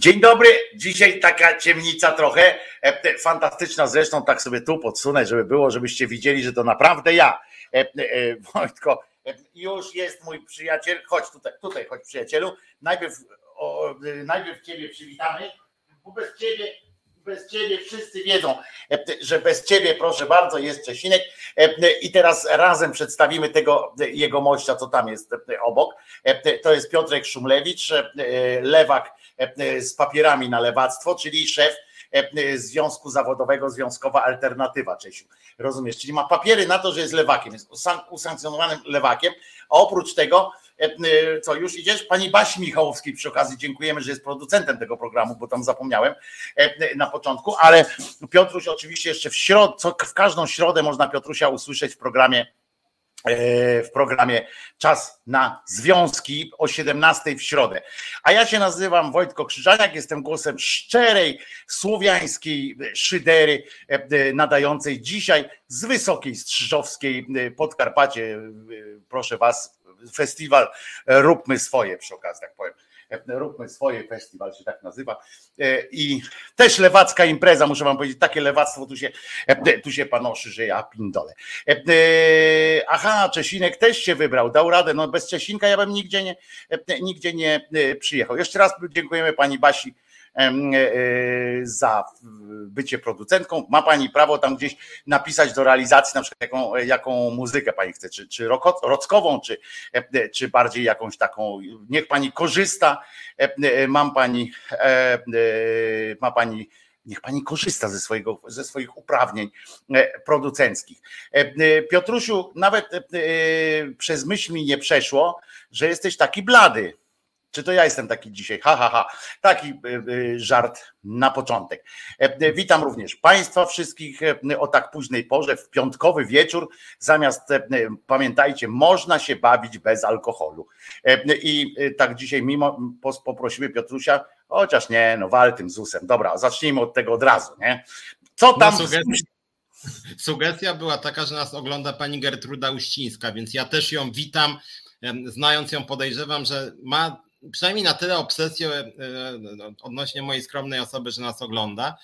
Dzień dobry, dzisiaj taka ciemnica trochę, e, fantastyczna zresztą, tak sobie tu podsunę, żeby było, żebyście widzieli, że to naprawdę ja. E, e, Wojtko, już jest mój przyjaciel, chodź tutaj, tutaj chodź przyjacielu, najpierw, o, najpierw ciebie przywitamy, bo bez ciebie bez ciebie wszyscy wiedzą, że bez ciebie, proszę bardzo, jest Czesinek. I teraz razem przedstawimy tego jego mościa, co tam jest obok. To jest Piotrek Szumlewicz, lewak z papierami na lewactwo, czyli szef Związku Zawodowego Związkowa Alternatywa, Czesiu. Rozumiesz? Czyli ma papiery na to, że jest lewakiem, jest usankcjonowanym lewakiem, a oprócz tego E, co już idziesz? Pani Basi Michałowskiej przy okazji dziękujemy, że jest producentem tego programu, bo tam zapomniałem e, na początku, ale Piotruś oczywiście jeszcze w środę, co w każdą środę można Piotrusia usłyszeć w programie e, w programie Czas na Związki o 17 w środę. A ja się nazywam Wojtko Krzyżaniak, jestem głosem szczerej, słowiańskiej szydery nadającej dzisiaj z Wysokiej Strzyżowskiej Podkarpacie. Proszę Was, festiwal Róbmy Swoje przy okazji, tak powiem. Róbmy swoje, festiwal się tak nazywa. I też lewacka impreza, muszę wam powiedzieć, takie lewactwo tu się, tu się panoszy, że ja pindole. Aha, Czesinek też się wybrał, dał radę. No bez Czesinka ja bym nigdzie nie, nigdzie nie przyjechał. Jeszcze raz dziękujemy pani Basi E, e, za bycie producentką. Ma Pani prawo tam gdzieś napisać do realizacji na przykład jaką, jaką muzykę Pani chce, czy, czy rockową, czy, e, czy bardziej jakąś taką, niech Pani korzysta, mam Pani, ma Pani niech pani korzysta ze, swojego, ze swoich uprawnień producenckich. Piotrusiu, nawet przez myśl mi nie przeszło, że jesteś taki blady. Czy to ja jestem taki dzisiaj? Ha, ha, ha. Taki y, y, żart na początek. E, e, witam również Państwa wszystkich e, o tak późnej porze, w piątkowy wieczór. Zamiast, pamiętajcie, można się bawić bez alkoholu. I tak dzisiaj mimo poprosimy Piotrusia, chociaż nie, no wal tym ZUS-em. Dobra, zacznijmy od tego od razu, nie? Co tam... No, sugestia, sugestia była taka, że nas ogląda pani Gertruda Uścińska, więc ja też ją witam znając ją podejrzewam, że ma przynajmniej na tyle obsesję e, e, odnośnie mojej skromnej osoby, że nas ogląda.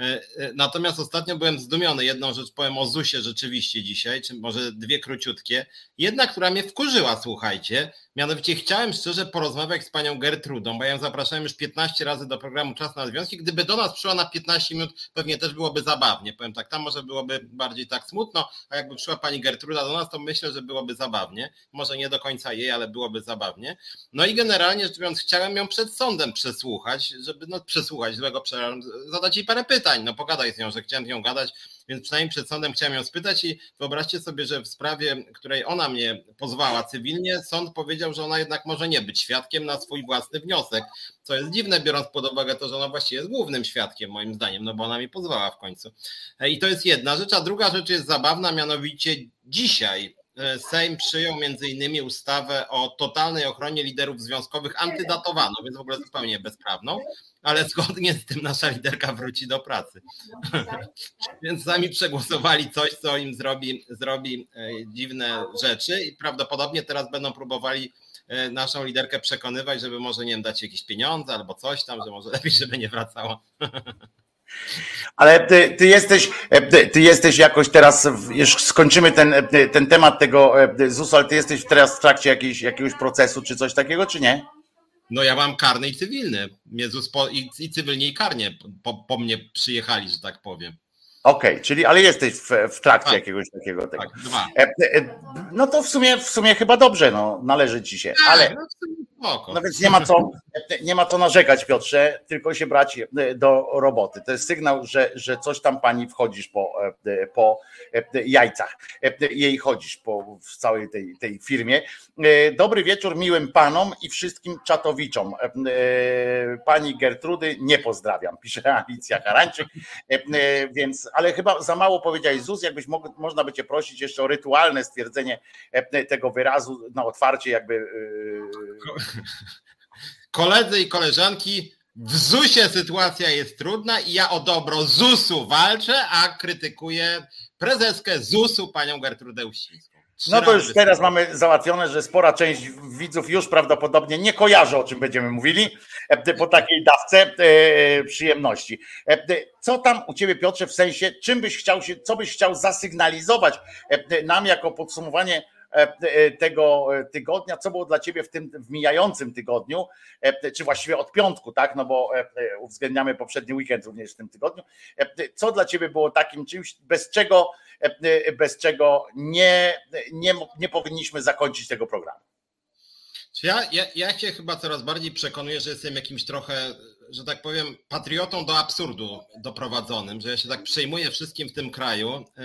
E, natomiast ostatnio byłem zdumiony. Jedną rzecz powiem o Zusie rzeczywiście dzisiaj, czy może dwie króciutkie. Jedna, która mnie wkurzyła, słuchajcie, Mianowicie chciałem szczerze porozmawiać z panią Gertrudą, bo ja ją zapraszałem już 15 razy do programu Czas na Związki. Gdyby do nas przyszła na 15 minut, pewnie też byłoby zabawnie. Powiem tak, tam może byłoby bardziej tak smutno, a jakby przyszła pani Gertruda do nas, to myślę, że byłoby zabawnie. Może nie do końca jej, ale byłoby zabawnie. No i generalnie rzecz biorąc, chciałem ją przed sądem przesłuchać, żeby no przesłuchać, złego zadać jej parę pytań. No pogadaj z nią, że chciałem z nią gadać, więc przynajmniej przed sądem chciałem ją spytać i wyobraźcie sobie, że w sprawie, której ona mnie pozwała cywilnie, sąd powiedział, że ona jednak może nie być świadkiem na swój własny wniosek, co jest dziwne, biorąc pod uwagę to, że ona właściwie jest głównym świadkiem, moim zdaniem, no bo ona mi pozwała w końcu. I to jest jedna rzecz, a druga rzecz jest zabawna, mianowicie dzisiaj e, Sejm przyjął innymi ustawę o totalnej ochronie liderów związkowych antydatowaną, więc w ogóle zupełnie bezprawną ale zgodnie z tym nasza liderka wróci do pracy. Więc sami przegłosowali coś, co im zrobi, zrobi e, dziwne rzeczy i prawdopodobnie teraz będą próbowali e, naszą liderkę przekonywać, żeby może nie wiem, dać jakieś pieniądze albo coś tam, że może lepiej, żeby nie wracała. Ale ty, ty, jesteś, e, ty jesteś jakoś teraz, już skończymy ten, ten temat tego ZUS-u, ale ty jesteś teraz w trakcie jakiejś, jakiegoś procesu czy coś takiego, czy nie? No ja mam karny i cywilny. Jezus po, i, i cywilnie i karnie po, po mnie przyjechali, że tak powiem. Okej, okay, czyli ale jesteś w, w trakcie tak. jakiegoś takiego tego. Tak, dwa. E, e, no to w sumie w sumie chyba dobrze, no należy ci się. Tak, ale no, no więc nie ma co nie ma co narzekać, Piotrze, tylko się brać e, do roboty. To jest sygnał, że, że coś tam pani wchodzisz po, e, po jajcach. Jej chodzisz po w całej tej, tej firmie. Dobry wieczór miłym panom i wszystkim czatowiczom. Pani Gertrudy nie pozdrawiam, pisze Alicja Harańczyk, więc ale chyba za mało powiedziałeś ZUS, jakbyś mógł, można by cię prosić jeszcze o rytualne stwierdzenie e, tego wyrazu na otwarcie jakby. E, Koledzy i koleżanki, w ZUSie sytuacja jest trudna i ja o dobro ZUS-u walczę, a krytykuję prezeskę ZUS-u, panią Gertrudę Uścińską. No to już teraz mamy załatwione, że spora część widzów już prawdopodobnie nie kojarzy, o czym będziemy mówili po takiej dawce przyjemności. Co tam u ciebie, Piotrze, w sensie, czym byś chciał się, co byś chciał zasygnalizować nam jako podsumowanie E, e, tego tygodnia, co było dla ciebie w tym w mijającym tygodniu, e, czy właściwie od piątku, tak, no bo uwzględniamy poprzedni weekend również w tym tygodniu, co dla ciebie było takim czymś, bez czego, bez czego nie, nie, nie powinniśmy zakończyć tego programu? Ja, ja, ja się chyba coraz bardziej przekonuję, że jestem jakimś trochę że tak powiem, patriotą do absurdu doprowadzonym, że ja się tak przejmuję wszystkim w tym kraju. E,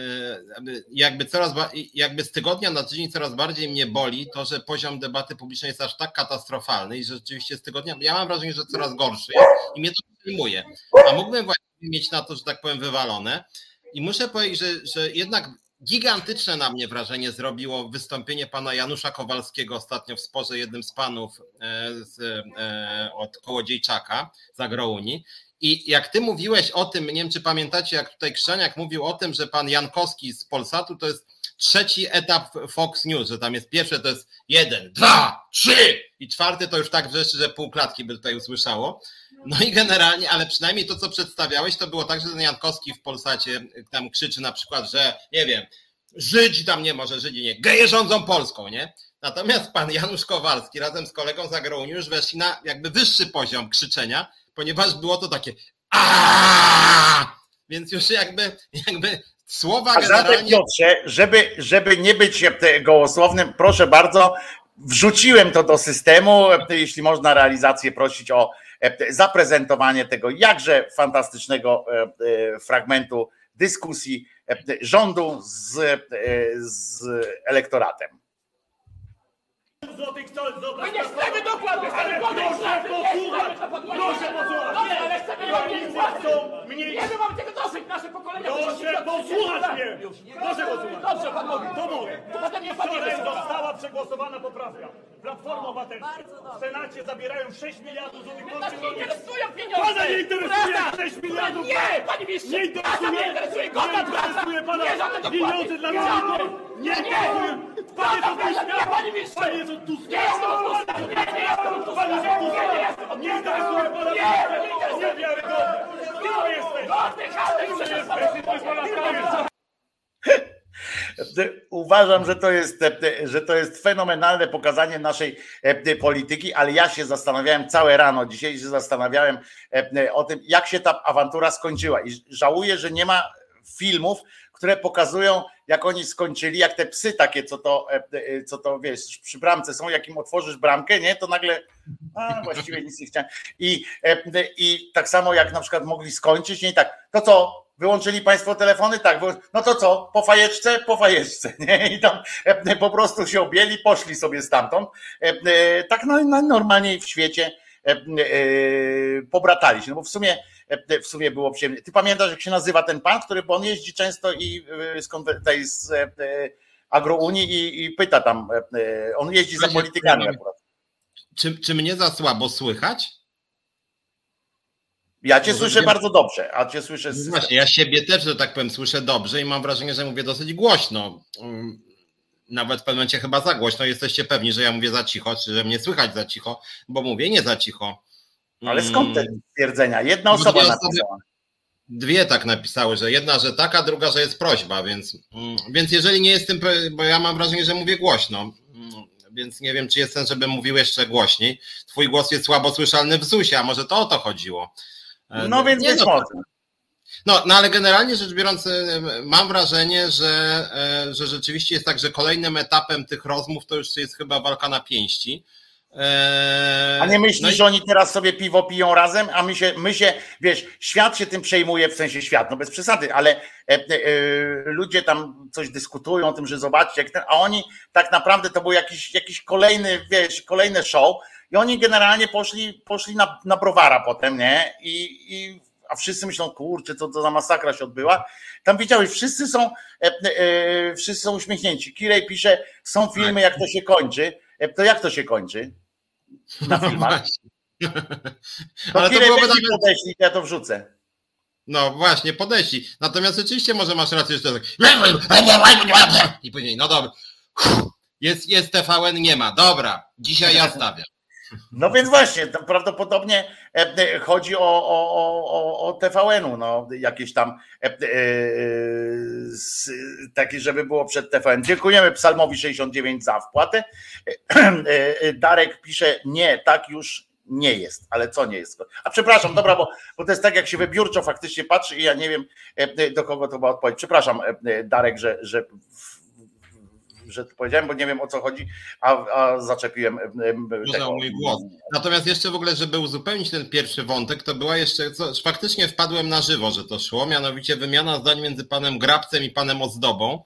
jakby coraz jakby z tygodnia na tydzień coraz bardziej mnie boli to, że poziom debaty publicznej jest aż tak katastrofalny i że rzeczywiście z tygodnia, ja mam wrażenie, że coraz gorszy jest i mnie to przejmuje. A mógłbym właśnie mieć na to, że tak powiem, wywalone. I muszę powiedzieć, że, że jednak Gigantyczne na mnie wrażenie zrobiło wystąpienie pana Janusza Kowalskiego ostatnio w sporze jednym z panów e, z, e, od Kołodziejczaka z Agrounii. I jak ty mówiłeś o tym, nie wiem czy pamiętacie, jak tutaj Krzaniak mówił o tym, że pan Jankowski z Polsatu to jest trzeci etap Fox News, że tam jest pierwsze to jest jeden, dwa, trzy i czwarty to już tak wreszcie, że pół klatki by tutaj usłyszało. No i generalnie, ale przynajmniej to, co przedstawiałeś, to było tak, że ten Jankowski w Polsacie tam krzyczy na przykład, że nie wiem, Żydzi tam nie może, Żydzi nie, geje rządzą Polską, nie? Natomiast pan Janusz Kowalski razem z kolegą z Agrouni już weszli na jakby wyższy poziom krzyczenia, ponieważ było to takie a więc już jakby, jakby słowa A generalnie... Piotrze, żeby, żeby nie być gołosłownym, proszę bardzo, wrzuciłem to do systemu, jeśli można realizację prosić o zaprezentowanie tego jakże fantastycznego e, e, fragmentu dyskusji rządu z, z elektoratem. Złotych stol, zobacz. My nie chcemy dokładnie, ale proszę posłuchać, proszę posłuchać. Ale chcemy rolnicy chcą mniej... Nie, my mamy tego dosyć, nasze pokolenia... Proszę posłuchać mnie. Proszę posłuchać. Dobrze, pan mówi. To mówię. Wczoraj została przegłosowana poprawka. Platforma Obywatelska. W Senacie zabierają 6 miliardów złotych polskich rolników. interesują pieniądze. Pana nie interesuje 6 miliardów. Nie, panie mistrzu. Nie interesuje. Nie interesuje. Nie interesuje pana pieniądze dla rolników. Nie interesuje. Panie to nie, panie mistrzu. Panie jest od Tuska. Nie jestem od Tuska. Nie, nie jestem od Tuska. Jest od Tuska. Nie jestem od Tuska. Nie interesuje pana. Nie, nie interesuje. Niewiarygodne. Kim jesteś? Godny, godny. Kim jesteś? Uważam, że to, jest, że to jest fenomenalne pokazanie naszej e, polityki, ale ja się zastanawiałem całe rano, dzisiaj się zastanawiałem e, o tym, jak się ta awantura skończyła. I żałuję, że nie ma filmów, które pokazują, jak oni skończyli, jak te psy takie, co to, e, co to wiesz, przy bramce są, jak im otworzysz bramkę, nie, to nagle a, właściwie nic nie chciałem. I, I tak samo jak na przykład mogli skończyć, nie, tak, to co, Wyłączyli Państwo telefony? Tak. No to co? Po fajeczce? Po fajeczce. Nie? I tam e, po prostu się objęli, poszli sobie stamtąd. E, e, tak no, normalnie w świecie pobratali się. No bo w sumie, w sumie było przyjemnie. Ty pamiętasz, jak się nazywa ten pan, który, bo on jeździ często i z, tej, z Agrounii i, i pyta tam, on jeździ za politykami akurat. Czy, czy mnie za słabo słychać? Ja cię słyszę bardzo dobrze, a cię słyszę. Z... No właśnie, ja siebie też, że tak powiem, słyszę dobrze i mam wrażenie, że mówię dosyć głośno. Mm, nawet w pewnym momencie chyba za głośno. Jesteście pewni, że ja mówię za cicho, czy że mnie słychać za cicho, bo mówię nie za cicho. Ale skąd te mm. stwierdzenia? Jedna osoba napisała. Dwie tak napisały, że jedna, że taka, druga, że jest prośba, więc, mm, więc jeżeli nie jestem, bo ja mam wrażenie, że mówię głośno, więc nie wiem, czy jestem, żebym mówił jeszcze głośniej. Twój głos jest słabo słyszalny w ZUSie, a może to o to chodziło. E, no więc nie no, no, no ale generalnie rzecz biorąc, e, mam wrażenie, że, e, że rzeczywiście jest tak, że kolejnym etapem tych rozmów to już jest chyba walka na pięści. A nie myślisz, no i... że oni teraz sobie piwo piją razem, a my się, my się, wiesz, świat się tym przejmuje, w sensie świat, no bez przesady, ale e, e, ludzie tam coś dyskutują o tym, że zobaczcie, ten, a oni tak naprawdę to był jakiś, jakiś kolejny, wiesz, kolejne show, i oni generalnie poszli, poszli na, na browara potem, nie? I, i a wszyscy myślą, kurczę, co to za masakra się odbyła. Tam widziałeś, wszyscy są, e, e, wszyscy są uśmiechnięci. Kirej pisze, są filmy, jak to się kończy. E, to jak to się kończy? Na no filmach. No to Ale Kirej to byłoby nawet... podeszli, ja to wrzucę. No właśnie, podeszli. Natomiast oczywiście może masz rację, że to tak i później, no dobra, Jest, jest TVN, nie ma. Dobra, dzisiaj ja stawiam. No więc właśnie, prawdopodobnie e, e, chodzi o, o, o, o TVN-u, no jakieś tam e, e, takie, żeby było przed TVN. Dziękujemy Psalmowi 69 za wpłatę. E, Darek pisze, nie, tak już nie jest, ale co nie jest? A przepraszam, dobra, bo, bo to jest tak, jak się wybiórczo faktycznie patrzy i ja nie wiem, do kogo to była odpowiedź. Przepraszam, Darek, że, że że to powiedziałem, bo nie wiem o co chodzi, a, a zaczepiłem tego. mój głos. Natomiast jeszcze w ogóle, żeby uzupełnić ten pierwszy wątek, to była jeszcze, co, faktycznie wpadłem na żywo, że to szło, mianowicie wymiana zdań między panem Grabcem i panem Ozdobą.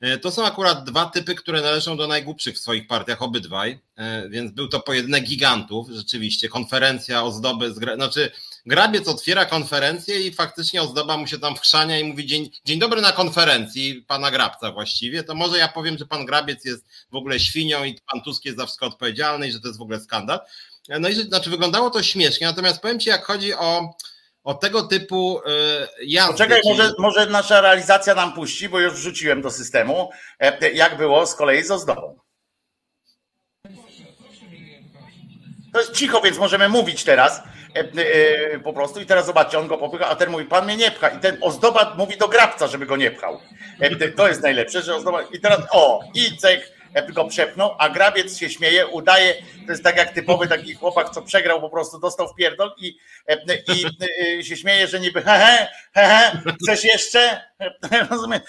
E, to są akurat dwa typy, które należą do najgłupszych w swoich partiach, obydwaj, e, więc był to pojedynek gigantów, rzeczywiście, konferencja ozdoby, znaczy Grabiec otwiera konferencję i faktycznie ozdoba mu się tam wchrzania i mówi dzień, dzień dobry na konferencji pana Grabca właściwie, to może ja powiem, że pan Grabiec jest w ogóle świnią i pan Tusk jest za wszystko odpowiedzialny i że to jest w ogóle skandal. No i znaczy wyglądało to śmiesznie, natomiast powiem ci, jak chodzi o, o tego typu y, jazdy. Poczekaj, może, może nasza realizacja nam puści, bo już wrzuciłem do systemu, e, jak było z kolei z ozdobą. To jest cicho, więc możemy mówić teraz. E, e, po prostu i teraz zobaczcie, on go popycha, a ten mówi, pan mnie nie pcha i ten ozdoba mówi do grabca, żeby go nie pchał. E, to jest najlepsze, że ozdoba i teraz o, i cek go przepnął, a grabiec się śmieje, udaje, to jest tak jak typowy taki chłopak, co przegrał, po prostu dostał w pierdol i, i się śmieje, że niby he, he, he, he chcesz jeszcze? Rozumiem,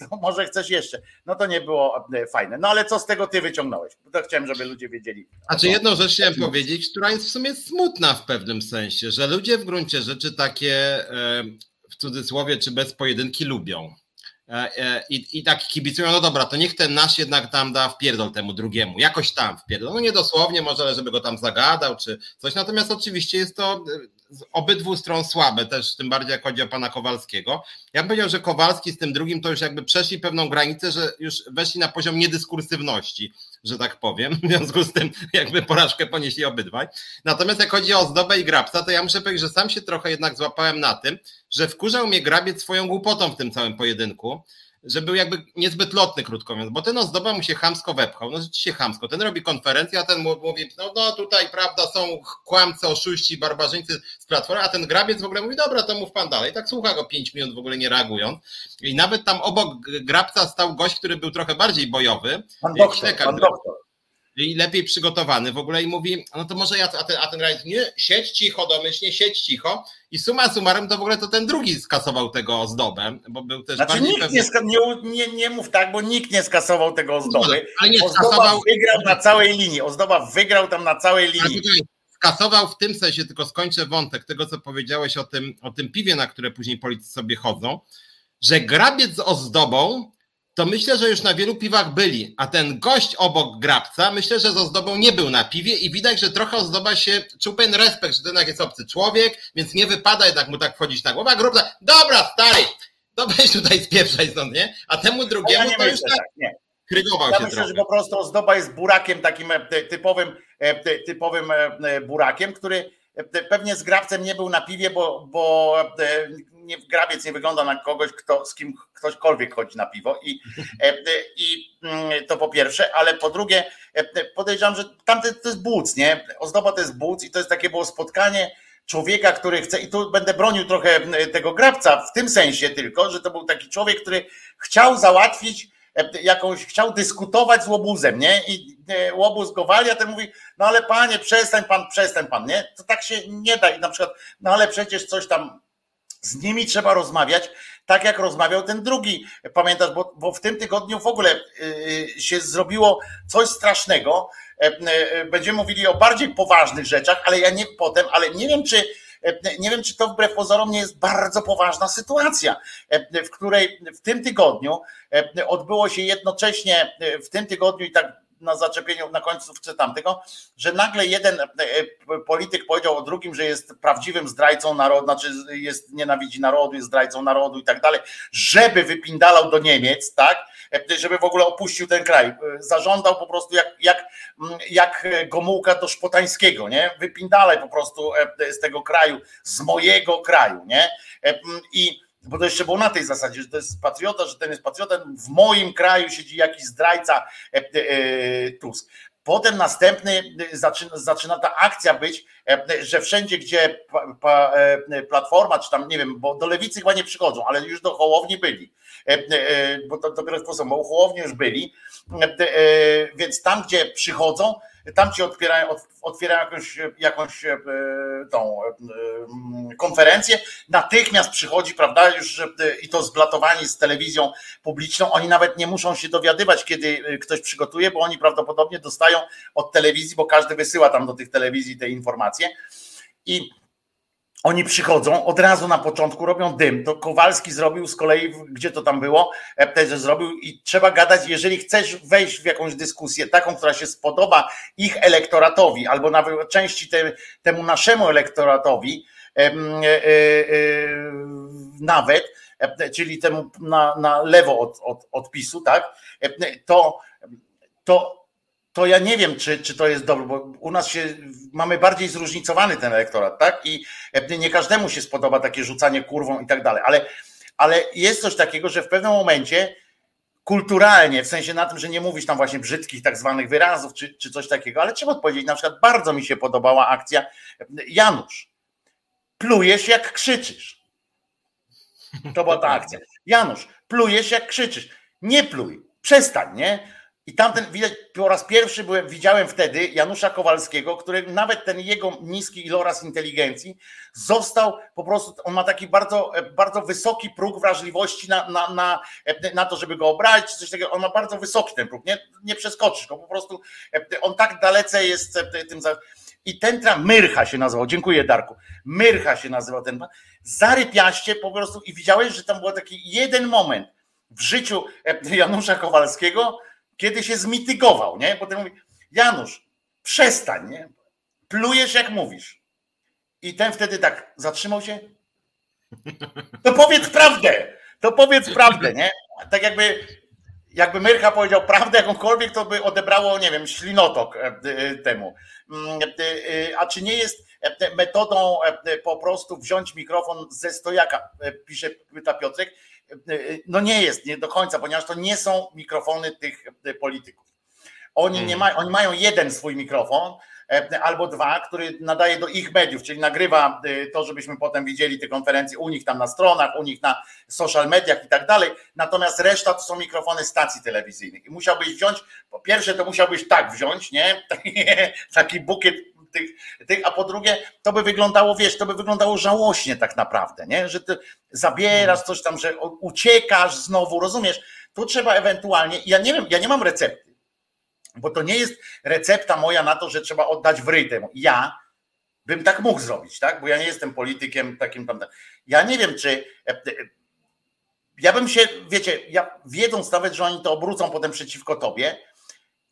to może chcesz jeszcze. No to nie było fajne. No ale co z tego ty wyciągnąłeś? To chciałem, żeby ludzie wiedzieli. A czy jedną rzecz chciałem powiedzieć, która jest w sumie smutna w pewnym sensie, że ludzie w gruncie rzeczy takie w cudzysłowie czy bez pojedynki lubią. E, e, I, I tak kibicują, no dobra, to niech ten nasz jednak tam da w pierdol temu drugiemu, jakoś tam w pierdol. No nie dosłownie, może, ale żeby go tam zagadał czy coś. Natomiast oczywiście jest to z obydwu stron słabe, też tym bardziej jak chodzi o pana Kowalskiego. Ja bym powiedział, że Kowalski z tym drugim to już jakby przeszli pewną granicę, że już weszli na poziom niedyskursywności, że tak powiem. W związku z tym jakby porażkę ponieśli obydwaj. Natomiast jak chodzi o Zdobę i Grabca, to ja muszę powiedzieć, że sam się trochę jednak złapałem na tym, że wkurzał mnie Grabiec swoją głupotą w tym całym pojedynku że był jakby niezbyt lotny, krótko mówiąc, bo ten ozdoba mu się chamsko wepchał, no rzeczywiście chamsko, ten robi konferencję, a ten mówi, no, no tutaj prawda, są kłamcy, oszuści, barbarzyńcy z Platformy, a ten grabiec w ogóle mówi, dobra, to mów pan dalej, tak słucha go pięć minut w ogóle nie reagując. I nawet tam obok grabca stał gość, który był trochę bardziej bojowy, pan doktor, pan doktor i lepiej przygotowany w ogóle i mówi, no to może ja, a ten, a ten granic, nie, siedź cicho domyślnie, siedź cicho i suma summarum to w ogóle to ten drugi skasował tego ozdobę, bo był też znaczy, nikt pewny... nie, nie, nie, mów tak, bo nikt nie skasował tego ozdoby. ale nie Ozdoba skasował... wygrał na całej linii, Ozdoba wygrał tam na całej linii. Skasował w tym sensie, tylko skończę wątek tego, co powiedziałeś o tym, o tym piwie, na które później politycy sobie chodzą, że grabiec z ozdobą to myślę, że już na wielu piwach byli, a ten gość obok grabca, myślę, że z ozdobą nie był na piwie i widać, że trochę ozdoba się, czuł pewien respekt, że to jednak jest obcy człowiek, więc nie wypada jednak mu tak wchodzić na głowę, a grobca, dobra stary, to weź tutaj spieprzaj stąd, nie? A temu drugiemu ja to już tak, tak nie. krygował ja się myślę, trochę. że po prostu ozdoba jest burakiem takim e, typowym, e, typowym e, burakiem, który pewnie z grabcem nie był na piwie, bo, bo nie, grabiec nie wygląda na kogoś, kto, z kim ktośkolwiek chodzi na piwo i, e, i mm, to po pierwsze, ale po drugie e, podejrzewam, że tamte to jest buc, nie? Ozdoba to jest buc i to jest takie było spotkanie człowieka, który chce, i tu będę bronił trochę tego grabca w tym sensie tylko, że to był taki człowiek, który chciał załatwić e, jakąś, chciał dyskutować z łobuzem, nie? I łobuz go wali, a ten mówi, no ale panie, przestań pan, przestań pan, nie? To tak się nie da i na przykład, no ale przecież coś tam z nimi trzeba rozmawiać, tak jak rozmawiał ten drugi. Pamiętasz, bo, bo w tym tygodniu w ogóle yy, się zrobiło coś strasznego. Yy, będziemy mówili o bardziej poważnych rzeczach, ale ja nie potem, ale nie wiem, czy nie wiem, czy to wbrew pozorom nie jest bardzo poważna sytuacja, w której w tym tygodniu odbyło się jednocześnie w tym tygodniu i tak na zaczepieniu, na końcówce tamtego, że nagle jeden e, e, polityk powiedział o drugim, że jest prawdziwym zdrajcą narodu, znaczy jest nienawidzi narodu, jest zdrajcą narodu i tak dalej, żeby wypindalał do Niemiec, tak, e, żeby w ogóle opuścił ten kraj. Zażądał po prostu jak, jak, jak Gomułka do Szpotańskiego, nie? Wypindalaj po prostu z tego kraju, z mojego kraju, nie? I bo to jeszcze było na tej zasadzie, że to jest patriota, że ten jest patriota, w moim kraju siedzi jakiś zdrajca Tusk. Potem następny zaczyna, zaczyna ta akcja być, że wszędzie, gdzie platforma, czy tam nie wiem, bo do lewicy chyba nie przychodzą, ale już do Hołowni byli, bo to dopiero sposób, bo u Hołowni już byli, więc tam, gdzie przychodzą, tam ci otwierają, otwierają jakąś, jakąś e, tą e, konferencję, natychmiast przychodzi, prawda, już i to zblatowani z telewizją publiczną, oni nawet nie muszą się dowiadywać, kiedy ktoś przygotuje, bo oni prawdopodobnie dostają od telewizji, bo każdy wysyła tam do tych telewizji te informacje. I oni przychodzą, od razu na początku robią dym. To Kowalski zrobił z kolei, gdzie to tam było, że zrobił i trzeba gadać, jeżeli chcesz wejść w jakąś dyskusję, taką, która się spodoba ich elektoratowi, albo nawet części te, temu naszemu elektoratowi, e, e, e, nawet, czyli temu na, na lewo od, od, od PiSu, tak, to, to to ja nie wiem, czy, czy to jest dobre, bo u nas się mamy bardziej zróżnicowany ten elektorat, tak? I e, nie każdemu się spodoba takie rzucanie kurwą i tak dalej, ale, ale jest coś takiego, że w pewnym momencie kulturalnie, w sensie na tym, że nie mówisz tam właśnie brzydkich tak zwanych wyrazów czy, czy coś takiego, ale trzeba odpowiedzieć, na przykład bardzo mi się podobała akcja e, Janusz, plujesz jak krzyczysz. To była ta akcja. Janusz, plujesz jak krzyczysz. Nie pluj, przestań, nie? I tamten widać po raz pierwszy byłem, widziałem wtedy Janusza Kowalskiego, który nawet ten jego niski iloraz inteligencji został po prostu, on ma taki bardzo, bardzo wysoki próg wrażliwości na, na, na, na to, żeby go obrać, czy coś takiego. On ma bardzo wysoki ten próg, nie, nie przeskoczysz go, po prostu on tak dalece jest tym. I ten tram, Myrcha się nazywał, dziękuję Darku, Myrcha się nazywał ten pan, zarypiaście po prostu i widziałeś, że tam był taki jeden moment w życiu Janusza Kowalskiego, kiedy się zmitygował, nie? Potem mówi, Janusz, przestań, nie? Plujesz jak mówisz. I ten wtedy tak zatrzymał się. To powiedz prawdę, to powiedz prawdę, nie? Tak jakby, jakby Myrcha powiedział prawdę jakąkolwiek, to by odebrało, nie wiem, ślinotok e, e, temu. Mm, e, a czy nie jest metodą po prostu wziąć mikrofon ze stojaka, pisze, pyta Piotrek, no nie jest, nie do końca, ponieważ to nie są mikrofony tych e, polityków. Oni, nie mhm. mają, oni mają jeden swój mikrofon, e, albo dwa, który nadaje do ich mediów, czyli nagrywa e, to, żebyśmy potem widzieli te konferencje u nich tam na stronach, u nich na social mediach i tak dalej. Natomiast reszta to są mikrofony stacji telewizyjnych. I musiałbyś wziąć, po pierwsze to musiałbyś tak wziąć, nie? Taki bukiet tych, tych, a po drugie, to by wyglądało, wiesz, to by wyglądało żałośnie tak naprawdę, nie? Że ty zabierasz coś tam, że uciekasz znowu, rozumiesz? Tu trzeba ewentualnie, ja nie wiem, ja nie mam recepty, bo to nie jest recepta moja na to, że trzeba oddać w ryj. Ja bym tak mógł zrobić, tak? Bo ja nie jestem politykiem takim tam. Ja nie wiem, czy e, e, ja bym się, wiecie, ja wiedząc nawet, że oni to obrócą potem przeciwko tobie,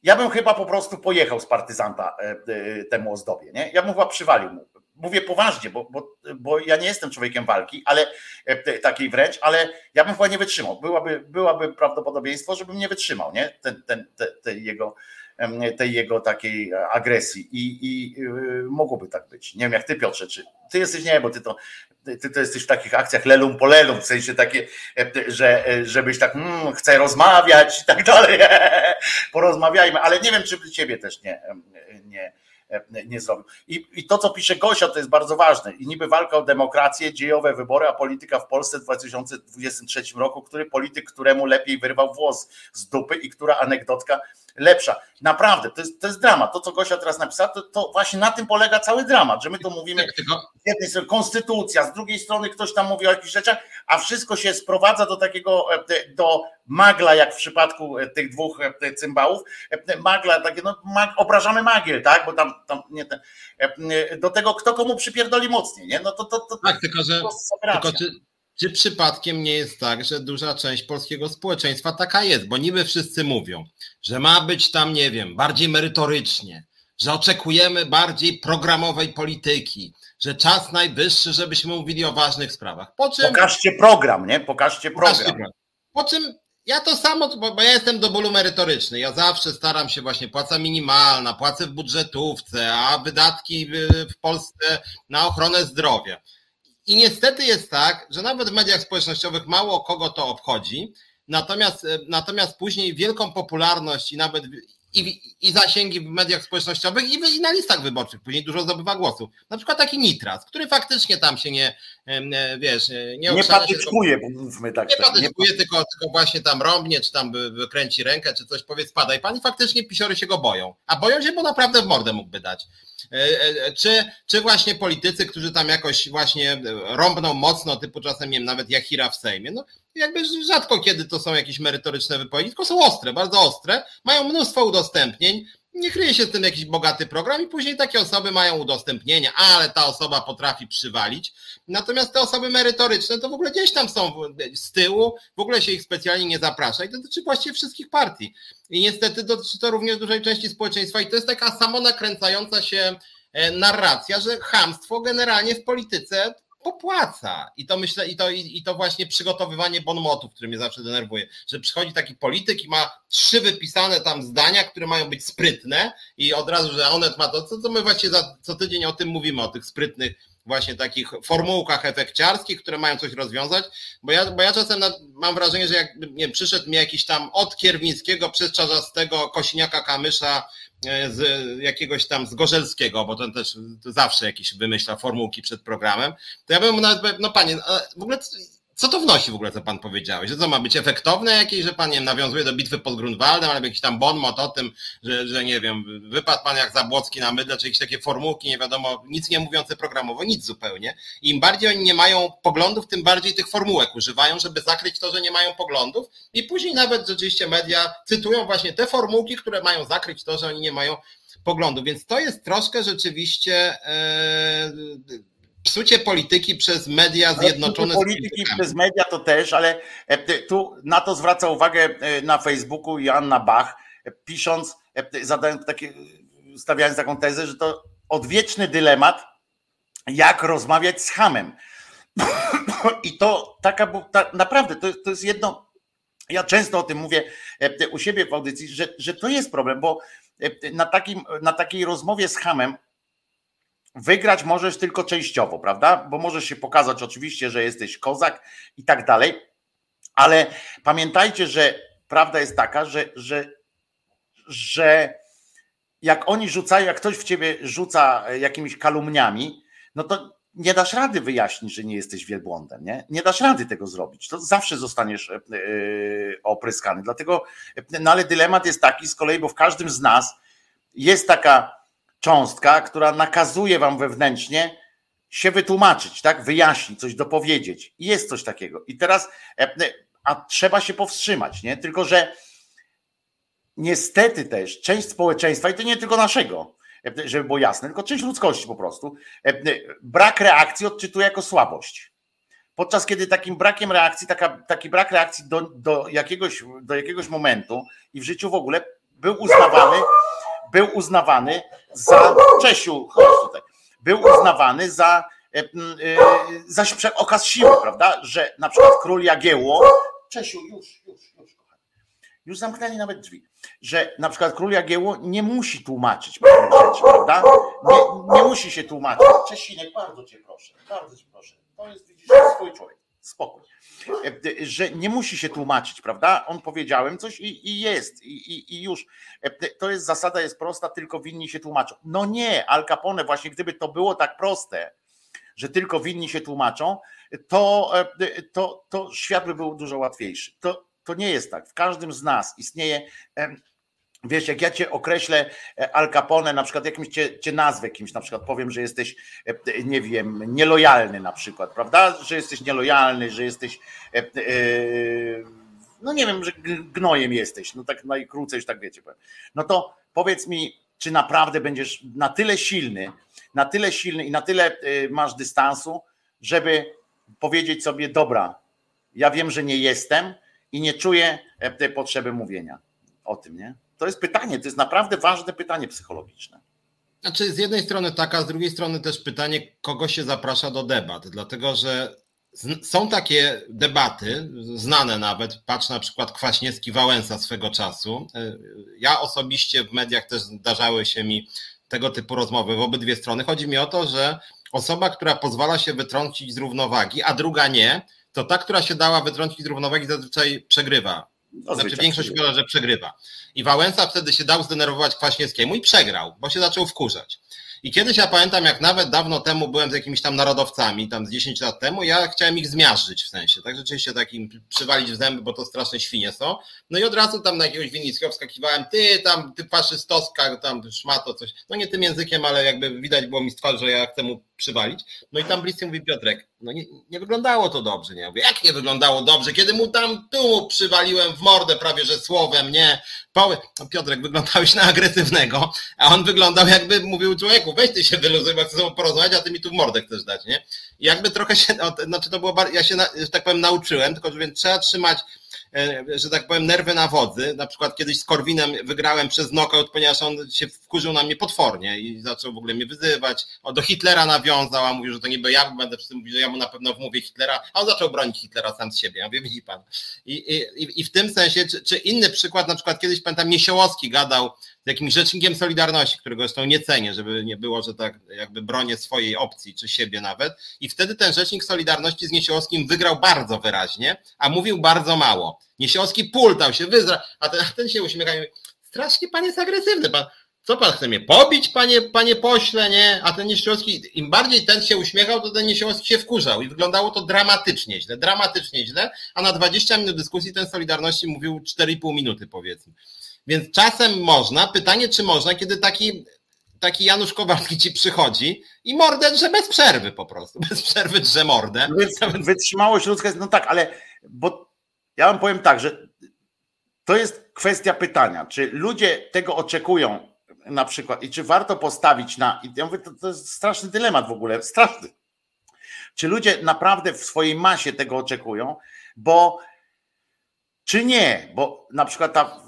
ja bym chyba po prostu pojechał z partyzanta e, e, temu ozdobie. Nie? Ja bym chyba przywalił mu. Mówię poważnie, bo, bo, bo ja nie jestem człowiekiem walki, ale e, takiej wręcz, ale ja bym chyba nie wytrzymał. Byłaby, byłaby prawdopodobieństwo, żebym nie wytrzymał, nie? Ten, ten, te, te jego, tej jego takiej agresji i, i mogłoby tak być. Nie wiem jak ty Piotrze, czy ty jesteś, nie, bo ty to ty to jesteś w takich akcjach lelum polelum, w sensie takie, że żebyś tak hmm, chcę rozmawiać i tak dalej, porozmawiajmy, ale nie wiem, czy ciebie też nie, nie, nie zrobił. I, I to, co pisze Gosia, to jest bardzo ważne. I niby walka o demokrację, dziejowe wybory, a polityka w Polsce w 2023 roku, który polityk, któremu lepiej wyrwał włos z dupy i która anegdotka lepsza. Naprawdę, to jest, to jest dramat. To, co Gosia teraz napisała, to, to właśnie na tym polega cały dramat, że my to mówimy z jednej strony konstytucja, z drugiej strony ktoś tam mówi o jakichś rzeczach, a wszystko się sprowadza do takiego, e, do magla, jak w przypadku e, tych dwóch e, cymbałów, magla, takie, no, mag, obrażamy magiel, tak, bo tam, tam nie ten, do tego, kto komu przypierdoli mocniej, nie, no to, to, to tak, tylko, że, tylko czy, czy przypadkiem nie jest tak, że duża część polskiego społeczeństwa taka jest, bo niby wszyscy mówią, że ma być tam, nie wiem, bardziej merytorycznie, że oczekujemy bardziej programowej polityki, że czas najwyższy, żebyśmy mówili o ważnych sprawach. Po czym, pokażcie program, nie? Pokażcie program. Pokażcie program. Po czym ja to samo, bo, bo ja jestem do bólu merytoryczny. Ja zawsze staram się właśnie płaca minimalna, płacę w budżetówce, a wydatki w Polsce na ochronę zdrowia I niestety jest tak, że nawet w mediach społecznościowych mało kogo to obchodzi, natomiast, natomiast później wielką popularność i nawet i, i zasięgi w mediach społecznościowych i, i, na listach wyborczych później dużo zdobywa głosów. Na przykład taki Nitras, który faktycznie tam się nie, e, wiesz, e, nie Nie patyczkuje, mówmy tak. Nie patyczkuje, tylko, tylko właśnie tam rąbnie, czy tam wykręci rękę, czy coś powie spada i pani faktycznie pisiory się go boją. A boją się, bo naprawdę w mordę mógłby dać. E, czy, czy właśnie politycy, którzy tam jakoś właśnie rąbną mocno, typu czasem, nie wiem, nawet Jachira w Sejmie, no jakby rzadko kiedy to są jakieś merytoryczne wypowiedzi, tylko są ostre, bardzo ostre, mają mnóstwo udostępnień, nie kryje się z tym jakiś bogaty program i później takie osoby mają udostępnienie, ale ta osoba potrafi przywalić. Natomiast te osoby merytoryczne to w ogóle gdzieś tam są z tyłu, w ogóle się ich specjalnie nie zaprasza i to dotyczy właściwie wszystkich partii. I niestety dotyczy to również dużej części społeczeństwa i to jest taka samonakręcająca się e, narracja, że chamstwo generalnie w polityce popłaca. I to myślę, i to, i to właśnie przygotowywanie bonmotów, które mnie zawsze denerwuje, że przychodzi taki polityk i ma trzy wypisane tam zdania, które mają być sprytne i od razu, że Onet ma to, co, co my właśnie za, co tydzień o tym mówimy, o tych sprytnych właśnie takich formułkach efekciarskich, które mają coś rozwiązać, bo ja, bo ja czasem mam wrażenie, że jak nie przyszedł mi jakiś tam od Kierwińskiego przez Czarzastego, Kosiniaka Kamysza, e, z jakiegoś tam z Gorzelskiego, bo ten też zawsze jakieś wymyśla formułki przed programem, to ja bym nawet, no panie, w ogóle co to wnosi w ogóle, co pan powiedziałeś? Że co ma być efektowne jakieś, że pan nie wiem, nawiązuje do bitwy pod Grunwaldem, ale jakiś tam bonmot o tym, że, że nie wiem, wypadł pan jak Zabłocki na mydle, czy jakieś takie formułki, nie wiadomo, nic nie mówiące programowo, nic zupełnie. I im bardziej oni nie mają poglądów, tym bardziej tych formułek używają, żeby zakryć to, że nie mają poglądów i później nawet rzeczywiście media cytują właśnie te formułki, które mają zakryć to, że oni nie mają poglądów. Więc to jest troszkę rzeczywiście yy, psucie polityki przez media zjednoczone. Polityki przez media to też, ale e, tu na to zwraca uwagę e, na Facebooku Joanna Bach, e, pisząc, zadając takie, stawiając taką tezę, że to odwieczny dylemat, jak rozmawiać z hamem. I to taka, ta, naprawdę, to, to jest jedno, ja często o tym mówię u siebie w audycji, że, że to jest problem, bo na, takim, na takiej rozmowie z hamem Wygrać możesz tylko częściowo, prawda? Bo możesz się pokazać oczywiście, że jesteś kozak i tak dalej, ale pamiętajcie, że prawda jest taka, że, że, że jak oni rzucają, jak ktoś w ciebie rzuca jakimiś kalumniami, no to nie dasz rady wyjaśnić, że nie jesteś wielbłądem, nie? Nie dasz rady tego zrobić. To zawsze zostaniesz yy, opryskany. Dlatego, no ale dylemat jest taki z kolei, bo w każdym z nas jest taka cząstka, która nakazuje wam wewnętrznie się wytłumaczyć, tak? Wyjaśnić, coś dopowiedzieć. Jest coś takiego. I teraz, e, e, a trzeba się powstrzymać, nie? Tylko, że niestety też część społeczeństwa, i to nie tylko naszego, e, żeby było jasne, tylko część ludzkości po prostu, brak reakcji odczytuje jako słabość. Podczas kiedy takim brakiem reakcji, taka, taki brak reakcji do, do, jakiegoś, do jakiegoś momentu i w życiu w ogóle był uznawany był uznawany za Czesiu, chodź tutaj, był uznawany za, e, e, za okaz siły, prawda? Że na przykład król Jagiełło, Czesiu, już, już, już, kochani, już zamknęli nawet drzwi, że na przykład król Jagiełło nie musi tłumaczyć rzeczy, prawda? Nie, nie musi się tłumaczyć. Czesinek, bardzo cię proszę, bardzo cię proszę. To jest, widzisz, swój człowiek. Spokój. E, że nie musi się tłumaczyć, prawda? On powiedziałem coś i, i jest, i, i, i, już. E, to jest zasada, jest prosta, tylko winni się tłumaczą. No nie, Al Capone, właśnie gdyby to było tak proste, że tylko winni się tłumaczą, to, e, to, to świat by był dużo łatwiejszy. To, to nie jest tak. W każdym z nas istnieje Wiesz, jak ja cię określę e, Al Capone, na przykład jakimś cię, cię nazwę kimś, na przykład powiem, że jesteś, e, nie wiem, nielojalny na przykład, prawda? Że jesteś nielojalny, że jesteś, e, no nie wiem, że gnojem jesteś, no tak najkrócej już tak wiecie. No to powiedz mi, czy naprawdę będziesz na tyle silny, na tyle silny i na tyle masz dystansu, żeby powiedzieć sobie, dobra, ja wiem, że nie jestem i nie czuję tej potrzeby mówienia o tym, nie? To jest pytanie, to jest naprawdę ważne pytanie psychologiczne. Znaczy, z jednej strony taka, z drugiej strony też pytanie, kogo się zaprasza do debat, dlatego że są takie debaty, znane nawet, patrz na przykład Kwaśniewski-Wałęsa swego czasu. Ja osobiście w mediach też zdarzały się mi tego typu rozmowy w obydwie strony. Chodzi mi o to, że osoba, która pozwala się wytrącić z równowagi, a druga nie, to ta, która się dała wytrącić z równowagi, zazwyczaj przegrywa. Znaczy większość uważa, że przegrywa. I Wałęsa wtedy się dał zdenerwować Kwaśniewskiemu i przegrał, bo się zaczął wkurzać. I kiedyś ja pamiętam, jak nawet dawno temu byłem z jakimiś tam narodowcami, tam z 10 lat temu, ja chciałem ich zmiażdżyć w sensie, tak rzeczywiście takim przywalić w zęby, bo to straszne świnie są. No i od razu tam na jakiegoś Winnickiego wskakiwałem, ty tam, ty faszystowska, tam szmato, coś. No nie tym językiem, ale jakby widać było mi z twarzy, że ja chcę mu przywalić. No i tam bliscy mówi Piotrek, no nie, nie wyglądało to dobrze, nie? Ja mówię, jak nie wyglądało dobrze, kiedy mu tam tu przywaliłem w mordę prawie, że słowem, nie? Poły... No Piotrek, wyglądałeś na agresywnego, a on wyglądał jakby mówił człowieku, weź ty się wyluzuj, bo chcę z porozmawiać, a ty mi tu w mordę chcesz dać, nie? I jakby trochę się, znaczy to było, ja się, tak powiem, nauczyłem, tylko że więc trzeba trzymać że tak powiem, nerwy na wodzy. Na przykład kiedyś z Korwinem wygrałem przez knockout, ponieważ on się wkurzył na mnie potwornie i zaczął w ogóle mnie wyzywać. O, do Hitlera nawiązał, a mówił, że to niby ja będę wszyscy mówić, że ja mu na pewno wmówię Hitlera, a on zaczął bronić Hitlera sam z siebie. Ja mówię, widzi pan. I, i, i w tym sensie, czy, czy inny przykład, na przykład kiedyś pamiętam, Niesiołowski gadał jakimś rzecznikiem Solidarności, którego zresztą nie cenię, żeby nie było, że tak jakby bronię swojej opcji, czy siebie nawet. I wtedy ten rzecznik Solidarności z Niesiołowskim wygrał bardzo wyraźnie, a mówił bardzo mało. Niesiołowski pultał się, wyzra, a ten, a ten się uśmiecha i strasznie pan jest agresywny, pan, co pan chce mnie pobić, panie, panie pośle, nie? A ten Niesiołowski, im bardziej ten się uśmiechał, to ten Niesiołowski się wkurzał i wyglądało to dramatycznie źle, dramatycznie źle, a na 20 minut dyskusji ten Solidarności mówił 4,5 minuty powiedzmy. Więc czasem można, pytanie czy można, kiedy taki, taki Janusz Kowalski ci przychodzi i mordę drze bez przerwy po prostu, bez przerwy drze mordę. Wytrzymałość ludzka jest, no tak, ale bo ja wam powiem tak, że to jest kwestia pytania, czy ludzie tego oczekują na przykład i czy warto postawić na, i ja mówię, to, to jest straszny dylemat w ogóle, straszny. Czy ludzie naprawdę w swojej masie tego oczekują, bo czy nie? Bo na przykład ta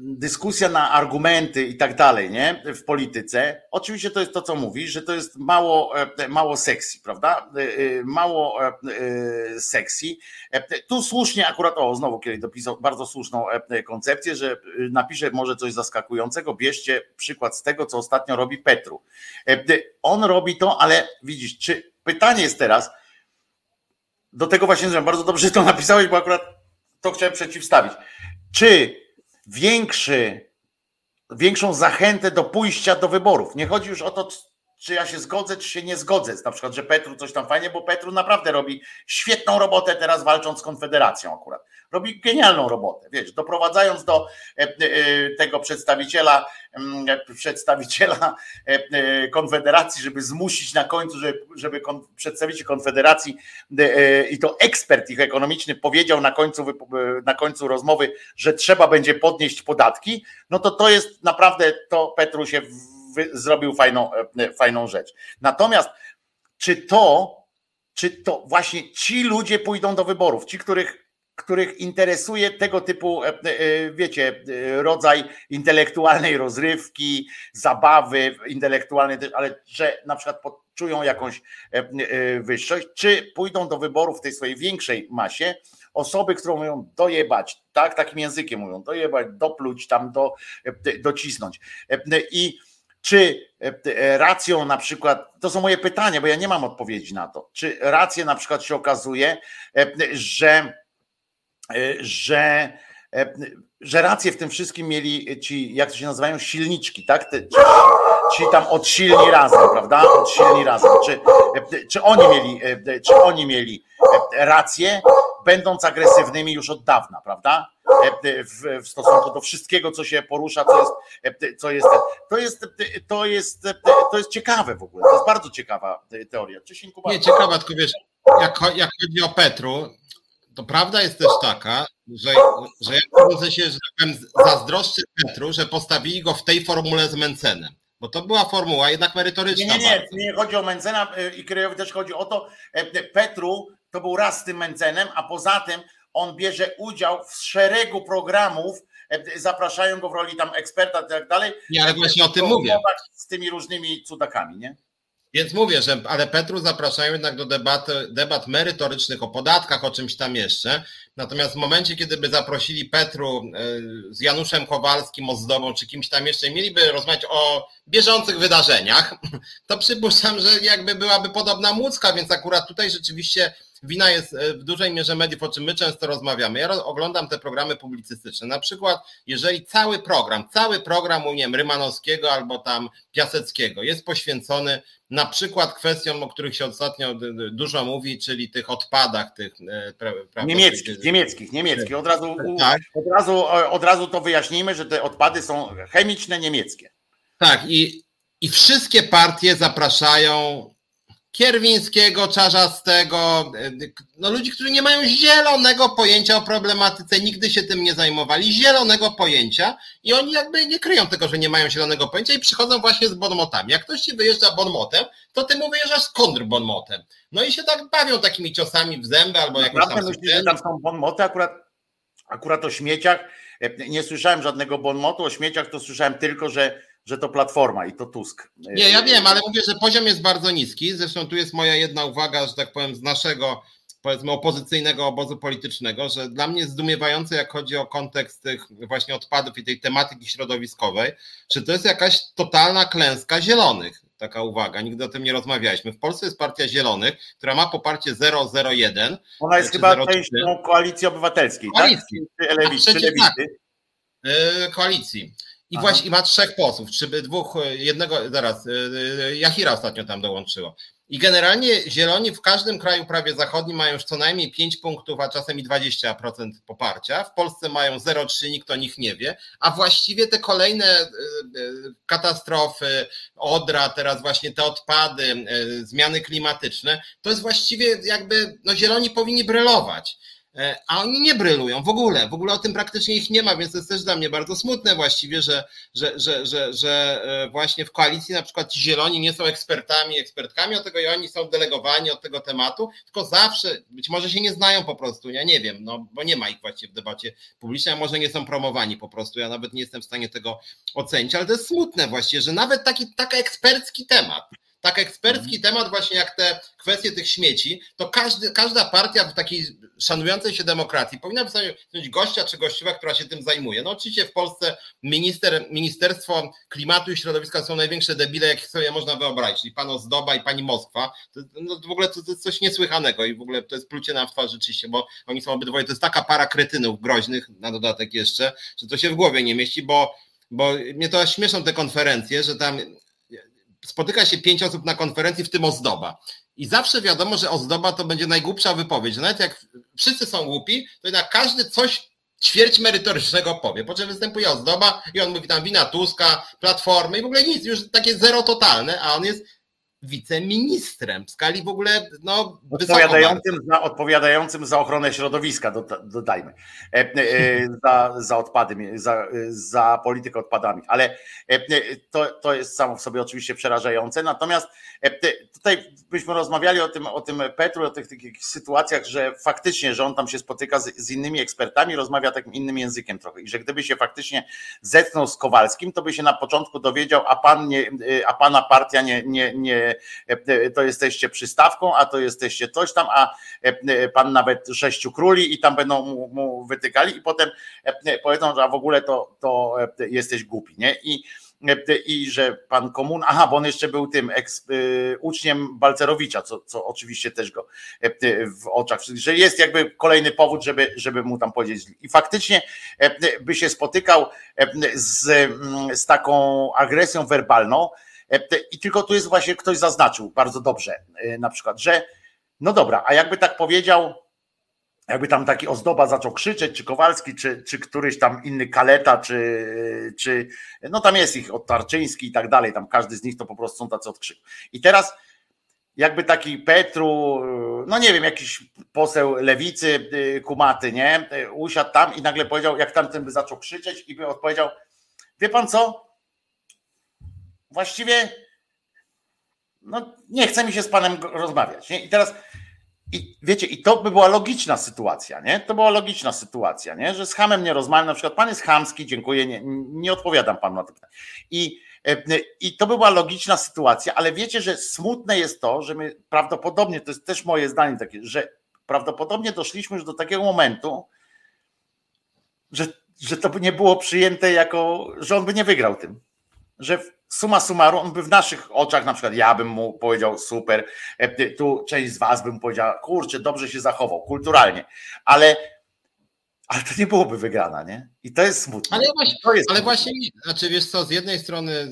dyskusja na argumenty i tak dalej, nie? W polityce, oczywiście to jest to, co mówisz, że to jest mało, e, mało sexy, prawda? E, e, mało sexy. Tu słusznie akurat, o, znowu kiedy dopisał bardzo słuszną koncepcję, że napisze może coś zaskakującego. Bierzcie przykład z tego, co ostatnio robi Petru. On robi to, ale widzisz, czy pytanie jest teraz, do tego właśnie, że bardzo dobrze to napisałeś, bo akurat to chciałem przeciwstawić. Czy większy, większą zachętę do pójścia do wyborów? Nie chodzi już o to, czy ja się zgodzę, czy się nie zgodzę. Na przykład, że Petru coś tam fajnie, bo Petru naprawdę robi świetną robotę teraz walcząc z Konfederacją akurat robi genialną robotę, wiesz, doprowadzając do e, e, tego przedstawiciela, mm, przedstawiciela e, Konfederacji, żeby zmusić na końcu, żeby, żeby przedstawiciel Konfederacji i to ekspert ich ekonomiczny powiedział na końcu, na końcu rozmowy, że trzeba będzie podnieść podatki, no to to jest naprawdę, to Petru się zrobił fajną, fajną rzecz. Natomiast czy to, czy to właśnie ci ludzie pójdą do wyborów, ci, których których interesuje tego typu, e, e, wiecie, e, rodzaj intelektualnej rozrywki, zabawy intelektualnej, ale że na przykład poczują jakąś wyższość, czy pójdą do wyborów w tej swojej większej masie osoby, które mówią dojebać, tak, takim językiem mówią, dojebać, dopluć tam, do, docisnąć. I czy racją na przykład, to są moje pytania, bo ja nie mam odpowiedzi na to, czy rację na przykład się okazuje, że E, że, e, że rację w tym wszystkim mieli ci, jak to się nazywają, silniczki, tak? Ci, ci tam odsilni razem, prawda? Odsilni razem. Czy, e, czy, oni mieli, czy oni mieli rację, będąc agresywnymi już od dawna, prawda? W, w, stosunku do wszystkiego, co się porusza, co jest, co jest, to jest, to jest, to jest ciekawe w ogóle. To jest bardzo ciekawa teoria. Czesinku, Nie, ciekawa, tylko wiesz, jak, jak chodzi o Petru, to prawda jest też taka, że, że ja w się, że tak zazdroszczę Petru, że postawili go w tej formule z Mencenem. Bo to była formuła jednak merytoryczna. Nie, nie, nie, nie chodzi o Mencena i Kryjowi też chodzi o to, e, Petru to był raz z tym Mencenem, a poza tym on bierze udział w szeregu programów, e, zapraszają go w roli tam eksperta i tak dalej. Nie, ale właśnie o tym mówię. Z tymi różnymi cudakami, nie? Więc mówię, że ale Petru zapraszają jednak do debaty, debat merytorycznych o podatkach, o czymś tam jeszcze. Natomiast w momencie, kiedy by zaprosili Petru e, z Januszem Kowalskim, Ozdobą czy kimś tam jeszcze, mieliby rozmawiać o bieżących wydarzeniach, to przypuszczam, że jakby byłaby podobna mucka, więc akurat tutaj rzeczywiście wina jest e, w dużej mierze mediów, o czym my często rozmawiamy. Ja oglądam te programy publicystyczne. Na przykład, jeżeli cały program, cały program, nie wiem, Rymanowskiego albo tam Piaseckiego jest poświęcony na przykład kwestiom, o których się ostatnio dużo mówi, czyli tych odpadach, tych e, niemieckich, tych, niemieckich, niemieckich. Od razu, tak. od, razu, od razu to wyjaśnijmy, że te odpady są chemiczne niemieckie. Tak, i, i wszystkie partie zapraszają Kierwińskiego, Czarzastego, no ludzi, którzy nie mają zielonego pojęcia o problematyce, nigdy się tym nie zajmowali, zielonego pojęcia i oni jakby nie kryją tego, że nie mają zielonego pojęcia i przychodzą właśnie z bonmotami. Jak ktoś ci wyjeżdża bonmotem, to ty mu wyjeżdżasz z kontrbonmotem. No i się tak bawią takimi ciosami w zęby albo jakieś tam... Myślę, że tam są bonmoty, akurat, akurat o śmieciach, nie słyszałem żadnego bonmotu, o śmieciach to słyszałem tylko, że że to Platforma i to Tusk. Nie, ja wiem, ale mówię, że poziom jest bardzo niski. Zresztą tu jest moja jedna uwaga, że tak powiem, z naszego powiedzmy opozycyjnego obozu politycznego, że dla mnie zdumiewające, jak chodzi o kontekst tych właśnie odpadów i tej tematyki środowiskowej, że to jest jakaś totalna klęska zielonych. Taka uwaga, nigdy o tym nie rozmawialiśmy. W Polsce jest partia Zielonych, która ma poparcie 001. Ona jest chyba częścią koalicji obywatelskiej, tak? koalicji. tak? Telewiz- tak. Koalicji. I Aha. właśnie i ma trzech posłów, czy dwóch, jednego, zaraz, y, y, Jachira ostatnio tam dołączyło. I generalnie zieloni w każdym kraju prawie zachodnim mają już co najmniej 5 punktów, a czasem i 20% poparcia. W Polsce mają 0,3, nikt o nich nie wie, a właściwie te kolejne katastrofy, Odra, teraz właśnie te odpady, zmiany klimatyczne, to jest właściwie jakby, no zieloni powinni brylować. E, a oni nie brylują w ogóle, w ogóle o tym praktycznie ich nie ma, więc to jest też dla mnie bardzo smutne właściwie, że, że, że, że, że e, właśnie w koalicji na przykład ci zieloni nie są ekspertami, ekspertkami od tego i oni są delegowani od tego tematu, tylko zawsze, być może się nie znają po prostu, ja nie wiem, no bo nie ma ich właściwie w debacie publicznej, a może nie są promowani po prostu, ja nawet nie jestem w stanie tego ocenić, ale to jest smutne właściwie, że nawet taki, taki ekspercki temat, tak ekspercki mhm. temat, właśnie jak te kwestie tych śmieci, to każdy, każda partia w takiej szanującej się demokracji powinna wysłać gościa czy gościwa, która się tym zajmuje. No oczywiście w Polsce minister, Ministerstwo Klimatu i Środowiska są największe debile, jakie sobie można wyobrazić. I pan Ozdoba i pani Moskwa. To, no, w ogóle to, to, jest coś niesłychanego i w ogóle to jest plucie nam w twarz rzeczywiście, bo oni są obydwoje, to jest taka para kretynów groźnych na dodatek jeszcze, że to się w głowie nie mieści, bo bo mnie to śmieszą te konferencje, że tam spotyka się pięć osób na konferencji, w tym ozdoba. I zawsze wiadomo, że ozdoba to będzie najgłupsza wypowiedź. Nawet jak wszyscy są głupi, to jednak każdy coś ćwierć merytorycznego powie. Po czym występuje ozdoba i on mówi tam wina Tuska, Platformy i w ogóle nic, już takie zero totalne, a on jest wiceministrem w skali w ogóle no, odpowiadającym, za, odpowiadającym za ochronę środowiska, dodajmy, e, e, za, za odpady, za, za politykę odpadami. Ale e, to, to jest samo w sobie oczywiście przerażające. Natomiast tutaj byśmy rozmawiali o tym, o tym Petru, o tych takich sytuacjach, że faktycznie, że on tam się spotyka z, z innymi ekspertami, rozmawia takim innym językiem trochę i że gdyby się faktycznie zetknął z Kowalskim, to by się na początku dowiedział, a pan nie, a pana partia nie, nie, nie to jesteście przystawką, a to jesteście coś tam, a pan nawet sześciu króli i tam będą mu, mu wytykali i potem powiedzą, że w ogóle to, to jesteś głupi, nie? I i że pan komun, aha, bo on jeszcze był tym eks, uczniem Balcerowicza, co, co oczywiście też go w oczach, że jest jakby kolejny powód, żeby, żeby mu tam powiedzieć. I faktycznie by się spotykał z, z taką agresją werbalną, E, I tylko tu jest właśnie ktoś zaznaczył bardzo dobrze, e, na przykład, że no dobra, a jakby tak powiedział, jakby tam taki ozdoba zaczął krzyczeć, czy Kowalski, czy, czy któryś tam inny kaleta, czy, czy no tam jest ich od Tarczyński i tak dalej, tam każdy z nich to po prostu są tacy odkrzyk. I teraz jakby taki Petru, no nie wiem, jakiś poseł lewicy, y, kumaty, nie, usiadł tam i nagle powiedział, jak tamten by zaczął krzyczeć i by odpowiedział, wie pan co, właściwie no, nie chce mi się z panem rozmawiać. Nie? I teraz i wiecie, i to by była logiczna sytuacja, nie? To była logiczna sytuacja, nie? Że z hamem nie rozmawiam, na przykład pan jest chamski, dziękuję, nie, nie odpowiadam panu na to pytanie. I, I to była logiczna sytuacja, ale wiecie, że smutne jest to, że my prawdopodobnie, to jest też moje zdanie takie, że prawdopodobnie doszliśmy już do takiego momentu, że, że to by nie było przyjęte jako, że on by nie wygrał tym. Że suma summarum, on by w naszych oczach, na przykład ja bym mu powiedział super, e, tu część z was bym powiedziała, kurczę, dobrze się zachował, kulturalnie, ale ale to nie byłoby wygrana, nie? I to jest smutne. Ale właśnie, jest ale właśnie znaczy wiesz co, z jednej strony.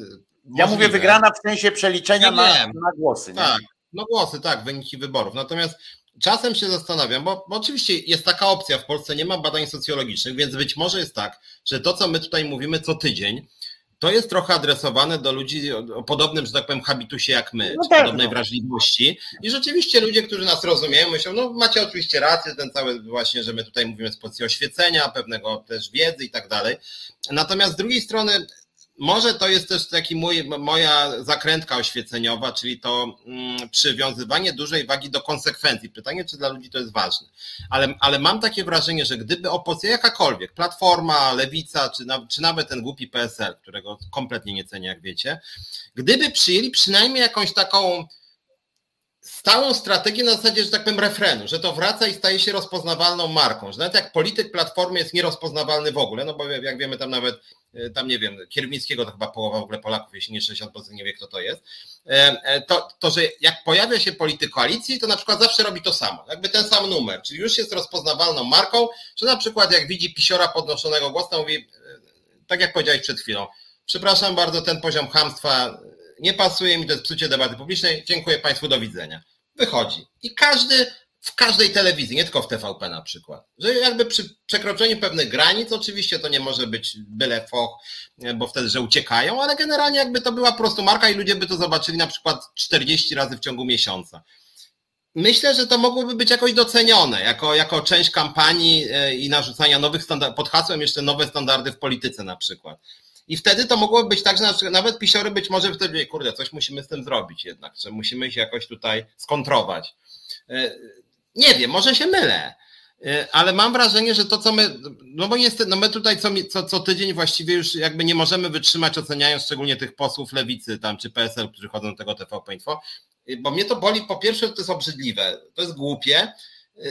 Ja mówię wygrana w sensie przeliczenia na, na, głosy. Nie? Tak, no głosy, tak, wyniki wyborów. Natomiast czasem się zastanawiam, bo, bo, oczywiście jest taka opcja, w Polsce nie ma badań socjologicznych, więc być może jest tak, że to, co my tutaj mówimy co tydzień, to jest trochę adresowane do ludzi o podobnym, że tak powiem, habitusie jak my, no tak, podobnej no. wrażliwości. I rzeczywiście ludzie, którzy nas rozumieją, myślą, no macie oczywiście rację, ten cały właśnie, że my tutaj mówimy z pozycji oświecenia, pewnego też wiedzy i tak dalej. Natomiast z drugiej strony może to jest też taki mój, moja zakrętka oświeceniowa, czyli to mm, przywiązywanie dużej wagi do konsekwencji. Pytanie, czy dla ludzi to jest ważne. Ale, ale mam takie wrażenie, że gdyby opozycja jakakolwiek, Platforma, Lewica, czy, na, czy nawet ten głupi PSL, którego kompletnie nie cenię, jak wiecie, gdyby przyjęli przynajmniej jakąś taką stałą strategię na zasadzie, że tak powiem, refrenu, że to wraca i staje się rozpoznawalną marką, że nawet jak polityk Platformy jest nierozpoznawalny w ogóle, no bo jak wiemy tam nawet E, tam nie wiem, Kierwińskiego to chyba połowa w ogóle Polaków, jeśli nie 60% nie wie, kto to jest, e, e, to, to, że jak pojawia się polityk koalicji, to na przykład zawsze robi to samo, jakby ten sam numer, czyli już jest rozpoznawalną marką, że na przykład jak widzi pisiora podnoszonego głosu, to mówi, tak jak powiedziałeś przed chwilą, przepraszam bardzo, ten poziom hamstwa nie pasuje mi, to jest psucie debaty publicznej, dziękuję Państwu, do widzenia. Wychodzi. I każdy w każdej telewizji, nie tylko w TVP na przykład, że jakby przy przekroczeniu pewnych granic, oczywiście to nie może być byle foch, bo wtedy, że uciekają, ale generalnie jakby to była prostu marka i ludzie by to zobaczyli na przykład 40 razy w ciągu miesiąca. Myślę, że to mogłoby być jakoś docenione, jako, jako część kampanii e, i narzucania nowych standardów, pod hasłem jeszcze nowe standardy w polityce na przykład. I wtedy to mogłoby być tak, że nawet pisiory być może wtedy, kurde, coś musimy z tym zrobić jednak, że musimy się jakoś tutaj skontrować. E, nie wiem, może się mylę, y, ale mam wrażenie, że to, co my, no bo niestety, no my tutaj co, co, co tydzień właściwie już jakby nie możemy wytrzymać, oceniając szczególnie tych posłów lewicy tam czy PSL, którzy chodzą do tego TVP Info, y, bo mnie to boli, po pierwsze, to jest obrzydliwe, to jest głupie,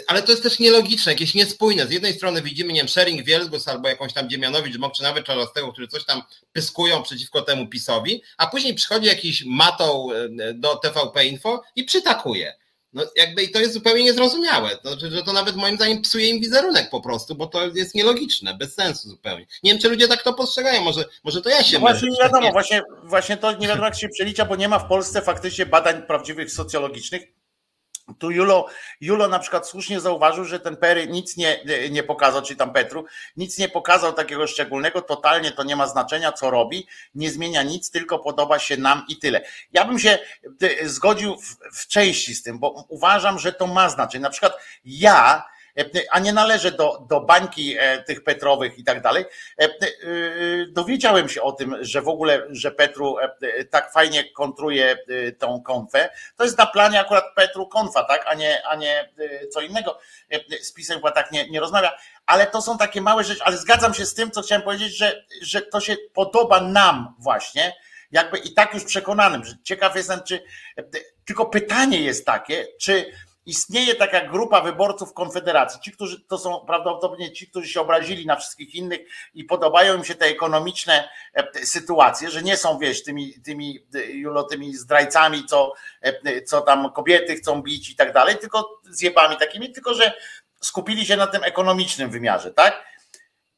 ale to jest też nielogiczne, jakieś niespójne. Z jednej strony widzimy, nie wiem, Sharing Wielgus albo jakąś tam Dziemianowicz, Mok, czy nawet Czarostego, którzy coś tam pyskują przeciwko temu PiSowi, a później przychodzi jakiś matą do TVP Info i przytakuje. No jakby i to jest zupełnie niezrozumiałe. To znaczy, że to nawet moim zdaniem psuje im wizerunek po prostu, bo to jest nielogiczne, bez sensu zupełnie. Nie wiem, czy ludzie tak to postrzegają, może, może to ja się no Właśnie nie wiadomo, właśnie, właśnie to nie wiadomo jak się przelicza, bo nie ma w Polsce faktycznie badań prawdziwych socjologicznych tu Julo, Julo na przykład słusznie zauważył, że ten Pery nic nie, nie pokazał, czy tam Petru, nic nie pokazał takiego szczególnego, totalnie to nie ma znaczenia, co robi, nie zmienia nic, tylko podoba się nam i tyle. Ja bym się e, zgodził w, w części z tym, bo uważam, że to ma znaczenie. Na przykład ja, a nie należy do, do bańki e, tych Petrowych i tak dalej. E, dowiedziałem się o tym, że w ogóle, że Petru tak fajnie kontruje tą konfę. To jest na planie akurat Petru konfa, tak, a nie, a nie co innego. Z pisem chyba tak nie, nie rozmawia, ale to są takie małe rzeczy, ale zgadzam się z tym, co chciałem powiedzieć, że, że to się podoba nam właśnie, jakby i tak już przekonanym, że ciekaw jestem, czy tylko pytanie jest takie, czy istnieje taka grupa wyborców Konfederacji. Ci, którzy to są prawdopodobnie ci, którzy się obrazili na wszystkich innych i podobają im się te ekonomiczne e, sytuacje, że nie są, wiesz, tymi, tymi, Julo, tymi zdrajcami, co, e, co tam kobiety chcą bić i tak dalej, tylko zjebami takimi, tylko że skupili się na tym ekonomicznym wymiarze, tak?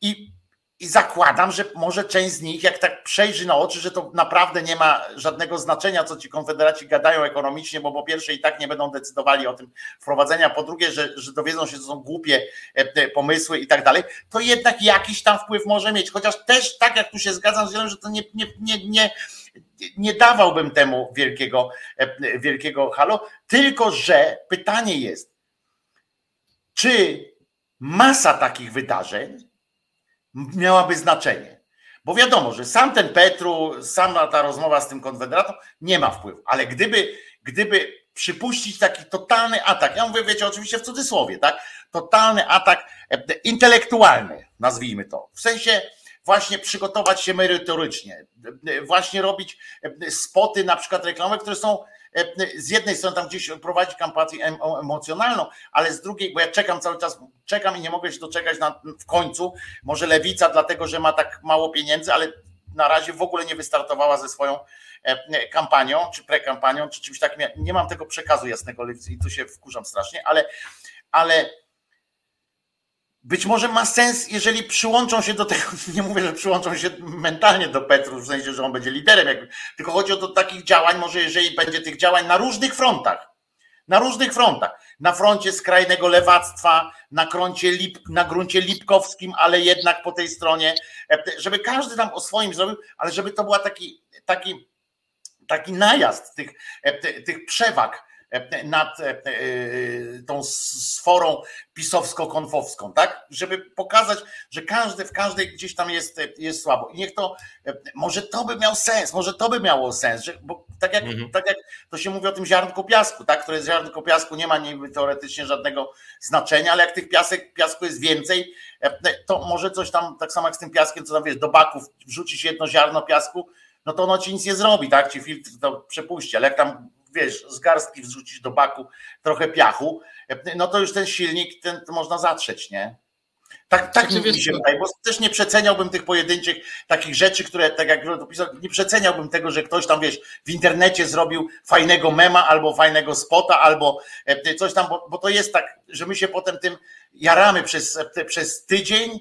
I i zakładam, że może część z nich, jak tak przejrzy na oczy, że to naprawdę nie ma żadnego znaczenia, co ci konfederaci gadają ekonomicznie, bo po pierwsze i tak nie będą decydowali o tym wprowadzenia, po drugie, że, że dowiedzą się, że są głupie e, pomysły i tak dalej, to jednak jakiś tam wpływ może mieć. Chociaż też tak jak tu się zgadzam z że to nie, nie, nie, nie, nie dawałbym temu wielkiego, e, wielkiego halo, tylko że pytanie jest, czy masa takich wydarzeń miałaby znaczenie. Bo wiadomo, że sam ten Petru, sama ta rozmowa z tym konfederatą nie ma wpływu, ale gdyby, gdyby przypuścić taki totalny atak, ja mówię, wiecie, oczywiście w cudzysłowie, tak? Totalny atak e, intelektualny, nazwijmy to. W sensie właśnie przygotować się merytorycznie, właśnie robić spoty, na przykład reklamowe, które są z jednej strony tam gdzieś prowadzi kampanię emocjonalną, ale z drugiej, bo ja czekam cały czas, czekam i nie mogę się doczekać na, w końcu, może lewica dlatego, że ma tak mało pieniędzy, ale na razie w ogóle nie wystartowała ze swoją kampanią, czy prekampanią, czy czymś takim. Nie mam tego przekazu jasnego lewicy i tu się wkurzam strasznie, ale, ale być może ma sens, jeżeli przyłączą się do tego, nie mówię, że przyłączą się mentalnie do Petru, w sensie, że on będzie liderem, jakby, tylko chodzi o do takich działań, może jeżeli będzie tych działań na różnych frontach, na różnych frontach, na froncie skrajnego lewactwa, na, gruncie, lip, na gruncie lipkowskim, ale jednak po tej stronie, żeby każdy tam o swoim zrobił, ale żeby to była taki, taki, taki najazd tych, tych przewag, nad e, e, tą sforą pisowsko-konfowską, tak? Żeby pokazać, że każdy w każdej gdzieś tam jest, jest słabo. I niech to, e, może to by miał sens, może to by miało sens, że, bo tak jak, mhm. tak jak to się mówi o tym ziarnku piasku, tak? Które ziarnko piasku nie ma niby teoretycznie żadnego znaczenia, ale jak tych piasek, piasku jest więcej, to może coś tam, tak samo jak z tym piaskiem, co tam wiesz, do baków wrzucić jedno ziarno piasku, no to ono ci nic nie zrobi, tak? Ci filtr to przepuści, ale jak tam wiesz, z garstki wrzucić do baku trochę piachu, no to już ten silnik ten można zatrzeć, nie? Tak, tak mi się wydaje, bo też nie przeceniałbym tych pojedynczych takich rzeczy, które, tak jak dopisał, nie przeceniałbym tego, że ktoś tam, wiesz, w internecie zrobił fajnego mema, albo fajnego spota, albo e, coś tam, bo, bo to jest tak, że my się potem tym jaramy przez, e, przez tydzień,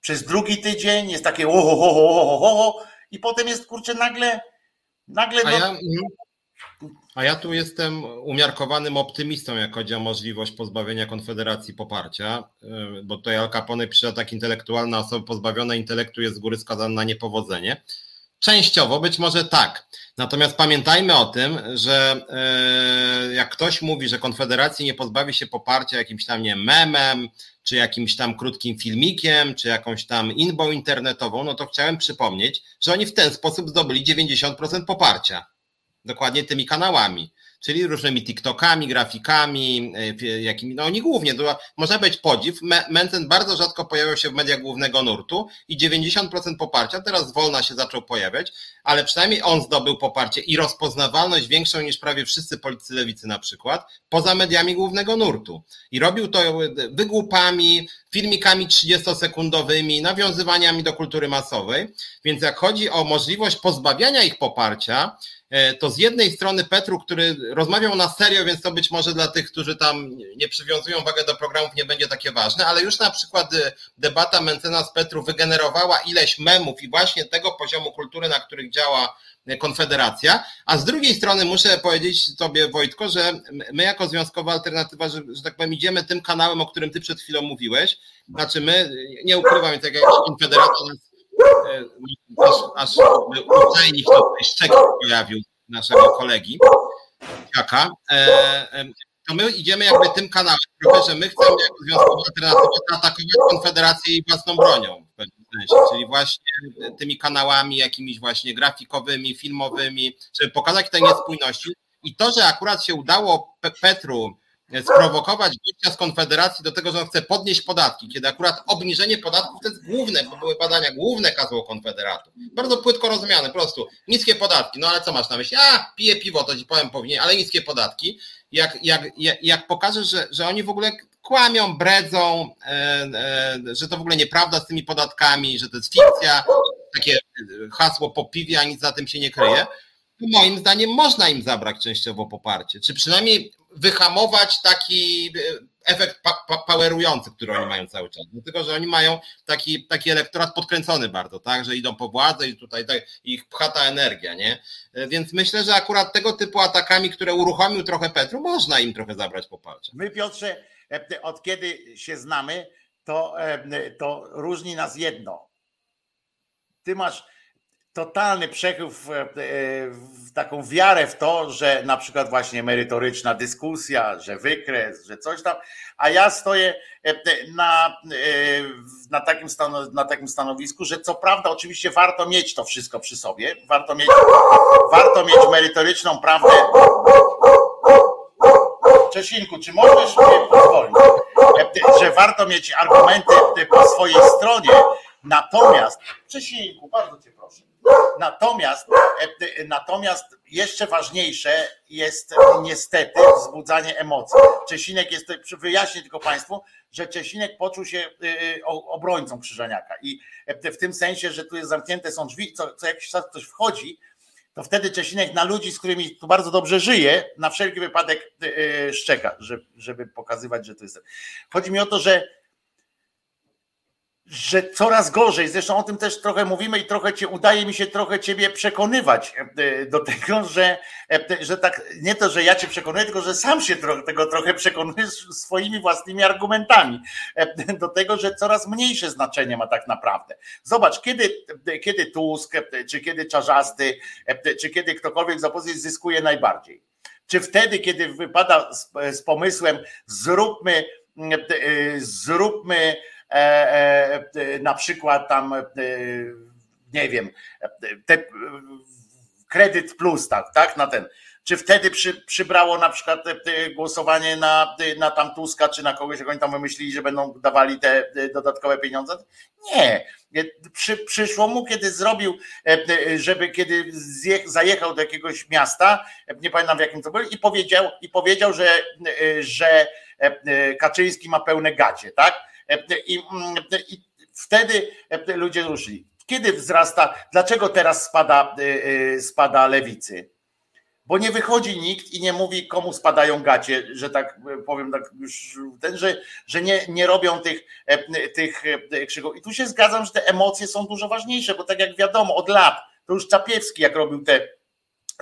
przez drugi tydzień, jest takie oho, ho, ho, ho, ho, i potem jest, kurczę, nagle, nagle... No, ja, a ja tu jestem umiarkowanym optymistą, jak chodzi o możliwość pozbawienia Konfederacji poparcia, y, bo tutaj Al Capone pisze, tak intelektualna osoba pozbawiona intelektu jest z góry skazana na niepowodzenie. Częściowo być może tak. Natomiast pamiętajmy o tym, że y, jak ktoś mówi, że Konfederacji nie pozbawi się poparcia jakimś tam nie memem, czy jakimś tam krótkim filmikiem, czy jakąś tam inbą internetową, no to chciałem przypomnieć, że oni w ten sposób zdobyli 90% poparcia dokładnie tymi kanałami, czyli różnymi TikTokami, grafikami, e, jakimi, no oni głównie, to można być podziw, Mencen bardzo rzadko pojawiał się w mediach głównego nurtu i 90% poparcia, teraz wolna się zaczął pojawiać, ale przynajmniej on zdobył poparcie i rozpoznawalność większą niż prawie wszyscy politycy lewicy na przykład, poza mediami głównego nurtu. I robił to wygłupami, filmikami 30-sekundowymi, nawiązywaniami do kultury masowej, więc jak chodzi o możliwość pozbawiania ich poparcia, E, to z jednej strony Petru, który rozmawiał na serio, więc to być może dla tych, którzy tam nie przywiązują wagę do programów, nie będzie takie ważne, ale już na przykład e, debata Mencena z Petru wygenerowała ileś memów i właśnie tego poziomu kultury, na których działa e, Konfederacja, a z drugiej strony muszę powiedzieć Tobie, Wojtko, że my jako Związkowa Alternatywa, że, że tak powiem, idziemy tym kanałem, o którym Ty przed chwilą mówiłeś, znaczy my, nie ukrywam, tak jak Konfederacja nas E, aż, aż uczajnik to szczek pojawił naszego kolegi. Jaka. E, to my idziemy jakby tym kanałem trochę, że my chcemy jako Związkowa Alternatywa atakować Konfederację jej własną bronią w pewnym sensie, czyli właśnie tymi kanałami jakimiś właśnie grafikowymi, filmowymi, żeby pokazać te niespójności. I to, że akurat się udało Petru sprowokować gościa z Konfederacji do tego, że on chce podnieść podatki, kiedy akurat obniżenie podatków to jest główne, bo były badania, główne kazło Konfederatu. Bardzo płytko rozumiane, po prostu niskie podatki, no ale co masz na myśli? A, piję piwo, to ci powiem powinien, ale niskie podatki. Jak, jak, jak, jak pokażesz, że, że oni w ogóle kłamią, bredzą, e, e, że to w ogóle nieprawda z tymi podatkami, że to jest fikcja, takie hasło po piwie, a nic za tym się nie kryje, moim zdaniem można im zabrać częściowo poparcie, czy przynajmniej wyhamować taki e, efekt powerujący, który oni mają cały czas. Dlatego, że oni mają taki, taki elektorat podkręcony bardzo, tak, że idą po władzę i tutaj tak, ich pcha ta energia, nie? E, więc myślę, że akurat tego typu atakami, które uruchomił trochę Petru, można im trochę zabrać poparcie. My, Piotrze, e, od kiedy się znamy, to, to różni nas jedno. Ty masz totalny przechył w, e, w, taką wiarę w to, że na przykład właśnie merytoryczna dyskusja, że wykres, że coś tam, a ja stoję e, na, e, na, takim, na takim stanowisku, że co prawda oczywiście warto mieć to wszystko przy sobie, warto mieć, warto mieć merytoryczną prawdę. Czesinku, czy możesz mnie pozwolić, że warto mieć argumenty po swojej stronie, Natomiast, Czesinku, bardzo cię proszę. Natomiast, e, natomiast jeszcze ważniejsze jest niestety wzbudzanie emocji. Czesinek jest, wyjaśnię tylko Państwu, że Czesinek poczuł się y, y, obrońcą Krzyżaniaka i w tym sensie, że tu jest zamknięte są drzwi, co, co jakiś czas ktoś wchodzi, to wtedy Czesinek na ludzi, z którymi tu bardzo dobrze żyje, na wszelki wypadek y, szczeka, żeby pokazywać, że to jest. Chodzi mi o to, że że coraz gorzej, zresztą o tym też trochę mówimy i trochę cię, udaje mi się trochę ciebie przekonywać e, do tego, że, e, że tak, nie to, że ja cię przekonuję, tylko że sam się tego trochę przekonujesz swoimi własnymi argumentami e, do tego, że coraz mniejsze znaczenie ma tak naprawdę. Zobacz, kiedy, kiedy Tusk, czy kiedy Czarzasty, czy kiedy ktokolwiek z opozycji zyskuje najbardziej. Czy wtedy, kiedy wypada z, z pomysłem zróbmy, zróbmy E, e, na przykład tam, e, nie wiem, te, kredyt plus, tak, tak, na ten. Czy wtedy przy, przybrało na przykład głosowanie na, na tam Tuska, czy na kogoś, jak oni tam wymyślili, że będą dawali te dodatkowe pieniądze? Nie. Przy, przyszło mu, kiedy zrobił, żeby kiedy zje, zajechał do jakiegoś miasta, nie pamiętam w jakim to był, i powiedział, i powiedział że, że Kaczyński ma pełne gacie, tak? I, i wtedy ludzie ruszyli. Kiedy wzrasta, dlaczego teraz spada, spada lewicy? Bo nie wychodzi nikt i nie mówi, komu spadają gacie, że tak powiem, tak już ten, że, że nie, nie robią tych, tych krzyków. I tu się zgadzam, że te emocje są dużo ważniejsze, bo tak jak wiadomo, od lat, to już Czapiewski, jak robił te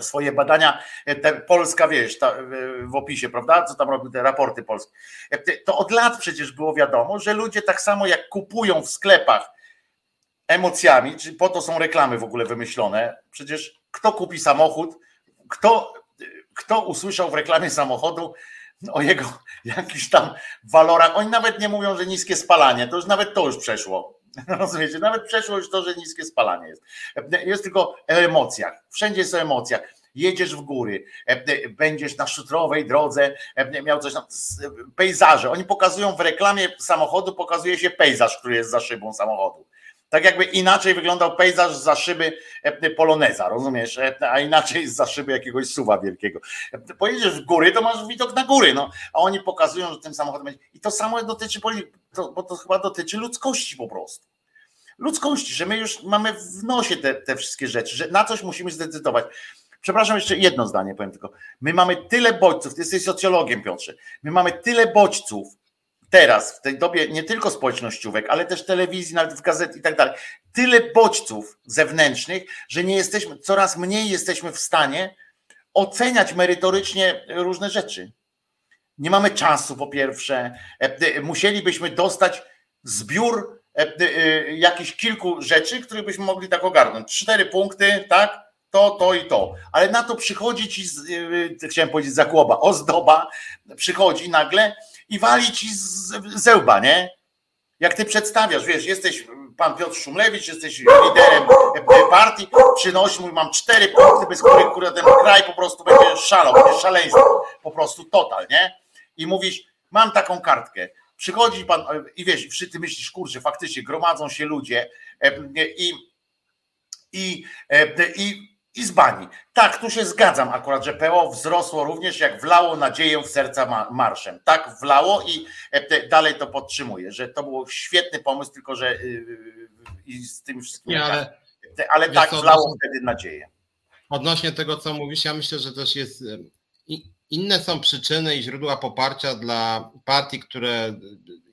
swoje badania, e, Polska, wiesz, ta, w opisie, prawda, co tam robią te raporty polskie, e, to od lat przecież było wiadomo, że ludzie tak samo jak kupują w sklepach emocjami, czy po to są reklamy w ogóle wymyślone, przecież kto kupi samochód, kto, kto usłyszał w reklamie samochodu o jego jakichś tam walorach, oni nawet nie mówią, że niskie spalanie, to już nawet to już przeszło, Rozumiecie? Nawet przeszło już to, że niskie spalanie jest. Jest tylko emocjach. Wszędzie jest o emocjach. Jedziesz w góry, będziesz na szutrowej drodze, miał coś tam, pejzaże. Oni pokazują w reklamie samochodu, pokazuje się pejzaż, który jest za szybą samochodu. Tak jakby inaczej wyglądał pejzaż za szyby poloneza, rozumiesz? A inaczej za szyby jakiegoś suwa wielkiego. Pojedziesz w góry, to masz widok na góry, no. A oni pokazują, że tym samochodem będzie. I to samo dotyczy bo to chyba dotyczy ludzkości po prostu. Ludzkości, że my już mamy w nosie te, te wszystkie rzeczy, że na coś musimy zdecydować. Przepraszam, jeszcze jedno zdanie powiem tylko. My mamy tyle bodźców, ty jesteś socjologiem, Piotrze. My mamy tyle bodźców, teraz, w tej dobie nie tylko społecznościówek, ale też telewizji, nawet w gazet i tak dalej, tyle bodźców zewnętrznych, że nie jesteśmy, coraz mniej jesteśmy w stanie oceniać merytorycznie różne rzeczy. Nie mamy czasu, po pierwsze. E, musielibyśmy dostać zbiór e, e, jakichś kilku rzeczy, które byśmy mogli tak ogarnąć. Cztery punkty, tak? To, to i to. Ale na to przychodzi ci, chciałem powiedzieć, zakłoba, ozdoba, przychodzi nagle i wali ci z zełba, nie? Jak ty przedstawiasz, wiesz, jesteś pan Piotr Szumlewicz, jesteś liderem partii, przynosi mój, mam cztery punkty, bez których kurde, ten kraj po prostu będzie szalał, będzie szaleństwo, po prostu total, nie? I mówisz, mam taką kartkę, przychodzi pan i wiesz, wszyscy myślisz, kurczę, faktycznie gromadzą się ludzie i, i, i i z bani. Tak, tu się zgadzam akurat, że PO wzrosło również, jak wlało nadzieję w serca marszem. Tak, wlało i e, dalej to podtrzymuję, że to był świetny pomysł, tylko że y, y, i z tym wszystkim. Nie, ale, ale tak, co, wlało wtedy nadzieję. Odnośnie tego, co mówisz, ja myślę, że też jest inne są przyczyny i źródła poparcia dla partii, które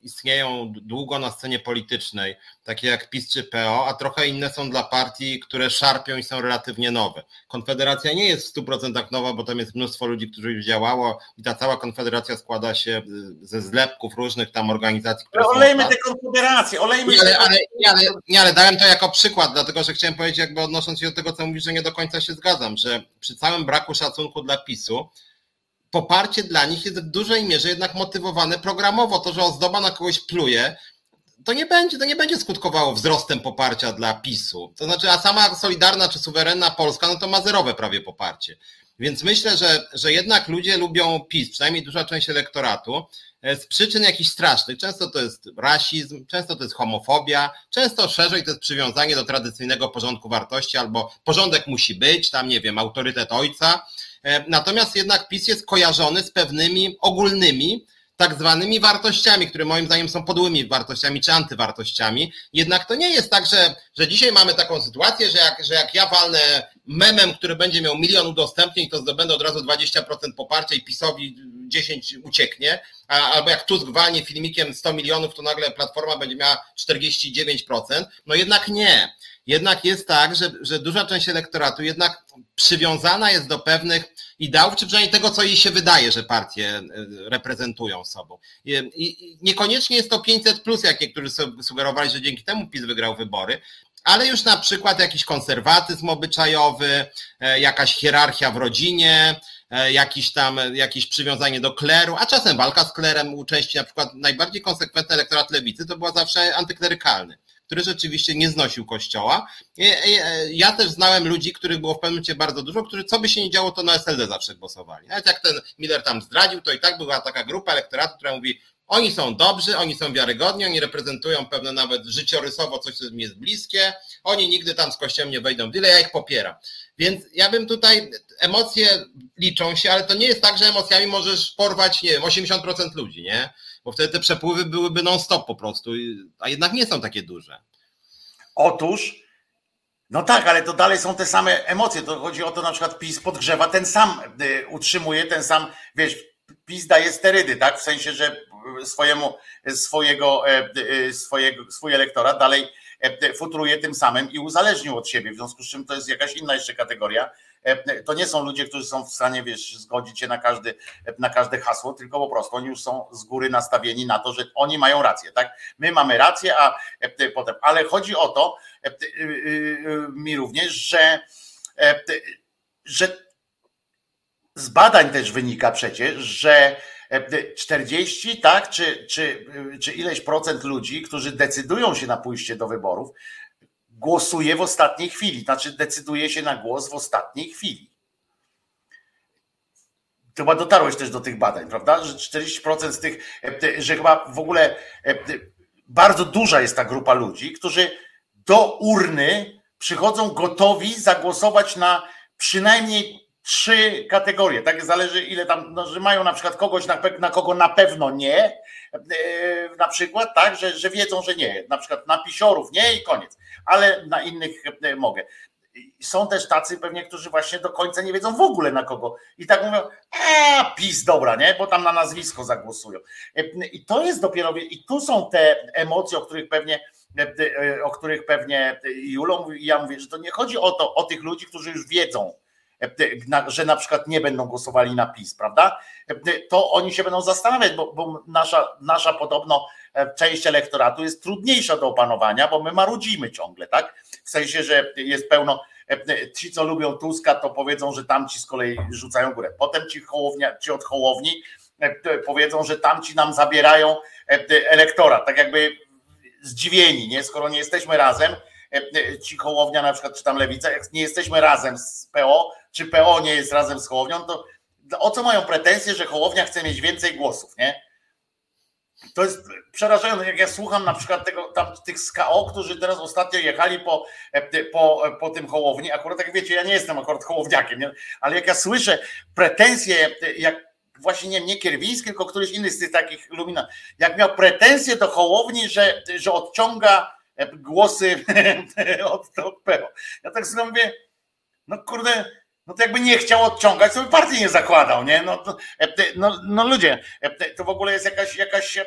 istnieją długo na scenie politycznej, takie jak PiS czy PO, a trochę inne są dla partii, które szarpią i są relatywnie nowe. Konfederacja nie jest w 100% nowa, bo tam jest mnóstwo ludzi, którzy już działało i ta cała konfederacja składa się ze zlepków różnych tam organizacji. Które olejmy są, tę konfederację, olejmy nie, ale, ale, nie, ale, nie, ale dałem to jako przykład, dlatego że chciałem powiedzieć, jakby odnosząc się do tego, co mówisz, że nie do końca się zgadzam, że przy całym braku szacunku dla PiSu, poparcie dla nich jest w dużej mierze jednak motywowane programowo. To, że ozdoba na kogoś pluje, to nie będzie, to nie będzie skutkowało wzrostem poparcia dla PiSu. To znaczy, a sama Solidarna czy suwerenna Polska, no to ma zerowe prawie poparcie. Więc myślę, że, że jednak ludzie lubią PiS, przynajmniej duża część elektoratu, e, z przyczyn jakichś strasznych. Często to jest rasizm, często to jest homofobia, często szerzej to jest przywiązanie do tradycyjnego porządku wartości albo porządek musi być, tam nie wiem, autorytet ojca. E, natomiast jednak PiS jest kojarzony z pewnymi ogólnymi, tak zwanymi wartościami, które moim zdaniem są podłymi wartościami czy antywartościami. Jednak to nie jest tak, że, że dzisiaj mamy taką sytuację, że jak, że jak ja walnę memem, który będzie miał milion udostępnień, to zdobędę od razu 20% poparcia i PiSowi 10 ucieknie, albo jak Tusk walnie filmikiem 100 milionów, to nagle Platforma będzie miała 49%. No jednak nie. Jednak jest tak, że, że duża część elektoratu jednak przywiązana jest do pewnych ideałów, czy przynajmniej tego, co jej się wydaje, że partie e, reprezentują sobą. I niekoniecznie jest to 500 plus, jak niektórzy sugerowali, że dzięki temu PiS wygrał wybory, ale już na przykład jakiś konserwatyzm obyczajowy, e, jakaś hierarchia w rodzinie, e, jakiś tam, jakieś przywiązanie do kleru, a czasem walka z klerem u części na przykład najbardziej konsekwentny elektorat lewicy to była zawsze antyklerykalny który rzeczywiście nie znosił kościoła. Ja też znałem ludzi, których było w pewnym momencie bardzo dużo, którzy co by się nie działo, to na SLD zawsze głosowali. Nawet jak ten Miller tam zdradził, to i tak była taka grupa elektoratu, która mówi, oni są dobrzy, oni są wiarygodni, oni reprezentują pewne nawet życiorysowo coś, co mi jest bliskie, oni nigdy tam z kościołem nie wejdą w ja ich popieram. Więc ja bym tutaj, emocje liczą się, ale to nie jest tak, że emocjami możesz porwać, nie wiem, 80% ludzi, nie? Bo wtedy te przepływy byłyby non-stop po prostu, a jednak nie są takie duże. Otóż, no tak, ale to dalej są te same emocje. To chodzi o to, na przykład PiS podgrzewa, ten sam y, utrzymuje, ten sam, wiesz, PiS daje sterydy, tak? W sensie, że swojemu, swojego, e, y, swojego, swój elektorat dalej e, futruje tym samym i uzależnił od siebie, w związku z czym to jest jakaś inna jeszcze kategoria to nie są ludzie, którzy są w stanie, wiesz, zgodzić się na, każdy, na każde hasło, tylko po prostu oni już są z góry nastawieni na to, że oni mają rację, tak? My mamy rację, a e, potem, ale chodzi o to e, mi również, że, że z badań też wynika przecież, że 40, tak, czy, czy, czy ileś procent ludzi, którzy decydują się na pójście do wyborów, głosuje w ostatniej chwili, znaczy decyduje się na głos w ostatniej chwili. Chyba dotarłeś też do tych badań, prawda? Że 40% z tych, e, że chyba w ogóle e, bardzo duża jest ta grupa ludzi, którzy do urny przychodzą gotowi zagłosować na przynajmniej trzy kategorie. Tak zależy, ile tam, no, że mają na przykład kogoś, na, na kogo na pewno nie, E, na przykład, tak, że, że wiedzą, że nie. Na przykład na pisiorów nie i koniec, ale na innych e, mogę. Są też tacy pewnie, którzy właśnie do końca nie wiedzą w ogóle na kogo. I tak mówią, a pis, dobra, nie? Bo tam na nazwisko zagłosują. E, I to jest dopiero, i tu są te emocje, o których pewnie o których pewnie Julo mówi, ja mówię, że to nie chodzi o to, o tych ludzi, którzy już wiedzą, że na przykład nie będą głosowali na PiS, prawda? To oni się będą zastanawiać, bo, bo nasza, nasza podobno e, część elektoratu jest trudniejsza do opanowania, bo my marudzimy ciągle, tak? W sensie, że jest pełno. E, ci, co lubią Tuska, to powiedzą, że tamci z kolei rzucają górę. Potem ci, hołownia, ci od Hołowni e, powiedzą, że tamci nam zabierają elektorat, tak jakby zdziwieni, nie? Skoro nie jesteśmy razem, ci Hołownia na przykład, czy tam Lewica, jak nie jesteśmy razem z PO, czy PO nie jest razem z Hołownią, to o co mają pretensje, że Hołownia chce mieć więcej głosów, nie? To jest przerażające, jak ja słucham na przykład tego, tam, tych z KO, którzy teraz ostatnio jechali po, po, po tym Hołowni, akurat jak wiecie, ja nie jestem akurat Hołowniakiem, nie? ale jak ja słyszę pretensje, jak właśnie nie, nie Kierwiński, tylko któryś inny z tych takich lumina, jak miał pretensje do Hołowni, że, że odciąga głosy od, od PO. Ja tak sobie mówię, no kurde, no to jakby nie chciał odciągać, to by partii nie zakładał, nie? No, to, e, no, no ludzie, e, to w ogóle jest jakaś, jakaś e,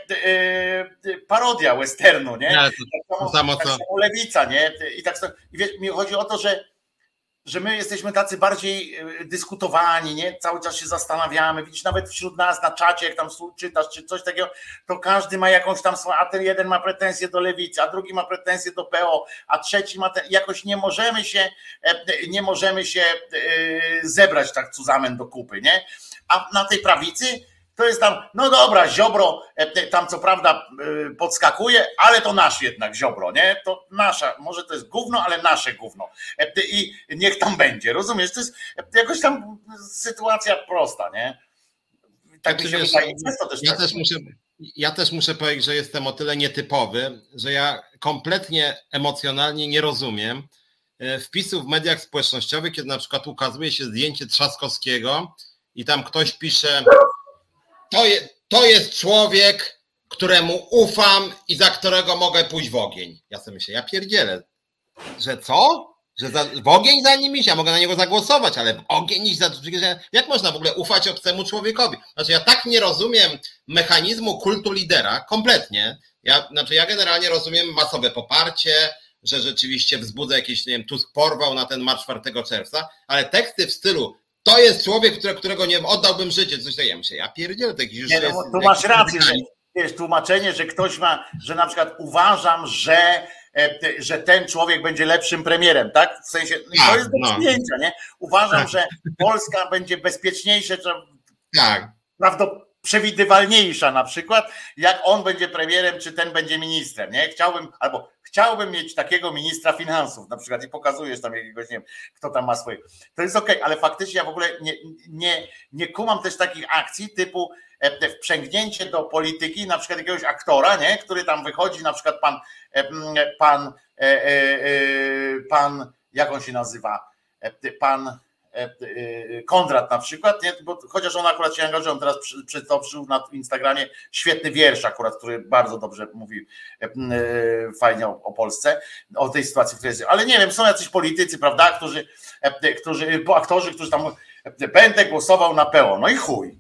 parodia westernu, nie? nie to, tak samo, tak samo lewica, nie? I tak i wiesz, mi chodzi o to, że że my jesteśmy tacy bardziej e, dyskutowani, nie? Cały czas się zastanawiamy. Widzisz, nawet wśród nas na czacie, jak tam czytasz, czy coś takiego, to każdy ma jakąś tam swoją, a ten jeden ma pretensje do lewicy, a drugi ma pretensje do PO, a trzeci ma ten, jakoś nie możemy się, e, nie możemy się e, zebrać tak cuzamen do kupy, nie? A na tej prawicy to jest tam, no dobra, Ziobro tam co prawda podskakuje, ale to nasz jednak Ziobro, nie? To nasza, może to jest gówno, ale nasze gówno. I niech tam będzie, rozumiesz? To jest jakoś tam sytuacja prosta, nie? Tak mi się wydaje. Też ja, tak też muszę, ja też muszę powiedzieć, że jestem o tyle nietypowy, że ja kompletnie emocjonalnie nie rozumiem e, wpisów w mediach społecznościowych, kiedy na przykład ukazuje się zdjęcie Trzaskowskiego i tam ktoś pisze to, je, to jest człowiek, któremu ufam i za którego mogę pójść w ogień. Ja sobie myślę, ja pierdzielę, że co? że za, w ogień za nim iść, ja mogę na niego zagłosować, ale w ogień iść za jak można w ogóle ufać obcemu człowiekowi? Znaczy ja tak nie rozumiem mechanizmu kultu lidera, kompletnie. Ja, znaczy ja generalnie rozumiem masowe poparcie, że rzeczywiście wzbudza jakieś, nie wiem, Tusk porwał na ten marsz 4 czerwca, ale teksty w stylu to jest człowiek, które, którego nie wiem, oddałbym życie, coś takiego. Ja myślę, ja pierdzielę, to jakiś już nie, no, Tu masz rację, że wiesz, tłumaczenie, że ktoś ma, że na przykład uważam, że E, że ten człowiek będzie lepszym premierem, tak? W sensie, no to jest do no. przyjęcia, nie? Uważam, tak. że Polska będzie bezpieczniejsza, tak. prawdopodobnie przewidywalniejsza na przykład, jak on będzie premierem, czy ten będzie ministrem, nie? Chciałbym, albo chciałbym mieć takiego ministra finansów, na przykład i pokazujesz tam jakiegoś, nie wiem, kto tam ma swoje. To jest okej, okay, ale faktycznie ja w ogóle nie, nie, nie kumam też takich akcji typu E, wprzęgnięcie do polityki na przykład jakiegoś aktora, nie, który tam wychodzi, na przykład pan, e, pan, e, pan, jak on się nazywa, pan Kondrat na przykład, nie? Bo chociaż on akurat się angażuje, on teraz przytoczył na Instagramie świetny wiersz akurat, który bardzo dobrze mówi fajnie o, o Polsce, o tej sytuacji, w której jest. Ale nie wiem, są jacyś politycy, prawda, którzy, którzy, aktorzy, którzy tam będę głosował na PO, no i chuj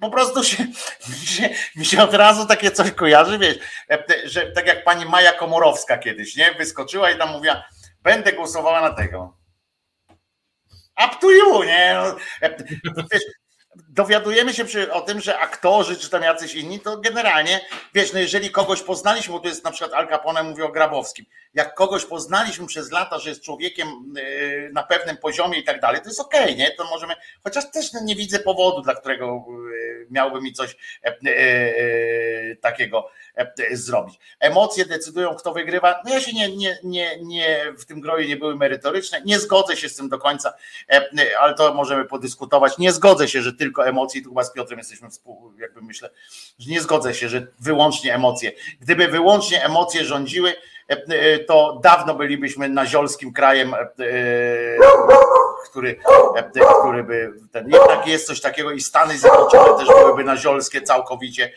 po prostu się, się, mi się od razu takie coś kojarzy, wiesz, że tak jak pani Maja Komorowska kiedyś, nie, wyskoczyła i tam mówiła, będę głosowała na tego. Up to you, nie? No, wiesz, dowiadujemy się przy, o tym, że aktorzy czy tam jacyś inni, to generalnie, wiesz, no jeżeli kogoś poznaliśmy, bo to jest na przykład Al Capone mówi o Grabowskim, jak kogoś poznaliśmy przez lata, że jest człowiekiem y, na pewnym poziomie i tak dalej, to jest okej, okay, nie? To możemy, chociaż też nie widzę powodu, dla którego y, miałby mi coś y, takiego zrobić. Emocje decydują, kto wygrywa. No ja się nie, nie, nie, nie w tym groju nie były merytoryczne. Nie zgodzę się z tym do końca, ale to możemy podyskutować. Nie zgodzę się, że tylko emocje, tu chyba z Piotrem jesteśmy współ, jakby myślę, że nie zgodzę się, że wyłącznie emocje. Gdyby wyłącznie emocje rządziły, to dawno bylibyśmy naziolskim krajem, który, który by ten, jednak jest coś takiego i Stany Zjednoczone też byłyby naziolskie całkowicie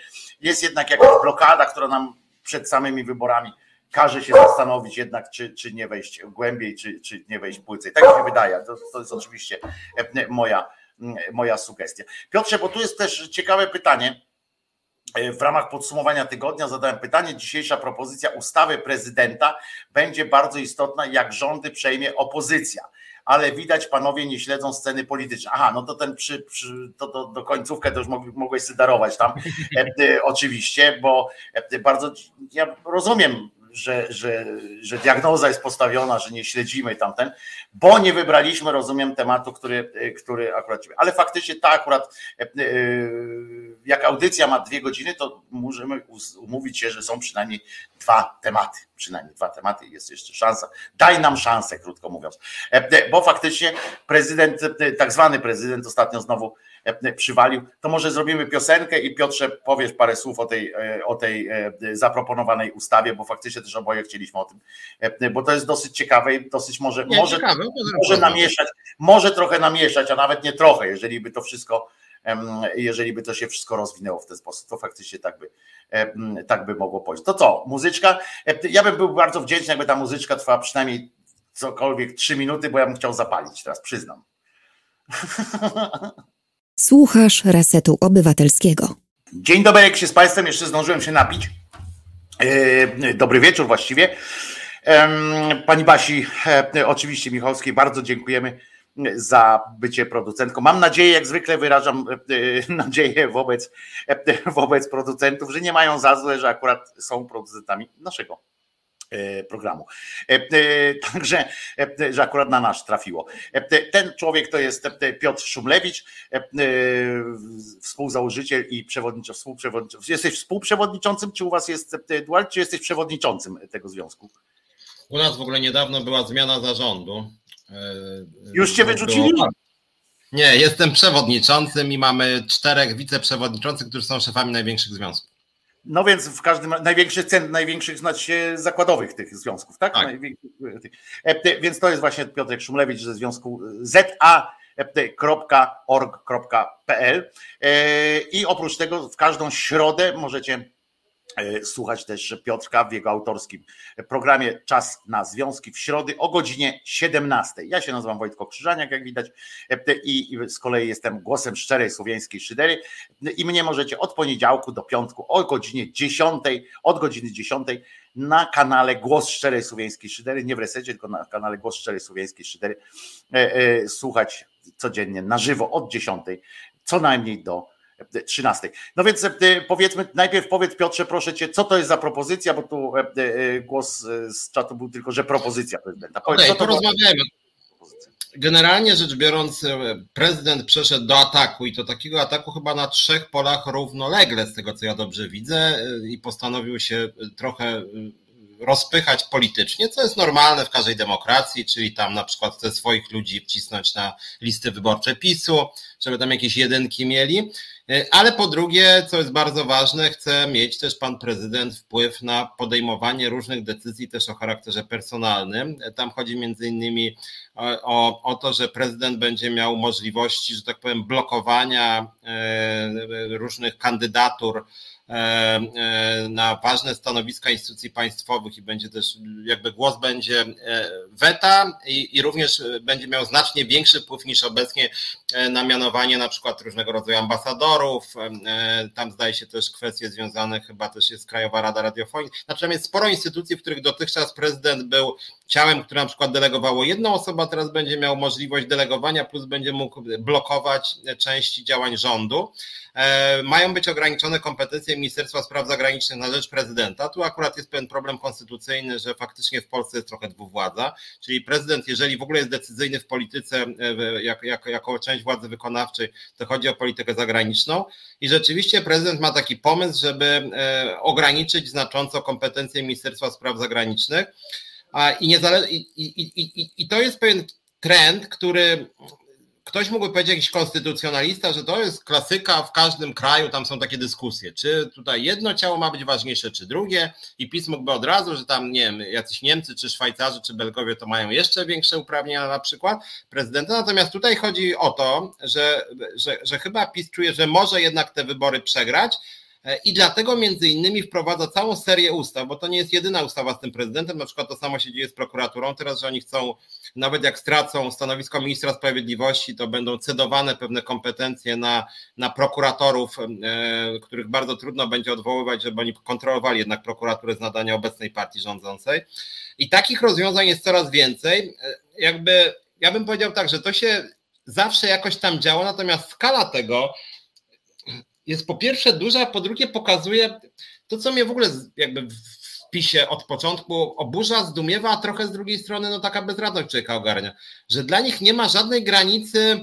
jest jednak jakaś blokada, która nam przed samymi wyborami każe się zastanowić jednak, czy, czy nie wejść głębiej, czy, czy nie wejść płycej. Tak mi się wydaje. To, to jest oczywiście e, moja, moja sugestia. Piotrze, bo tu jest też ciekawe pytanie. E, w ramach podsumowania tygodnia zadałem pytanie. Dzisiejsza propozycja ustawy prezydenta będzie bardzo istotna, jak rządy przejmie opozycja ale widać panowie nie śledzą sceny politycznej. Aha, no to ten przy, przy to, to do końcówkę to już mogłeś sobie darować tam e, e, oczywiście, bo e, bardzo ja rozumiem że, że, że diagnoza jest postawiona, że nie śledzimy tamten, bo nie wybraliśmy, rozumiem, tematu, który, który akurat. Ale faktycznie ta akurat, jak audycja ma dwie godziny, to możemy umówić się, że są przynajmniej dwa tematy. Przynajmniej dwa tematy, jest jeszcze szansa. Daj nam szansę, krótko mówiąc. Bo faktycznie prezydent, tak zwany prezydent ostatnio znowu E, przywalił, to może zrobimy piosenkę i Piotrze powiesz parę słów o tej, e, o tej e, zaproponowanej ustawie, bo faktycznie też oboje chcieliśmy o tym, bo to jest dosyć ciekawe i dosyć może, nie, może, ciekawe, może namieszać, może trochę namieszać, a nawet nie trochę, jeżeli by to wszystko jeżeli by to się wszystko rozwinęło w ten sposób, to faktycznie tak by, tak by mogło pójść. To co, muzyczka? Ja bym był bardzo wdzięczny, jakby ta muzyczka trwała przynajmniej cokolwiek trzy minuty, bo ja bym chciał zapalić teraz, przyznam. Słuchasz Resetu Obywatelskiego. Dzień dobry, jak się z Państwem, jeszcze zdążyłem się napić. E, dobry wieczór właściwie. Pani Basi, e, oczywiście Michalskiej, bardzo dziękujemy za bycie producentką. Mam nadzieję, jak zwykle wyrażam e, nadzieję wobec, wobec producentów, że nie mają za złe, że akurat są producentami naszego programu. Także, że akurat na nasz trafiło. Ten człowiek to jest Piotr Szumlewicz, współzałożyciel i przewodniczący. Współprzewodniczący. Jesteś współprzewodniczącym, czy u was jest dual, czy jesteś przewodniczącym tego związku? U nas w ogóle niedawno była zmiana zarządu. Już cię wyrzucili? Nie, jestem przewodniczącym i mamy czterech wiceprzewodniczących, którzy są szefami największych związków. No więc w każdym największych cen, największych znaczy zakładowych tych związków, tak? tak. E, więc to jest właśnie Piotrek Szumlewicz ze związku za.org.pl e, i oprócz tego w każdą środę możecie E, słuchać też Piotrka w jego autorskim programie Czas na Związki w środy o godzinie 17. Ja się nazywam Wojtko Krzyżaniak, jak widać, e, i z kolei jestem głosem szczerej słowiańskiej szydery i mnie możecie od poniedziałku do piątku o godzinie 10, od godziny 10 na kanale Głos Szczerej Słowiańskiej Szydery, nie w resecie, tylko na kanale Głos Szczerej Słowiańskiej Szydery e, słuchać codziennie na żywo od 10 co najmniej do 13. No więc e, powiedzmy, najpierw powiedz Piotrze, proszę cię, co to jest za propozycja, bo tu e, e, głos z czatu był tylko, że propozycja prezydenta. Powiedz, okay, porozmawiajmy. Generalnie rzecz biorąc, prezydent przeszedł do ataku i to takiego ataku chyba na trzech polach równolegle, z tego co ja dobrze widzę, i postanowił się trochę rozpychać politycznie, co jest normalne w każdej demokracji, czyli tam na przykład chce swoich ludzi wcisnąć na listy wyborcze PiSu, żeby tam jakieś jedynki mieli. E, ale po drugie, co jest bardzo ważne, chce mieć też pan prezydent wpływ na podejmowanie różnych decyzji też o charakterze personalnym. E, tam chodzi między innymi o, o to, że prezydent będzie miał możliwości, że tak powiem, blokowania e, różnych kandydatur E, e, na ważne stanowiska instytucji państwowych i będzie też, jakby głos będzie e, weta i, i również będzie miał znacznie większy wpływ niż obecnie na mianowanie na przykład różnego rodzaju ambasadorów. Tam zdaje się też kwestie związane, chyba też jest Krajowa Rada Radiofonii. Znaczy tam jest sporo instytucji, w których dotychczas prezydent był ciałem, które na przykład delegowało jedną osobę, teraz będzie miał możliwość delegowania, plus będzie mógł blokować części działań rządu. E, mają być ograniczone kompetencje Ministerstwa Spraw Zagranicznych na rzecz prezydenta. Tu akurat jest pewien problem konstytucyjny, że faktycznie w Polsce jest trochę dwuwładza, czyli prezydent, jeżeli w ogóle jest decyzyjny w polityce e, jak, jak, jako część władzy wykonawczej, to chodzi o politykę zagraniczną i rzeczywiście prezydent ma taki pomysł, żeby e, ograniczyć znacząco kompetencje Ministerstwa Spraw Zagranicznych. I, niezale- i, i, i, to jest pewien trend, który ktoś mógłby powiedzieć, jakiś konstytucjonalista, że to jest klasyka w każdym kraju, tam są takie dyskusje, czy tutaj jedno ciało ma być ważniejsze, czy drugie? I PiS mógłby od razu, że tam, nie wiem, jacyś Niemcy, czy Szwajcarzy, czy Belgowie to mają jeszcze większe uprawnienia na przykład prezydenta, natomiast tutaj chodzi o to, że, że, że chyba PiS czuje, że może jednak te wybory przegrać, I dlatego między innymi wprowadza całą serię ustaw, bo to nie jest jedyna ustawa z tym prezydentem, na przykład to samo się dzieje z prokuraturą, teraz, że oni chcą, nawet jak stracą stanowisko ministra sprawiedliwości, to będą cedowane pewne kompetencje na, na prokuratorów, e, których bardzo trudno będzie odwoływać, żeby oni kontrolowali jednak prokuraturę z nadania obecnej partii rządzącej. I takich rozwiązań jest coraz więcej. E, jakby, ja bym powiedział tak, że to się zawsze jakoś tam działa, natomiast skala tego, jest po pierwsze duża, a po drugie pokazuje to, co mnie w ogóle jakby w PiSie od początku oburza, zdumiewa, a trochę z drugiej strony no taka bezradność człowieka ogarnia, że dla nich nie ma żadnej granicy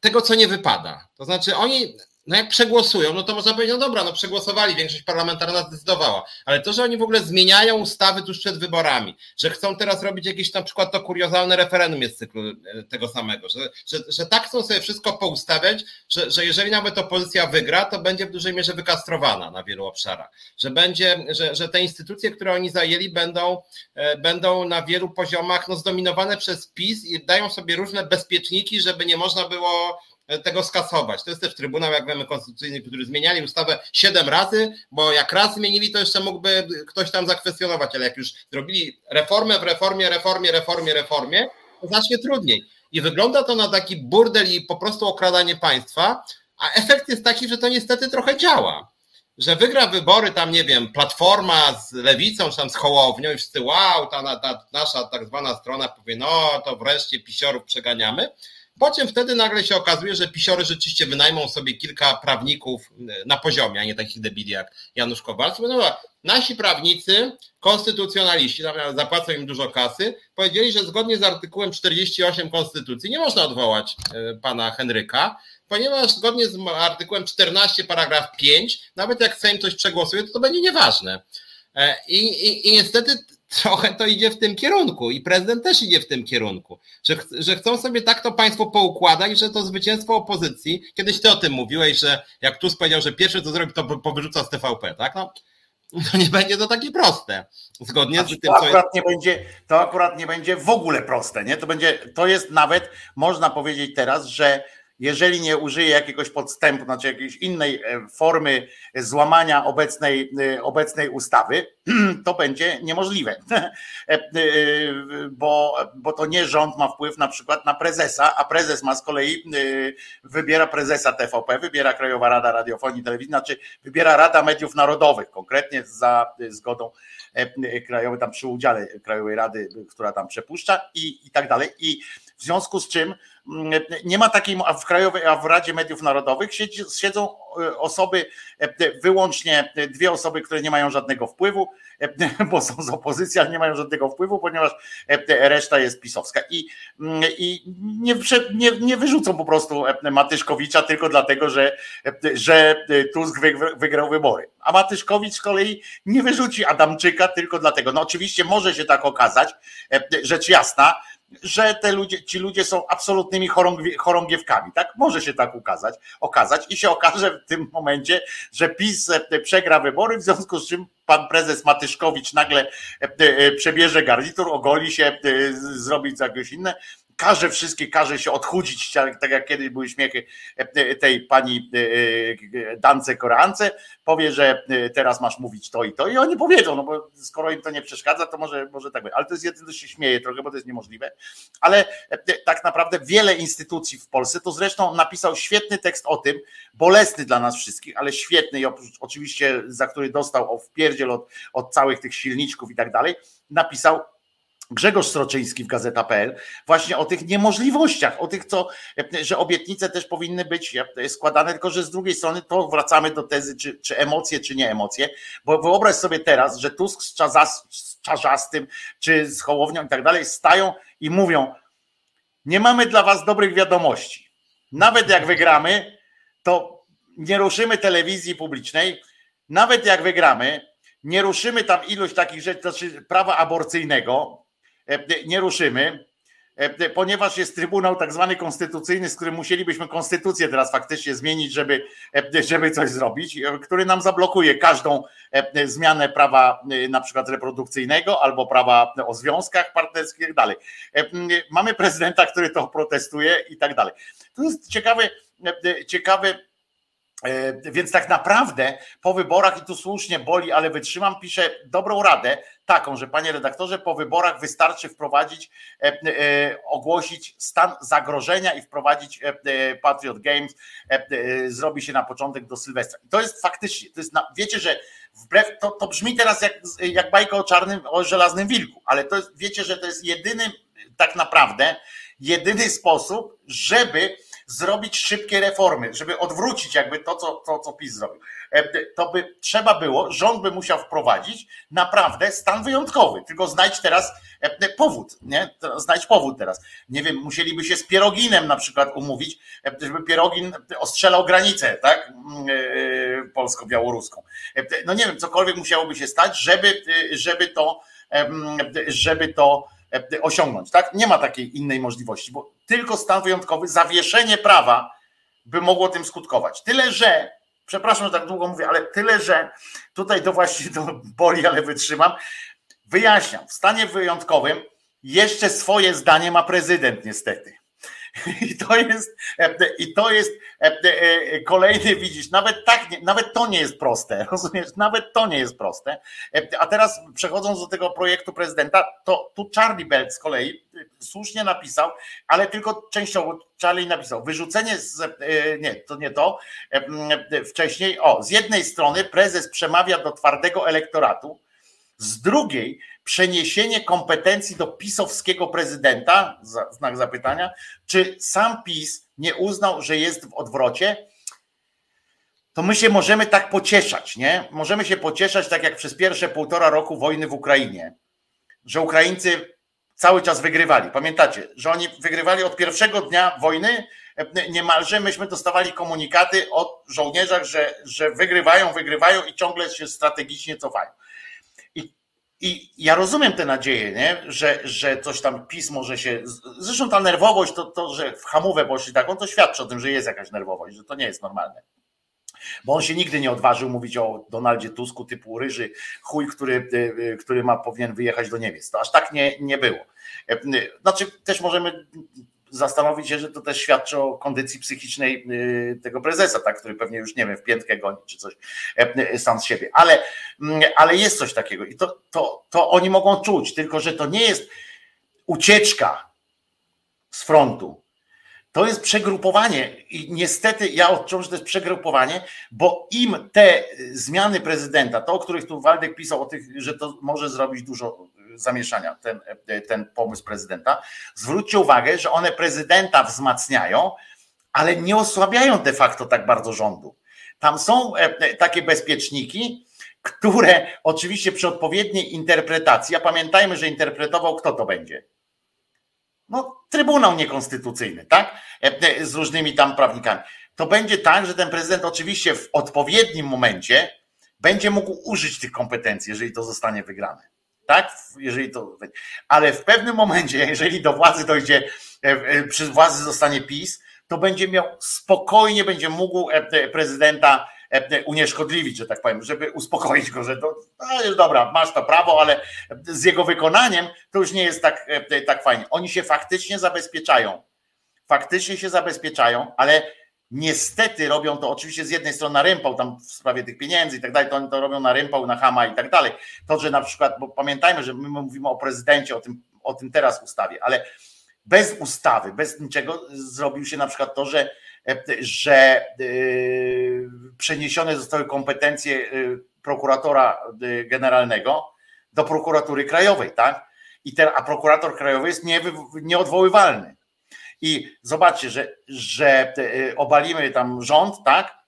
tego, co nie wypada. To znaczy oni no jak przegłosują, no to można powiedzieć, no dobra, no przegłosowali, większość parlamentarna zdecydowała, ale to, że oni w ogóle zmieniają ustawy tuż przed wyborami, że chcą teraz robić jakieś na przykład to kuriozalne referendum jest cyklu e, tego samego, że, że, że tak chcą sobie wszystko poustawiać, że, że jeżeli nawet opozycja wygra, to będzie w dużej mierze wykastrowana na wielu obszarach, że będzie, że, że te instytucje, które oni zajęli będą, e, będą na wielu poziomach no, zdominowane przez PiS i dają sobie różne bezpieczniki, żeby nie można było tego skasować. To jest też Trybunał, jak wiemy, Konstytucyjny, który zmieniali ustawę siedem razy, bo jak raz zmienili, to jeszcze mógłby ktoś tam zakwestionować, ale jak już zrobili reformę w reformie, reformie, reformie, reformie, to znacznie trudniej. I wygląda to na taki burdel i po prostu okradanie państwa, a efekt jest taki, że to niestety trochę działa. Że wygra wybory tam, nie wiem, platforma z lewicą, czy tam z hołownią i wszyscy, wow, ta, ta nasza tak zwana strona powie, no to wreszcie pisiorów przeganiamy Po czym wtedy nagle się okazuje, że pisiory rzeczywiście wynajmą sobie kilka prawników na poziomie, a nie takich debili jak Janusz Kowalski. No, nasi prawnicy, konstytucjonaliści, zapłacą im dużo kasy, powiedzieli, że zgodnie z artykułem 48 Konstytucji nie można odwołać e, pana Henryka, ponieważ zgodnie z artykułem 14 paragraf 5, nawet jak Sejm coś przegłosuje, to to będzie nieważne. E, I, i, i niestety trochę to idzie w tym kierunku i prezydent też idzie w tym kierunku, że, że chcą sobie tak to państwo poukładać, że to zwycięstwo opozycji, kiedyś ty o tym mówiłeś, że jak Tusk powiedział, że pierwsze co zrobi, to powyrzuca z TVP, tak? No, to nie będzie to takie proste. Zgodnie znaczy, z tym, to akurat jest... nie będzie, to akurat nie będzie w ogóle proste, nie? To będzie, to jest nawet, można powiedzieć teraz, że jeżeli nie użyje jakiegoś podstępu, znaczy jakiejś innej e, formy złamania obecnej, e, obecnej ustawy, to będzie niemożliwe, e, bo, bo to nie rząd ma wpływ na przykład na prezesa, a prezes ma z kolei, wybiera prezesa TVP, wybiera Krajowa Rada Radiofonii i Telewizji, znaczy wybiera Rada Mediów Narodowych, konkretnie za zgodą krajowej, tam przy udziale Krajowej Rady, która tam przepuszcza i, i tak dalej. I w związku z czym mm, nie ma takiej, a w Krajowej, a w Radzie Mediów Narodowych siedzą e, osoby, e, wyłącznie dwie osoby, które nie mają żadnego wpływu, e, bo są z opozycji, ale nie mają żadnego wpływu, ponieważ reszta jest pisowska. I, mm, i nie, nie, nie wyrzucą po prostu Matyszkowicza tylko dlatego, że, że Tusk wygrał wybory. A Matyszkowicz z kolei nie wyrzuci Adamczyka tylko dlatego. No oczywiście może się tak okazać, rzecz jasna, że te ludzie, ci ludzie są absolutnymi chorągiewkami. Tak może się tak ukazać, okazać i się okaże w tym momencie, że PiS e, przegra wybory, w związku z czym pan prezes Matyszkowicz nagle e, e, przebierze garnitur, ogoli się, zrobić jakieś inne każe wszystkie, każe się odchudzić, tak jak kiedyś były śmiechy e, tej pani e, e, Dance Koreance, powie, że teraz masz mówić to i to i oni powiedzą, no bo skoro im to nie przeszkadza, to może, może tak być. Ale to jest jedyne, się śmieje trochę, bo to jest niemożliwe. Ale tak naprawdę wiele instytucji w Polsce, to zresztą napisał świetny tekst o tym, bolesny dla nas wszystkich, ale świetny i oczywiście za który dostał wpierdziel od, od całych tych silniczków i tak dalej, napisał Grzegorz Stroczyński w Gazeta.pl właśnie o tych niemożliwościach, o tych, co, że obietnice też powinny być składane, tylko że z drugiej strony to wracamy do tezy, czy, czy emocje, czy nie emocje, bo wyobraź sobie teraz, że Tusk z, Czazas, z Czarzastym, czy z Hołownią i tak dalej stają i mówią, nie mamy dla was dobrych wiadomości. Nawet jak wygramy, to nie ruszymy telewizji publicznej, nawet jak wygramy, nie ruszymy tam ilość takich rzeczy, znaczy prawa aborcyjnego, E, nie ruszymy, e, ponieważ jest Trybunał tak zwany konstytucyjny, z którym musielibyśmy konstytucję teraz faktycznie zmienić, żeby, e, żeby coś zrobić, który nam zablokuje każdą zmianę prawa na przykład reprodukcyjnego albo prawa o związkach partnerskich i tak dalej. Mamy prezydenta, który to protestuje i tak dalej. To jest ciekawy, ciekawy więc tak naprawdę po wyborach, i tu słusznie boli, ale wytrzymam, piszę dobrą radę, taką, że panie redaktorze, po wyborach wystarczy wprowadzić, e, e, ogłosić stan zagrożenia i wprowadzić e, Patriot Games, zrobi się na początek do Sylwestra. I to jest faktycznie, to jest wiecie, że wbrew, to, to brzmi teraz jak, jak bajka o czarnym, o żelaznym wilku, ale to jest, wiecie, że to jest jedyny, tak naprawdę, jedyny sposób, żeby zrobić szybkie reformy, żeby odwrócić jakby to, co, to, co PiS zrobił. E, to by trzeba było, rząd by musiał wprowadzić naprawdę stan wyjątkowy. Tylko znajdź teraz e, powód, nie? Znajdź powód teraz. Nie wiem, musieliby się z Pieroginem na przykład umówić, e, żeby Pierogin ostrzelał granicę, tak? Mm, polsko-białoruską. No nie wiem, cokolwiek musiałoby się stać, żeby, żeby to, żeby to osiągnąć, tak? Nie ma takiej innej możliwości, bo tylko stan wyjątkowy, zawieszenie prawa by mogło tym skutkować. Tyle, że Przepraszam, że tak długo mówię, ale tyle, że tutaj to właśnie to boli, ale wytrzymam. Wyjaśniam, w stanie wyjątkowym jeszcze swoje zdanie ma prezydent niestety. I to jest, i to jest e, e, kolejny, widzisz, nawet tak, nawet to nie jest proste, rozumiesz, nawet to nie jest proste. E, a teraz przechodząc do tego projektu prezydenta, to tu Charlie Belt z kolei słusznie napisał, ale tylko częściowo Charlie napisał, wyrzucenie z, nie, to nie to, wcześniej, o, z jednej strony prezes przemawia do twardego elektoratu, z drugiej przeniesienie kompetencji do pisowskiego prezydenta, znak zapytania, czy sam PiS nie uznał, że jest w odwrocie, to my się możemy tak pocieszać, nie? Możemy się pocieszać tak jak przez pierwsze półtora roku wojny w Ukrainie, że Ukraińcy cały czas wygrywali. Pamiętacie, że oni wygrywali od pierwszego dnia wojny, niemalże myśmy dostawali komunikaty o żołnierzach, że, że wygrywają, wygrywają i ciągle się strategicznie cofają. I, ja rozumiem te nadzieje, nie? Że, że coś tam PiS może się. Zresztą ta nerwowość, to, to że w hamówę poszli taką, to świadczy o tym, że jest jakaś nerwowość, że to nie jest normalne. Bo on się nigdy nie odważył mówić o Donaldzie Tusku typu ryży chuj, który, który ma, powinien wyjechać do Niemiec. To aż tak nie, nie było. Znaczy też możemy zastanowić się, że to też świadczy o kondycji psychicznej y, tego prezesa, tak, który pewnie już nie wiem, w piętkę goni czy coś e, sam z siebie. Ale, mm, ale jest coś takiego i to, to, to oni mogą czuć, tylko że to nie jest ucieczka z frontu. To jest przegrupowanie i niestety ja odczuwam, że to jest przegrupowanie, bo im te zmiany prezydenta, to o których tu Waldek pisał, o tych, że to może zrobić dużo zamieszania, ten, ten pomysł prezydenta. Zwróćcie uwagę, że one prezydenta wzmacniają, ale nie osłabiają de facto tak bardzo rządu. Tam są e, takie bezpieczniki, które oczywiście przy odpowiedniej interpretacji, a pamiętajmy, że interpretował kto to będzie. No, Trybunał Niekonstytucyjny, tak? E, e, z różnymi tam prawnikami. To będzie tak, że ten prezydent oczywiście w odpowiednim momencie będzie mógł użyć tych kompetencji, jeżeli to zostanie wygrane tak? Jeżeli to, ale w pewnym momencie, jeżeli do władzy dojdzie, e, e, przy władzy zostanie PiS, to będzie miał spokojnie, będzie mógł e, prezydenta unieszkodliwić, że tak powiem, żeby uspokoić go, że to no dobra, masz to prawo, ale z jego wykonaniem to już nie jest tak, tak fajnie. Oni się faktycznie zabezpieczają. Faktycznie się zabezpieczają, ale Niestety robią to oczywiście z jednej strony na rympał, tam w sprawie tych pieniędzy i tak dalej, to oni to robią na rympał, na hama i tak dalej. To, że na przykład, bo pamiętajmy, że my mówimy o prezydencie, o tym, o tym teraz ustawie, ale bez ustawy, bez niczego zrobił się na przykład to, że, że yy, przeniesione zostały kompetencje yy, prokuratora yy, generalnego do prokuratury krajowej, tak? I ten, a prokurator krajowy jest nie, nieodwoływalny. I zobaczcie, że, że e, obalimy tam rząd, tak?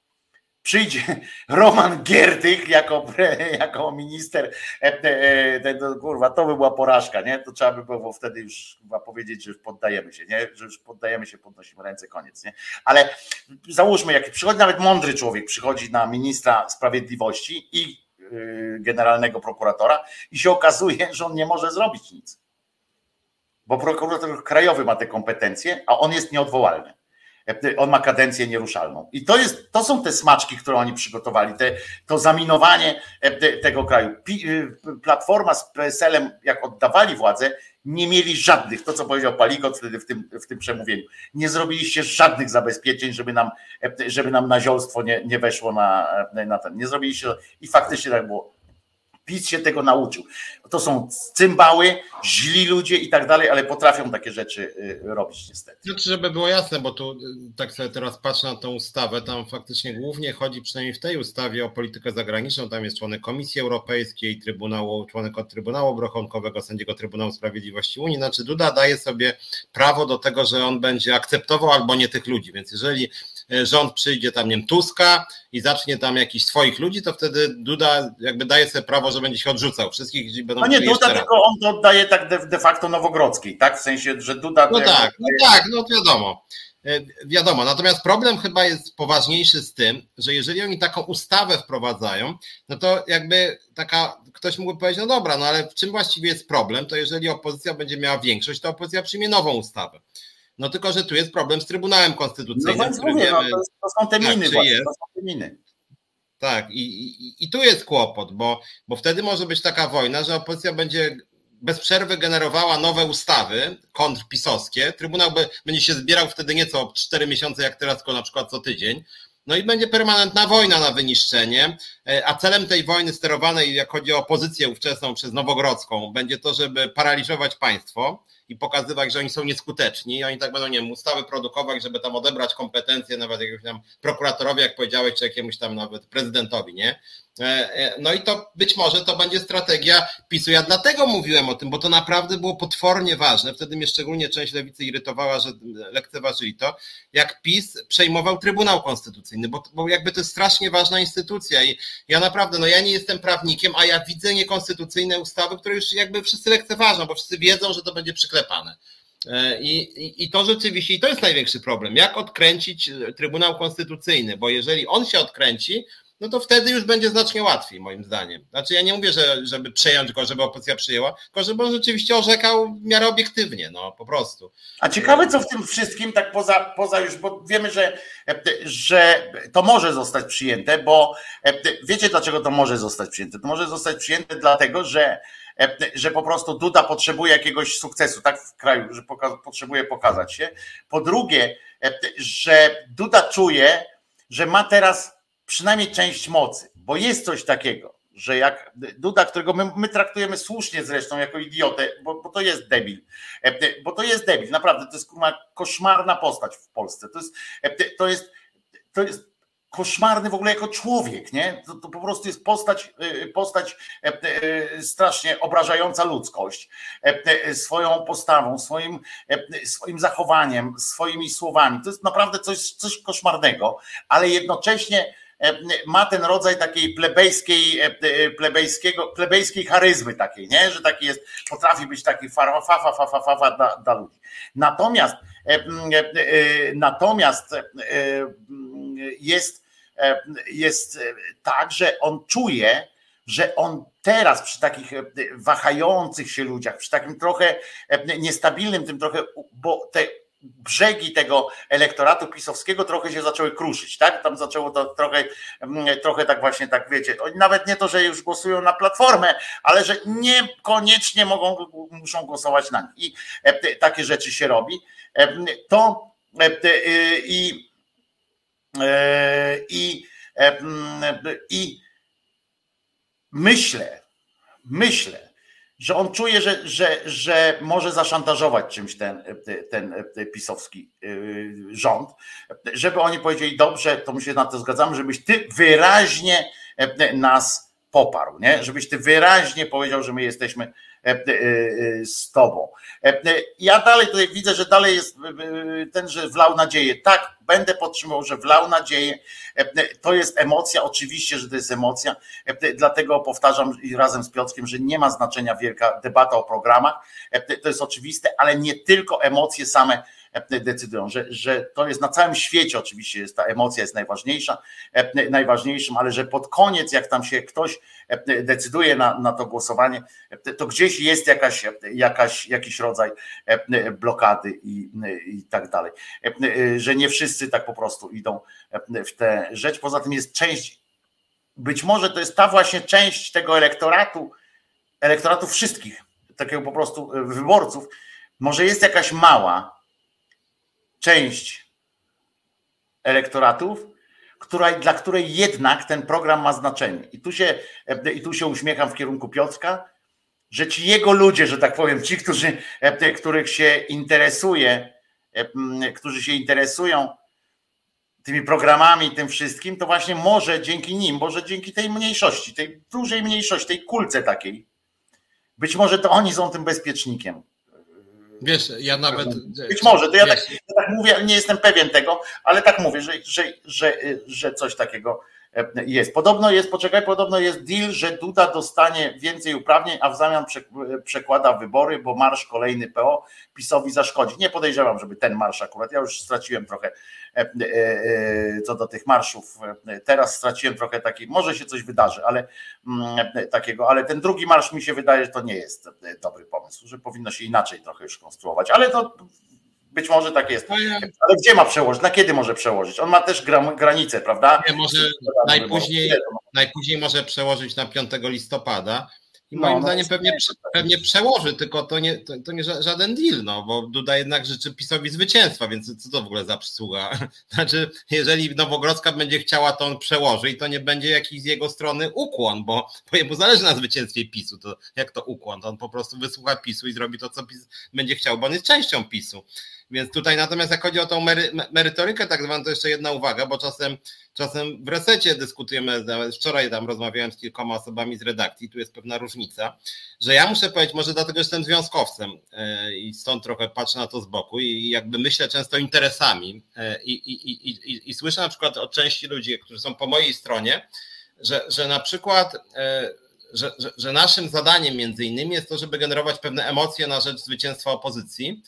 Przyjdzie Roman Giertych jako, jako minister, e, e, kurwa, to by była porażka, nie? To trzeba by było wtedy już chyba powiedzieć, że już poddajemy się, nie? Że już poddajemy się, podnosimy ręce, koniec, nie? Ale załóżmy, jak przychodzi nawet mądry człowiek, przychodzi na ministra sprawiedliwości i generalnego prokuratora i się okazuje, że on nie może zrobić nic bo prokurator krajowy ma te kompetencje, a on jest nieodwołalny. On ma kadencję nieruszalną. I to, jest, to są te smaczki, które oni przygotowali, te, to zaminowanie e, tego kraju. E, Platforma z PSL-em, jak oddawali władzę, nie mieli żadnych, to co powiedział Palikot wtedy w tym, w tym przemówieniu, nie zrobiliście żadnych zabezpieczeń, żeby nam, e, żeby nam naziolstwo nie, nie weszło na, na ten. Nie zrobiliście i faktycznie tak było. PiS się tego nauczył. To są cymbały, źli ludzie i tak dalej, ale potrafią takie rzeczy y, robić niestety. Znaczy, żeby było jasne, bo tu y, tak sobie teraz patrzę na tę ustawę, tam faktycznie głównie chodzi przynajmniej w tej ustawie o politykę zagraniczną, tam jest członek Komisji Europejskiej, Trybunału, członek od Trybunału Obrachunkowego, sędziego Trybunału Sprawiedliwości Unii, znaczy Duda daje sobie prawo do tego, że on będzie akceptował albo nie tych ludzi, więc jeżeli rząd przyjdzie tam, nie wiem, Tuska i zacznie tam jakichś swoich ludzi, to wtedy Duda jakby daje sobie prawo, że będzie się odrzucał wszystkich, będą No nie Duda, tylko on to oddaje tak de, de facto Nowogrodzkiej, tak? W sensie, że Duda... No tak, no tak, no wiadomo. E, wiadomo, natomiast problem chyba jest poważniejszy z tym, że jeżeli oni taką ustawę wprowadzają, no to jakby taka, ktoś mógłby powiedzieć, no dobra, no ale w czym właściwie jest problem, to jeżeli opozycja będzie miała większość, to opozycja przyjmie nową ustawę. No tylko, że tu jest problem z Trybunałem Konstytucyjnym. No, mówię, wiemy, no, to, to, są te tak, miny, właśnie, to są te miny. Tak, i, i, i tu jest kłopot, bo, bo wtedy może być taka wojna, że opozycja będzie bez przerwy generowała nowe ustawy kontrpisowskie. Trybunał by, będzie się zbierał wtedy nieco 4 miesiące, jak teraz, tylko na przykład co tydzień. No i będzie permanentna wojna na wyniszczenie, e, a celem tej wojny sterowanej, jak chodzi o opozycję ówczesną przez Nowogrodzką, będzie to, żeby paraliżować państwo i pokazywać, że oni są nieskuteczni i oni tak będą, nie wiem, ustawy produkować, żeby tam odebrać kompetencje nawet jakiemuś tam prokuratorowi, jak powiedziałeś, czy jakiemuś tam nawet prezydentowi, nie? E, e, no i to być może to będzie strategia PiSu. Ja dlatego mówiłem o tym, bo to naprawdę było potwornie ważne. Wtedy mnie szczególnie część lewicy irytowała, że lekceważyli to, jak PiS przejmował Trybunał Konstytucyjny, bo, bo jakby to jest strasznie ważna instytucja i ja naprawdę, no ja nie jestem prawnikiem, a ja widzę niekonstytucyjne ustawy, które już jakby wszyscy lekceważą, bo wszyscy wiedzą, że to będzie przyklepane. E, I, i, I to rzeczywiście, i to jest największy problem, jak odkręcić Trybunał Konstytucyjny, bo jeżeli on się odkręci, no to wtedy już będzie znacznie łatwiej, moim zdaniem. Znaczy, ja nie mówię, że, żeby przejąć go, żeby opozycja przyjęła, tylko żeby on rzeczywiście orzekał w miarę obiektywnie, no po prostu. A ciekawe, co w tym wszystkim, tak poza, poza już, bo wiemy, że, że to może zostać przyjęte, bo wiecie, dlaczego to może zostać przyjęte? To może zostać przyjęte dlatego, że że po prostu Duda potrzebuje jakiegoś sukcesu, tak w kraju, że poka potrzebuje pokazać się. Po drugie, że Duda czuje, że ma teraz przynajmniej część mocy, bo jest coś takiego, że jak Duda, którego my, my traktujemy słusznie zresztą jako idiotę, bo, bo, to jest debil, e, bo to jest debil, naprawdę, to jest koszmarna postać w Polsce, to jest, e, to jest, to jest koszmarny w ogóle jako człowiek, nie? To, to po prostu jest postać, e, postać strasznie obrażająca ludzkość swoją postawą, swoim, swoim zachowaniem, swoimi słowami. To jest naprawdę coś, coś koszmarnego, ale jednocześnie ma ten rodzaj takiej plebejskiej, e, e, plebejskiego, plebejskiej charyzmy takiej, nie? że taki jest, potrafi być taki fa, fa, fa, fa, fa, fa dla, dla ludzi. Natomiast natomiast jest, jest tak, że on czuje, że on teraz przy takich wahających się ludziach, przy takim trochę niestabilnym, tym trochę, bo te brzegi tego elektoratu pisowskiego trochę się zaczęły kruszyć, tak? Tam zaczęło to trochę, mm, trochę tak właśnie tak, wiecie, nawet nie to, że już głosują na platformę, ale że niekoniecznie mogą, muszą głosować na nich. I e, takie rzeczy się robi. E, to e, i i, i myślę, myślę, że on czuje, że, że, że może zaszantażować czymś ten, ten pisowski y, rząd, żeby oni powiedzieli, dobrze, to my się na to zgadzamy, żebyś ty wyraźnie nas poparł, nie? żebyś ty wyraźnie powiedział, że my jesteśmy E, e, e, z tobą. Ja dalej tutaj widzę, że dalej jest ten, że wlał nadzieję. Tak, będę podtrzymywał, że wlał nadzieję. To jest emocja, oczywiście, że to jest emocja. Dlatego powtarzam razem z Piotrkiem, że nie ma znaczenia wielka debata o programach. To jest oczywiste, ale nie tylko emocje same decydują, że, że to jest na całym świecie oczywiście jest ta emocja jest najważniejsza, najważniejszym, ale że pod koniec, jak tam się ktoś decyduje na, na to głosowanie, to gdzieś jest jakaś, jakaś, jakiś rodzaj blokady i, i tak dalej. Że nie wszyscy tak po prostu idą w tę rzecz. Poza tym jest część, być może to jest ta właśnie część tego elektoratu, elektoratu wszystkich, takiego po prostu wyborców, może jest jakaś mała, część elektoratów, która, dla której jednak ten program ma znaczenie. I tu, się, i tu się uśmiecham w kierunku Piotrka, że ci jego ludzie, że tak powiem, ci, którzy, których się interesuje, którzy się interesują tymi programami, tym wszystkim, to właśnie może dzięki nim, może dzięki tej mniejszości, tej dużej mniejszości, tej kulce takiej, być może to oni są tym bezpiecznikiem. Wiesz, ja nawet. Być może, to ja tak, ja tak, mówię, nie jestem pewien tego, ale tak mówię, że, że, że, że coś takiego jest. Podobno jest, poczekaj, podobno jest deal, że Duda dostanie więcej uprawnień, a w zamian przekłada wybory, bo marsz kolejny PO PiSowi zaszkodzi. Nie podejrzewam, żeby ten marsz akurat, ja już straciłem trochę E, e, co do tych marszów. E, teraz straciłem trochę taki, może się coś wydarzy, ale mm, takiego, ale ten drugi marsz mi się wydaje, że to nie jest dobry pomysł, że powinno się inaczej trochę już konstruować, ale to być może tak jest. No ale gdzie ma przełożyć? Na kiedy może przełożyć? On ma też granicę, prawda? Nie, może najpóźniej, najpóźniej może przełożyć na 5 listopada i moim no, no, zdaniem pewnie, pewnie przełoży, tylko to nie, to, to, nie żaden deal, no, bo Duda jednak życzy PiSowi zwycięstwa, więc co to w ogóle za przysługa? Znaczy, jeżeli Nowogrodzka będzie chciała, to on przełoży i to nie będzie jakiś z jego strony ukłon, bo, bo jemu zależy na zwycięstwie PiSu, to jak to ukłon? To on po prostu wysłucha PiSu i zrobi to, co PiS będzie chciał, bo on jest częścią PiSu. Więc tutaj natomiast jak chodzi o tą mery, merytorykę tak zwaną, to jeszcze jedna uwaga, bo czasem, czasem w resecie dyskutujemy, wczoraj tam rozmawiałem z kilkoma osobami z redakcji, tu jest pewna różnica, że ja muszę powiedzieć, może dlatego jestem związkowcem e, i stąd trochę patrzę na to z boku i jakby myślę często interesami e, i, i, i, i, i słyszę na przykład od części ludzi, którzy są po mojej stronie, że, że na przykład e, że, że, że, naszym zadaniem między innymi jest to, żeby generować pewne emocje na rzecz zwycięstwa opozycji.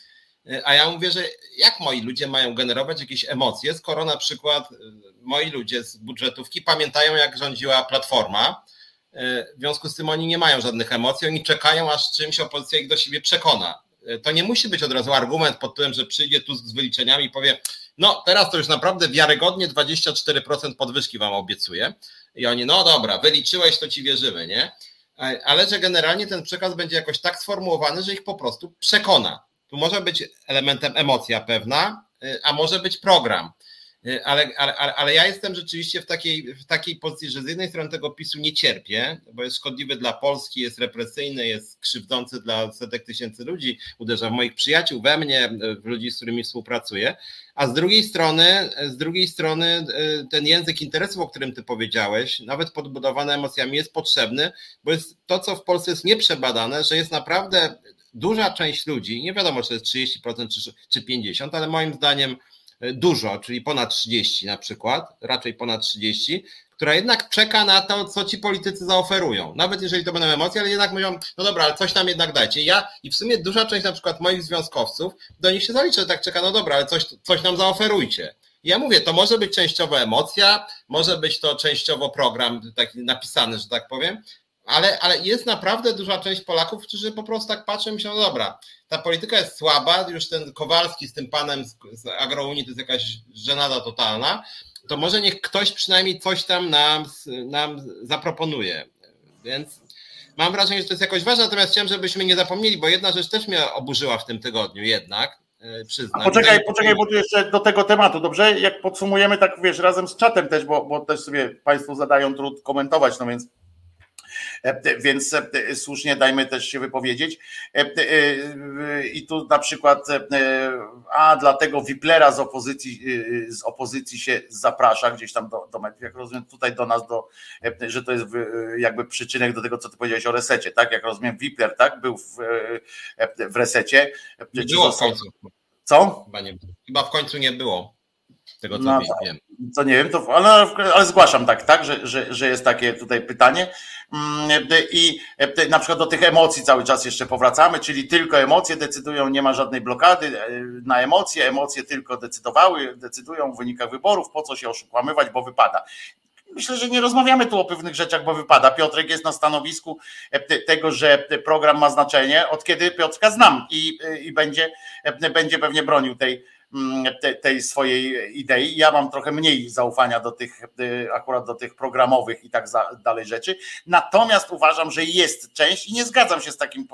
A ja mówię, że jak moi ludzie mają generować jakieś emocje, skoro na przykład y, moi ludzie z budżetówki pamiętają, jak rządziła Platforma, y, w związku z tym oni nie mają żadnych emocji, oni czekają, aż czymś opozycja ich do siebie przekona. Y, to nie musi być od razu argument pod tym, że przyjdzie tu z wyliczeniami i powie, no teraz to już naprawdę wiarygodnie 24% podwyżki wam obiecuję. I oni, no dobra, wyliczyłeś, to ci wierzymy, nie? Ale że generalnie ten przekaz będzie jakoś tak sformułowany, że ich po prostu przekona. Tu może być elementem emocja pewna, y, a może być program. Y, ale, ale, ale ja jestem rzeczywiście w takiej, w takiej pozycji, że z jednej strony tego PiSu nie cierpię, bo jest szkodliwy dla Polski, jest represyjny, jest krzywdzący dla setek tysięcy ludzi, uderza w moich przyjaciół, we mnie, w ludzi, z którymi współpracuję, a z drugiej strony, z drugiej strony y, ten język interesów, o którym ty powiedziałeś, nawet podbudowany emocjami jest potrzebny, bo jest to, co w Polsce jest nieprzebadane, że jest naprawdę duża część ludzi, nie wiadomo, czy to jest 30% czy, czy 50%, ale moim zdaniem e, dużo, czyli ponad 30 na przykład, raczej ponad 30, która jednak czeka na to, co ci politycy zaoferują. Nawet jeżeli to będą emocje, ale jednak mówią, no dobra, ale coś nam jednak dajcie. Ja i w sumie duża część na przykład moich związkowców do nich się zaliczy, że tak czeka, no dobra, ale coś, coś nam zaoferujcie. Ja mówię, to może być częściowo emocja, może być to częściowo program taki napisany, że tak powiem, ale, ale jest naprawdę duża część Polaków, którzy po prostu tak patrzą i myślą, no dobra, ta polityka jest słaba, już ten Kowalski z tym panem z, z Agrounii to jest jakaś żenada totalna, to może niech ktoś przynajmniej coś tam nam, nam zaproponuje. Więc mam wrażenie, że to jest jakoś ważne, natomiast chciałem, żebyśmy nie zapomnieli, bo jedna rzecz też mnie oburzyła w tym tygodniu jednak, e, przyznam. A poczekaj, poczekaj, bo tu jeszcze do tego tematu, dobrze? Jak podsumujemy tak, wiesz, razem z czatem też, bo, bo też sobie Państwo zadają trud komentować, no więc więc e, słusznie dajmy też się wypowiedzieć. E, I tu na przykład, a dlatego Wiplera z opozycji, z opozycji się zaprasza gdzieś tam do, do mediów, jak rozumiem, tutaj do nas, do, że to jest jakby przyczynek do tego, co ty powiedziałeś o resecie, tak? Jak rozumiem, Wipler, tak? Był w, w resecie. Nie było w końcu. Co? Chyba, nie, chyba w końcu nie było tego co no, wiem. Co nie wiem, to, ale, ale zgłaszam tak, tak, że, że, że jest takie tutaj pytanie. Mm, I e, na przykład do tych emocji cały czas jeszcze powracamy, czyli tylko emocje decydują, nie ma żadnej blokady e, na emocje, emocje tylko decydowały, decydują w wynikach wyborów, po co się oszukłamywać, bo wypada. Myślę, że nie rozmawiamy tu o pewnych rzeczach, bo wypada. Piotrek jest na stanowisku e, tego, że program ma znaczenie, od kiedy Piotrka znam i, i będzie, będzie pewnie bronił tej, te, tej swojej idei. Ja mam trochę mniej zaufania do tych, y, akurat do tych programowych i tak dalej rzeczy. Natomiast uważam, że jest część i nie zgadzam się z takim,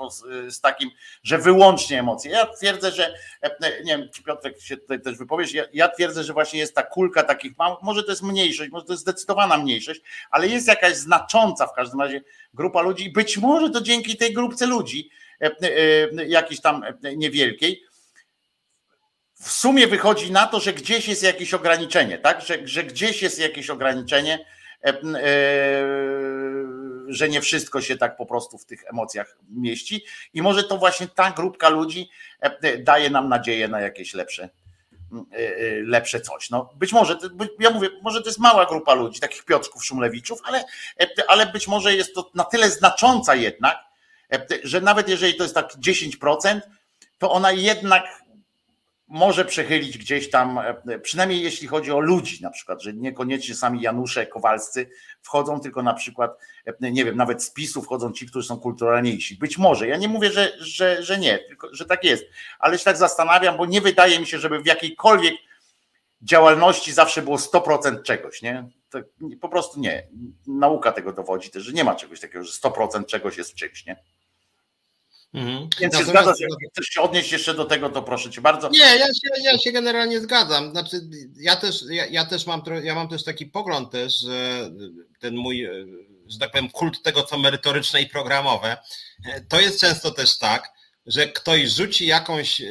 z takim że wyłącznie emocje. Ja twierdzę, że e, e, nie wiem, czy Piotrek się tutaj też wypowiesz, ja, ja twierdzę, że właśnie jest ta kulka takich może to jest mniejszość, może to jest zdecydowana mniejszość, ale jest jakaś znacząca w każdym razie grupa ludzi, być może to dzięki tej grupce ludzi, e, jakiejś tam niewielkiej, w sumie wychodzi na to, że gdzieś jest jakieś ograniczenie, tak? Że, że gdzieś jest jakieś ograniczenie, e, e, że nie wszystko się tak po prostu w tych emocjach mieści. I może to właśnie ta grupka ludzi e, daje nam nadzieję na jakieś lepsze, lepsze coś. No, być może, ja mówię, może to jest mała grupa ludzi, takich Piotrków, Szumlewiczów, ale, ale być może jest to na tyle znacząca jednak, że nawet jeżeli to jest tak 10%, to ona jednak może przechylić gdzieś tam, e, przynajmniej jeśli chodzi o ludzi, na przykład, że niekoniecznie sami Janusze Kowalscy wchodzą, tylko na przykład, e, nie wiem, nawet z PiSu wchodzą ci, którzy są kulturalniejsi. Być może, ja nie mówię, że, że, że nie, tylko że tak jest, ale się tak zastanawiam, bo nie wydaje mi się, żeby w jakiejkolwiek działalności zawsze było 100% czegoś, nie? To po prostu nie. Nauka tego dowodzi też, że nie ma czegoś takiego, że 100% czegoś jest w czymś, nie? Mhm. Więc się zgadza, jak chcesz się odnieść jeszcze do tego, to proszę cię bardzo. Nie, ja się, ja się generalnie zgadzam. Znaczy, ja też, ja, ja, też mam, ja mam też taki pogląd też, że ten mój, że tak powiem, kult tego, co merytoryczne i programowe, to jest często też tak, że ktoś rzuci jakąś,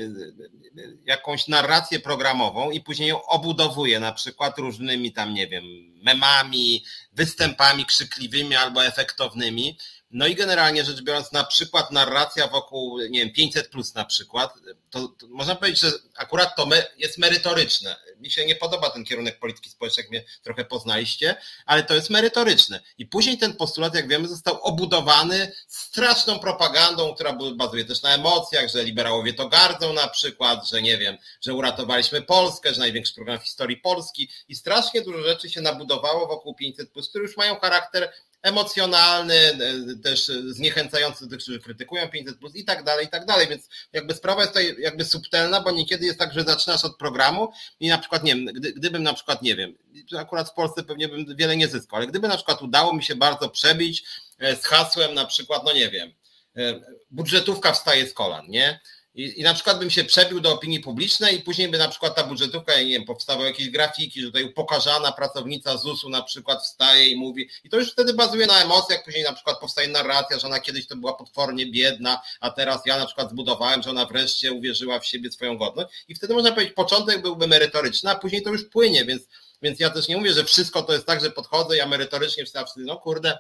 jakąś narrację programową i później ją obudowuje na przykład różnymi tam, nie wiem, memami, występami krzykliwymi albo efektownymi, no i generalnie rzecz biorąc, na przykład narracja wokół, nie wiem, 500 plus na przykład, to, to można powiedzieć, że akurat to me, jest merytoryczne. Mi się nie podoba ten kierunek polityki społecznej, jak mnie trochę poznaliście, ale to jest merytoryczne. I później ten postulat, jak wiemy, został obudowany straszną propagandą, która bazuje też na emocjach, że liberałowie to gardzą na przykład, że nie wiem, że uratowaliśmy Polskę, że największy program w historii Polski i strasznie dużo rzeczy się nabudowało wokół 500 plus, które już mają charakter emocjonalny, e, też zniechęcający do tych, którzy krytykują 500 plus i tak dalej, i tak dalej. Więc jakby sprawa jest tutaj jakby subtelna, bo niekiedy jest tak, że zaczynasz od programu i na przykład, nie wiem, gdy, gdybym na przykład, nie wiem, akurat w Polsce pewnie bym wiele nie zyskał, ale gdyby na przykład udało mi się bardzo przebić e, z hasłem na przykład, no nie wiem, e, budżetówka wstaje z kolan, nie? I, I na przykład bym się przebił do opinii publicznej i później by na przykład ta budżetówka, nie wiem, powstały jakieś grafiki, że tutaj upokarzana pracownica ZUS-u na przykład wstaje i mówi, i to już wtedy bazuje na emocjach, później na przykład powstaje narracja, że ona kiedyś to była potwornie biedna, a teraz ja na przykład zbudowałem, że ona wreszcie uwierzyła w siebie swoją godność. I wtedy można powiedzieć, początek byłby merytoryczny, a później to już płynie, więc, więc ja też nie mówię, że wszystko to jest tak, że podchodzę, ja merytorycznie wszyscy, no kurde,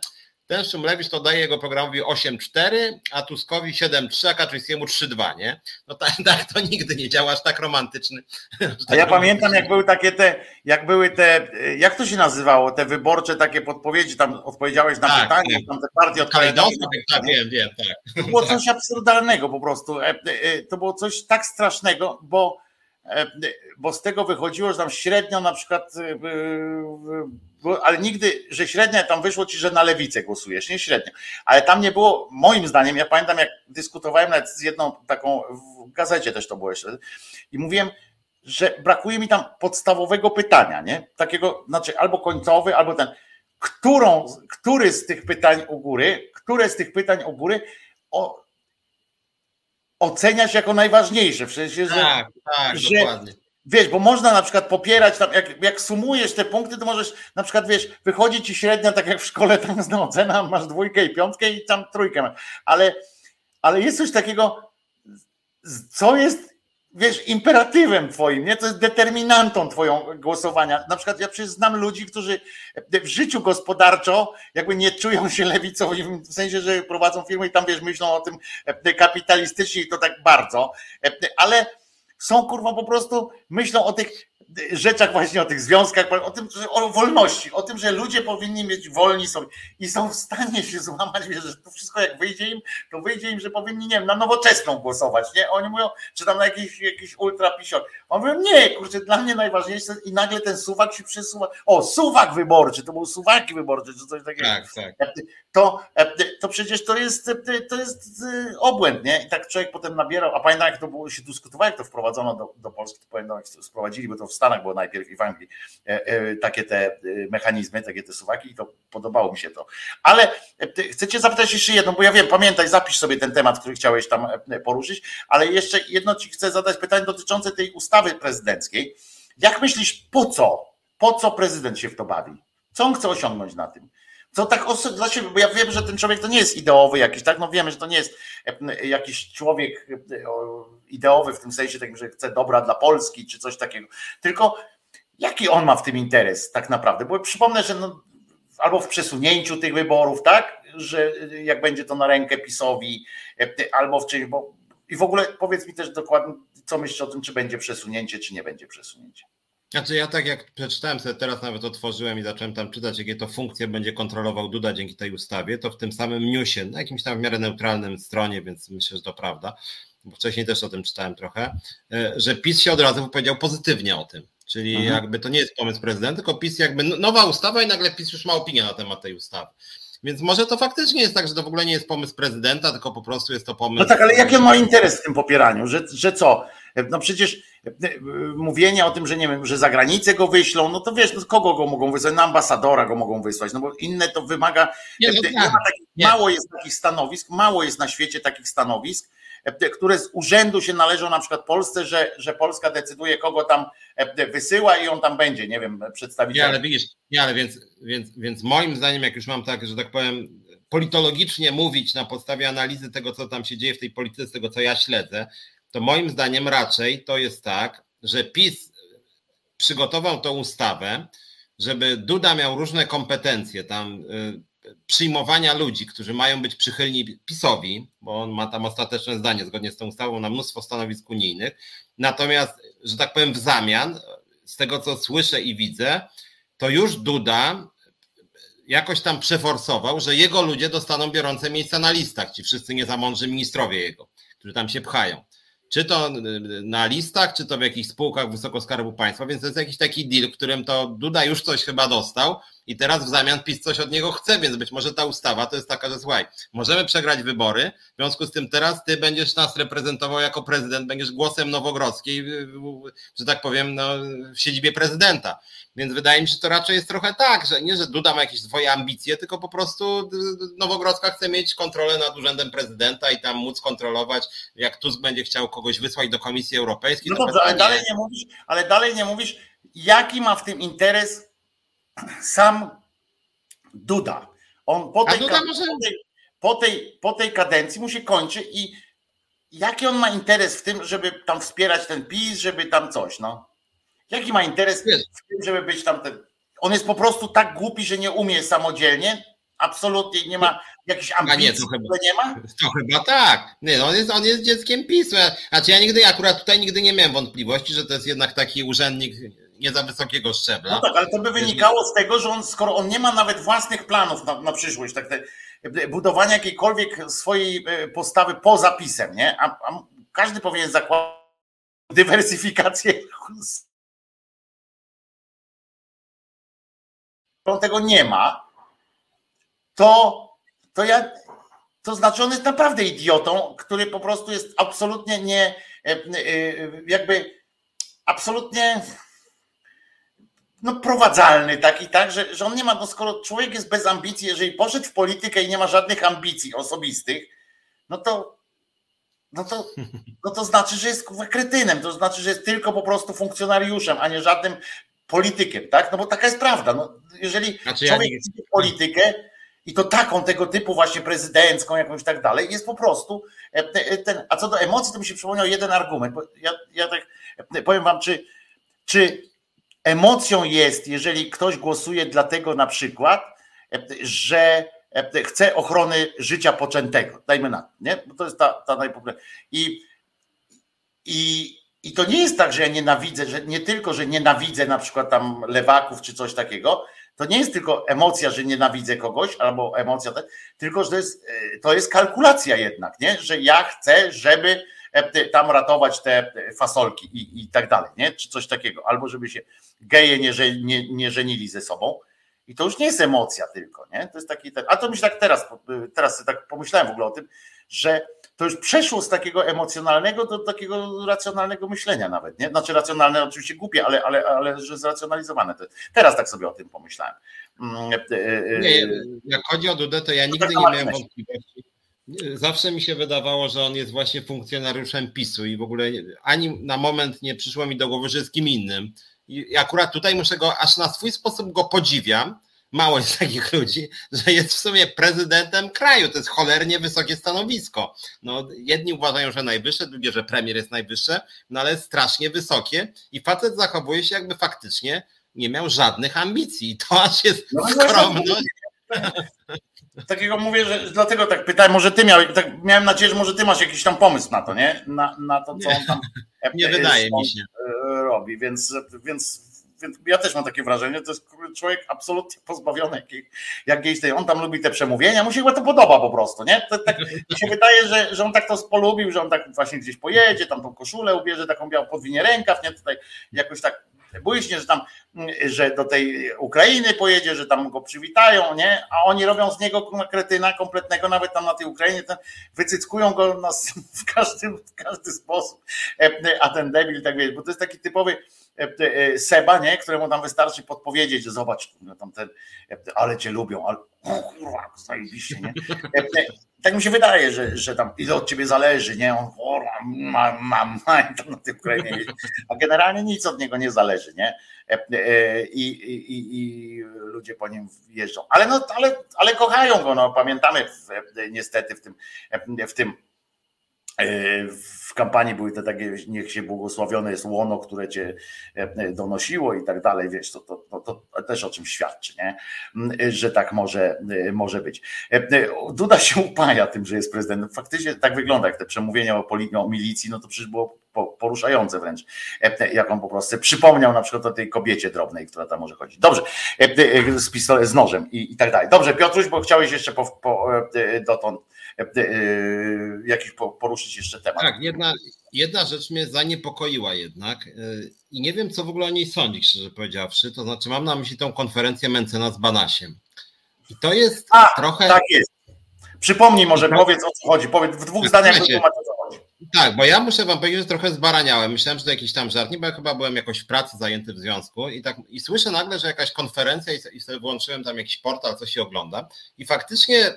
ten Szumlewicz to daje jego programowi 8,4, a Tuskowi 7,3, a Kaczyńskiemu 3,2, nie? No tak, tak to nigdy nie działa, aż tak romantyczny. A ja pamiętam, jak były takie te, jak były te, jak to się nazywało, te wyborcze takie podpowiedzi, tam odpowiedziałeś na tak, pytanie, tak. tam te partie odpowiedziały. Tak, wiem, wiem, tak. To było coś absurdalnego po prostu. E, e, to było coś tak strasznego, bo bo z tego wychodziło, że tam średnio na przykład ale nigdy, że średnio tam wyszło ci, że na lewicę głosujesz, nie średnio. Ale tam nie było, moim zdaniem, ja pamiętam jak dyskutowałem nawet z jedną taką, w gazecie też to było jeszcze, i mówiłem, że brakuje mi tam podstawowego pytania, nie? Takiego, znaczy albo końcowy, albo ten, którą, który z tych pytań u góry, które z tych pytań u góry o, oceniasz jako najważniejsze. W sensie, że, tak, tak, że, dokładnie Wiesz, bo można na przykład popierać, tam, jak, jak sumujesz te punkty, to możesz na przykład, wiesz, wychodzi ci średnia, tak jak w szkole, tam jest na ocena, masz dwójkę i piątkę i tam trójkę. Ale, ale jest coś takiego, co jest, wiesz, imperatywem twoim, nie? To jest determinantą twoją głosowania. Na przykład ja przecież znam ludzi, którzy w życiu gospodarczo jakby nie czują się lewicowi, w sensie, że prowadzą firmy i tam, wiesz, myślą o tym kapitalistycznie i to tak bardzo, ale są kurwa po prostu, myślą o tych rzeczach właśnie, o tych związkach, o tym, że o wolności, o tym, że ludzie powinni mieć wolni sobie i są w stanie się złamać, wiesz, że to wszystko jak wyjdzie im, to wyjdzie im, że powinni, nie wiem, na nowoczesną głosować, nie? Oni mówią, czy tam na jakiś, jakiś ultrapisior. On mówią, nie, kurczę, dla mnie najważniejsze i nagle ten suwak się przesuwa. O, suwak wyborczy, to był suwaki wyborczy, czy coś takiego. Tak, tak. To, to przecież to jest, to jest obłęd, nie? I tak człowiek potem nabierał, a pamiętam jak to było, się dyskutowało, jak to wprowadzono do, do Polski, to pamiętam jak to sprowadzili, bo to w Stanach było najpierw i w Anglii e, e, takie te e, mechanizmy, takie te suwaki i to podobało mi się to. Ale chcecie zapytać jeszcze jedno, bo ja wiem, pamiętaj, zapisz sobie ten temat, który chciałeś tam poruszyć, ale jeszcze jedno ci chcę zadać pytanie dotyczące tej ustawy prezydenckiej. Jak myślisz, po co? Po co prezydent się w to bawi? Co on chce osiągnąć na tym? Co tak dla siebie, bo ja wiem, że ten człowiek to nie jest ideowy jakiś, tak? No wiemy, że to nie jest jakiś człowiek ideowy w tym sensie, takim, że chce dobra dla Polski czy coś takiego. Tylko jaki on ma w tym interes tak naprawdę? Bo przypomnę, że no, albo w przesunięciu tych wyborów, tak? Że jak będzie to na rękę PiSowi, albo w czymś, bo i w ogóle powiedz mi też dokładnie, co myślisz o tym, czy będzie przesunięcie, czy nie będzie przesunięcie. Znaczy ja tak jak przeczytałem sobie teraz nawet otworzyłem i zacząłem tam czytać, jakie to funkcje będzie kontrolował Duda dzięki tej ustawie, to w tym samym newsie, na jakimś tam w miarę neutralnym stronie, więc myślę, że to prawda, bo wcześniej też o tym czytałem trochę, e, że PiS się od razu powiedział pozytywnie o tym. Czyli mhm. jakby to nie jest pomysł prezydenta, tylko PiS jakby no, nowa ustawa i nagle PiS już ma opinię na temat tej ustawy. Więc może to faktycznie jest tak, że to w ogóle nie jest pomysł prezydenta, tylko po prostu jest to pomysł. No tak, ale jaki ma interes w tym popieraniu? Że, że co? No przecież mówienie o tym, że nie wiem, że za granicę go wyślą, no to wiesz, no kogo go mogą wysłać? Na ambasadora go mogą wysłać, no bo inne to wymaga. Nie, no tak, takich. Mało jest takich stanowisk, mało jest na świecie takich stanowisk, E, które z urzędu się należą na przykład Polsce, że, że Polska decyduje, kogo tam e, wysyła i on tam będzie, nie wiem, przedstawiciel. Nie, ale widzisz, nie, ale więc, więc, więc moim zdaniem, jak już mam tak, że tak powiem, politologicznie mówić na podstawie analizy tego, co tam się dzieje w tej polityce, tego, co ja śledzę, to moim zdaniem raczej to jest tak, że PiS przygotował tą ustawę, żeby Duda miał różne kompetencje tam y, przyjmowania ludzi, którzy mają być przychylni PiSowi, bo on ma tam ostateczne zdanie zgodnie z tą ustawą na mnóstwo stanowisk unijnych. Natomiast, że tak powiem, w zamian, z tego co słyszę i widzę, to już Duda jakoś tam przeforsował, że jego ludzie dostaną biorące miejsca na listach, ci wszyscy niezamądrzy ministrowie jego, którzy tam się pchają czy to na listach, czy to w jakichś spółkach Wysoko Skarbu Państwa, więc to jest jakiś taki deal, w którym to Duda już coś chyba dostał i teraz w zamian PiS coś od niego chce, więc być może ta ustawa to jest taka, że słuchaj, możemy przegrać wybory, w związku z tym teraz ty będziesz nas reprezentował jako prezydent, będziesz głosem Nowogrodzkiej, że tak powiem, no, w siedzibie prezydenta. Więc wydaje mi się, że to raczej jest trochę tak, że nie, że Duda ma jakieś swoje ambicje, tylko po prostu Nowogrodzka chce mieć kontrolę nad urzędem prezydenta i tam móc kontrolować, jak Tusk będzie chciał kogoś wysłać do Komisji Europejskiej. No dobrze, ale dalej nie mówisz, ale dalej nie mówisz, jaki ma w tym interes sam Duda. On po tej, Duda może... po, tej, po, tej, po tej kadencji mu się kończy i jaki on ma interes w tym, żeby tam wspierać ten PiS, żeby tam coś, no? Jaki ma interes Wiesz. w tym, żeby być tam ten... On jest po prostu tak głupi, że nie umie samodzielnie, absolutnie nie ma jakichś ambicji, nie, to chyba, nie ma? To chyba tak. Nie, no on, jest, on jest dzieckiem PiSu. Znaczy ja nigdy, akurat tutaj nigdy nie miałem wątpliwości, że to jest jednak taki urzędnik nie za wysokiego szczebla. No tak, ale to by wynikało z tego, że on, skoro on nie ma nawet własnych planów na, na przyszłość, tak te, budowania jakiejkolwiek swojej e, postawy poza pisem, nie? A, a każdy powinien zakładać dywersyfikację. On tego nie ma, to, to ja, to znaczy on jest naprawdę idiotą, który po prostu jest absolutnie nie, e, e, jakby absolutnie no, prowadzalny taki, tak, że, że on nie ma, no skoro człowiek jest bez ambicji, jeżeli poszedł w politykę i nie ma żadnych ambicji osobistych, no to no to, no to znaczy, że jest kretynem, to znaczy, że jest tylko po prostu funkcjonariuszem, a nie żadnym politykiem, tak? No bo taka jest prawda. No, jeżeli znaczy, człowiek ja nie... politykę i to taką tego typu właśnie prezydencką, jakąś tak dalej, jest po prostu e, e, ten, a co do emocji, to mi się przypomniał jeden argument, bo ja, ja tak e, powiem wam, czy, czy emocją jest, jeżeli ktoś głosuje dlatego na przykład, że chce ochrony życia poczętego. Dajmy na to, nie? Bo to jest ta, ta najpopularniejsza. I, i, I to nie jest tak, że ja nienawidzę, że nie tylko, że nienawidzę na przykład tam lewaków czy coś takiego, to nie jest tylko emocja, że nienawidzę kogoś, albo emocja, tylko że to jest, to jest kalkulacja jednak, nie? że ja chcę, żeby E, tam ratować te fasolki i, i tak dalej, nie? Czy coś takiego, albo żeby się geje nie, nie, nie żenili ze sobą. I to już nie jest emocja tylko, nie? To jest taki ten. A to myślę tak teraz, teraz tak pomyślałem w ogóle o tym, że to już przeszło z takiego emocjonalnego do takiego racjonalnego myślenia nawet, nie? Znaczy racjonalne oczywiście głupie, ale, ale, ale że zracjonalizowane. Teraz tak sobie o tym pomyślałem. Mm, e, e, nie, jak chodzi o Dudę, to ja nigdy tak nie miałem wątpliwości Zawsze mi się wydawało, że on jest właśnie funkcjonariuszem PiSu i w ogóle ani na moment nie przyszło mi do głowy, że jest kim innym. I akurat tutaj muszę go, aż na swój sposób go podziwiam. Mało jest takich ludzi, że jest w sumie prezydentem kraju. To jest cholernie wysokie stanowisko. No, jedni uważają, że najwyższe, drugie, że premier jest najwyższe, no ale strasznie wysokie i facet zachowuje się jakby faktycznie nie miał żadnych ambicji. To aż jest no, skromność. Takiego mówię, że dlatego tak pytałem, może ty miałeś, tak miałem nadzieję, że może ty masz jakiś tam pomysł na to, nie? Na, na to, co on tam nie wydaje mi się. E, robi, więc, więc, więc ja też mam takie wrażenie, to jest człowiek absolutnie pozbawiony jakiej, jakiejś tej, on tam lubi te przemówienia, mu się chyba to podoba po prostu, nie? To, tak, mi się wydaje, że, że on tak to polubił, że on tak właśnie gdzieś pojedzie, tam tą koszulę ubierze, taką białą podwinie rękaw, nie? Tutaj jakoś tak Boisz się, że tam, że do tej Ukrainy pojedzie, że tam go przywitają, nie? A oni robią z niego kretyna kompletnego, nawet tam na tej Ukrainie, ten, wycyckują go na, w, każdy, w każdy sposób. A ten debil, tak wiesz, bo to jest taki typowy e, Seba, nie? Któremu tam wystarczy podpowiedzieć, że zobacz, tam ten, ale cię lubią, ale kurwa, zajebiście, nie? Tak mi się wydaje, że, że tam ile od ciebie zależy, nie? On, kurwa, ma, ma, ma to na tej Ukrainie a generalnie nic od niego nie zależy, nie? I, i, i ludzie po nim jeżdżą. Ale, no, ale, ale kochają go, no, pamiętamy w, niestety w tym, w tym E, w kampanii były te takie, niech się błogosławione jest łono, które cię e, donosiło i tak dalej, wiesz, to, to, to, też o czym świadczy, nie? że tak może, e, może być. Duda się upaja tym, że jest prezydentem. Faktycznie tak wygląda, jak te przemówienia o, o milicji, no to przecież było poruszające wręcz, jak on po prostu przypomniał na przykład o tej kobiecie drobnej, która tam może chodzić. Dobrze, z pistoletem, z nożem i, i tak dalej. Dobrze, Piotruś, bo chciałeś jeszcze po, po, dotąd E, e, jakiś poruszyć jeszcze temat. Tak, jedna, jedna rzecz mnie zaniepokoiła jednak e, i nie wiem, co w ogóle o niej sądzić, szczerze powiedziawszy. To znaczy, mam na myśli tą konferencję Mencena z Banasiem. I to jest A, trochę. Tak jest. Przypomnij może, tak. powiedz o co chodzi. Powiedz w dwóch zdaniach wytłumacz o co chodzi. Tak, bo ja muszę wam powiedzieć, że trochę zbaraniałem. Myślałem, że to jakiś tam żart, nie, bo ja chyba byłem jakoś w pracy zajęty w związku i tak i słyszę nagle, że jakaś konferencja i, i sobie włączyłem tam jakiś portal, co się ogląda i faktycznie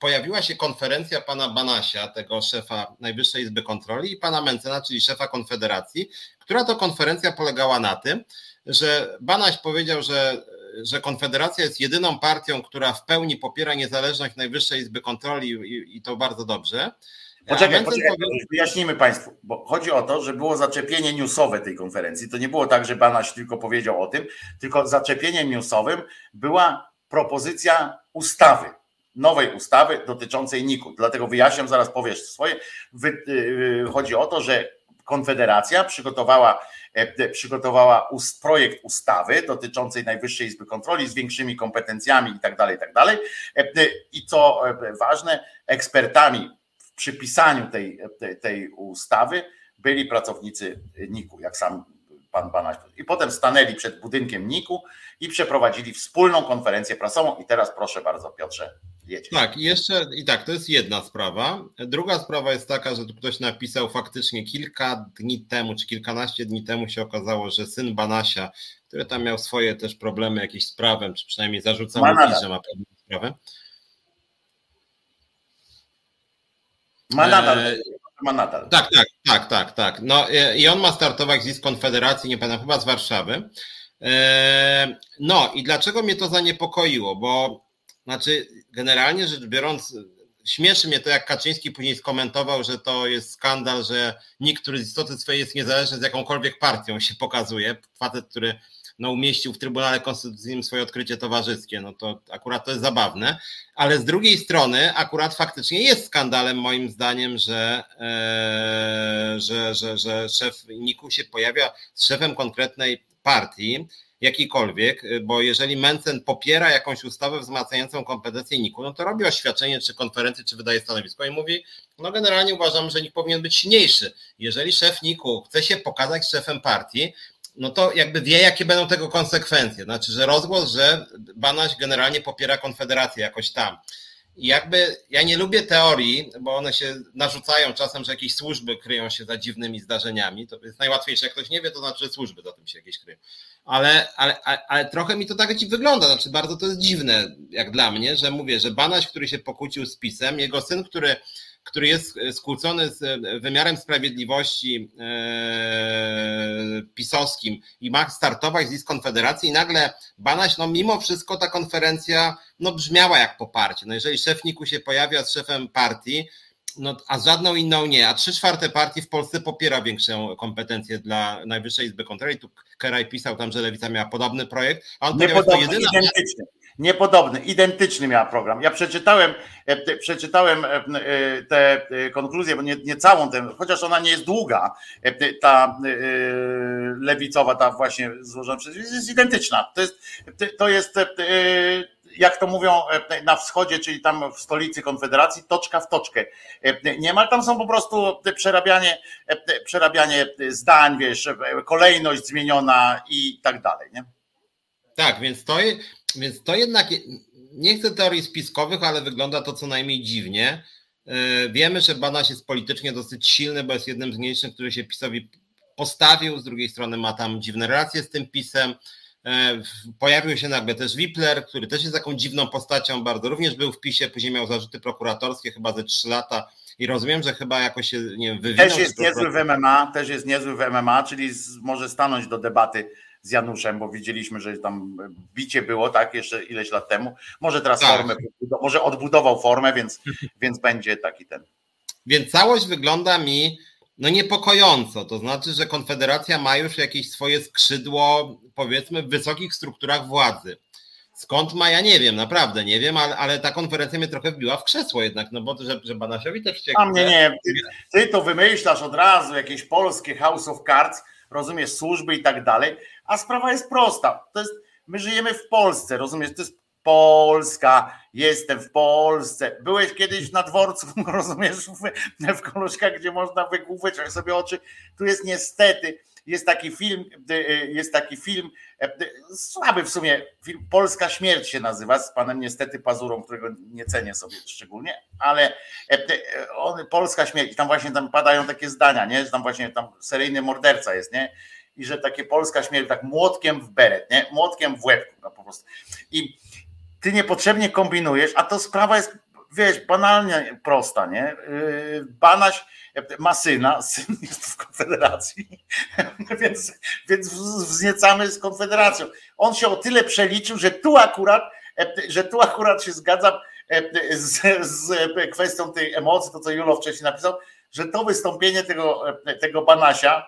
pojawiła się konferencja pana Banasia, tego szefa Najwyższej Izby Kontroli i pana Mencena, czyli szefa Konfederacji, która to konferencja polegała na tym, że Banaś powiedział, że, że Konfederacja jest jedyną partią, która w pełni popiera niezależność Najwyższej Izby Kontroli i, i to bardzo dobrze. Poczekaj, poczekaj, wyjaśnijmy Państwu, bo chodzi o to, że było zaczepienie newsowe tej konferencji. To nie było tak, że Banaś tylko powiedział o tym, tylko zaczepieniem newsowym była propozycja ustawy nowej ustawy dotyczącej NIK-u. Dlatego wyjaśniam, zaraz powiesz swoje. Wy, yy, chodzi o to, że Konfederacja przygotowała, e, przygotowała projekt ustawy dotyczącej Najwyższej Izby Kontroli z większymi kompetencjami i tak tak. E, I co e, ważne, ekspertami w przypisaniu tej, tej ustawy byli pracownicy NIK-u, jak sam pan Banaś. I potem stanęli przed budynkiem NIK-u i przeprowadzili wspólną konferencję prasową. I teraz proszę bardzo, Piotrze, jedziesz. Tak, i jeszcze i tak, to jest jedna sprawa. Druga sprawa jest taka, że tu ktoś napisał faktycznie kilka dni temu, czy kilkanaście dni temu się okazało, że syn Banasia, który tam miał swoje też problemy jakieś z prawem, czy przynajmniej zarzucał mu że ma pewne sprawę. Ma nadal. E ma nadal. Tak, tak, tak, tak, tak. No i on ma startować z Konfederacji, nie pamiętam, chyba z Warszawy. E, no i dlaczego mnie to zaniepokoiło? Bo znaczy, generalnie rzecz biorąc, śmieszy mnie to, jak Kaczyński później skomentował, że to jest skandal, że nikt, który z istoty swojej jest niezależny z jakąkolwiek partią się pokazuje. Facet, który no, umieścił w Trybunale Konstytucyjnym swoje odkrycie towarzyskie, no to akurat to jest zabawne, ale z drugiej strony akurat faktycznie jest skandalem moim zdaniem, że, e, że, że, że szef Niku się pojawia z szefem konkretnej partii, jakikolwiek, bo jeżeli Mencen popiera jakąś ustawę wzmacniającą kompetencje NIK-u, no to robi oświadczenie, czy konferencji, czy wydaje stanowisko i mówi, no generalnie uważam, że NIK powinien być silniejszy. Jeżeli szef NIK-u chce się pokazać szefem partii, no to jakby wie, jakie będą tego konsekwencje. Znaczy, że rozgłos, że Banaś generalnie popiera Konfederację jakoś tam. I jakby ja nie lubię teorii, bo one się narzucają czasem, że jakieś służby kryją się za dziwnymi zdarzeniami. To jest najłatwiejsze. Jak ktoś nie wie, to znaczy, że służby za tym się jakieś kryją. Ale, ale, ale, ale trochę mi to tak ci wygląda. Znaczy, bardzo to jest dziwne, jak dla mnie, że mówię, że Banaś, który się pokłócił z pisem, jego syn, który który jest skłócony z e, wymiarem sprawiedliwości e, pisowskim i ma startować z list Konfederacji i nagle Banaś, no mimo wszystko ta konferencja no brzmiała jak poparcie. No jeżeli szef Niku się pojawia z szefem partii, no, a żadną inną nie, a trzy czwarte partii w Polsce popiera większą kompetencję dla Najwyższej Izby Kontroli. Tu Keraj pisał tam, że Lewica miała podobny projekt, a on powiedział, że to jedyna... niepodobny, identyczny miała program. Ja przeczytałem, e, przeczytałem e, e, tę konkluzję, bo nie, nie całą tę, chociaż ona nie jest długa, ta lewicowa, ta właśnie złożona przez jest identyczna. To jest, to jest jak to mówią na wschodzie, czyli tam w stolicy Konfederacji, toczka w toczkę. Niemal tam są po prostu przerabianie, przerabianie zdań, wiesz, kolejność zmieniona i tak dalej. Nie? Tak, więc to, więc to jednak, nie chcę teorii spiskowych, ale wygląda to co najmniej dziwnie. E, wiemy, że Banaś jest politycznie dosyć silny, bo jest jednym z mniejszych, który się PiSowi postawił. Z drugiej strony ma tam dziwne relacje z tym PiSem. Pojawił się nagle też Wipler, który też jest taką dziwną postacią, bardzo również był w PiSie, później miał zarzuty prokuratorskie chyba ze 3 lata i rozumiem, że chyba jakoś się nie wiem, wywinął. Też jest niezły w MMA, też jest niezły w MMA, czyli może stanąć do debaty z Januszem, bo widzieliśmy, że tam bicie było, tak, jeszcze ileś lat temu. Może teraz tak. formę, może odbudował formę, więc, więc będzie taki ten. Więc całość wygląda mi no niepokojąco. To znaczy, że Konfederacja ma już jakieś swoje skrzydło, powiedzmy, w wysokich strukturach władzy. Skąd ma, ja nie wiem, naprawdę nie wiem, ale, ale ta konferencja mnie trochę wbiła w krzesło jednak, no bo to, że, że Banasiowi też ciekawe. A mnie nie, ty, ty to wymyślasz od razu, jakieś polskie House of Cards, rozumiesz, służby i tak dalej, a sprawa jest prosta. To jest, my żyjemy w Polsce, rozumiesz, to jest Polska, jestem w Polsce. Byłeś kiedyś na dworcu, rozumiesz, w, w gdzie można wygłupać sobie oczy. Tu jest niestety, jest taki film, y, y, jest taki film, e, słaby w sumie, film Polska Śmierć się nazywa, z panem niestety Pazurą, którego nie cenię sobie szczególnie, ale e, on, Polska Śmierć, tam właśnie tam padają takie zdania, nie, że tam właśnie tam seryjny morderca jest, nie, i że takie Polska Śmierć, tak młotkiem w beret, nie, młotkiem w łeb, no po prostu. I ty niepotrzebnie kombinujesz, a to sprawa jest, wiesz, banalnie prosta, nie? Yy, Banaś ma syna, syn jest w Konfederacji, więc, więc wzniecamy z Konfederacją. On się o tyle przeliczył, że tu akurat, że tu akurat się zgadzam z, z kwestią tej emocji, to co Julo wcześniej napisał, że to wystąpienie tego, tego Banasia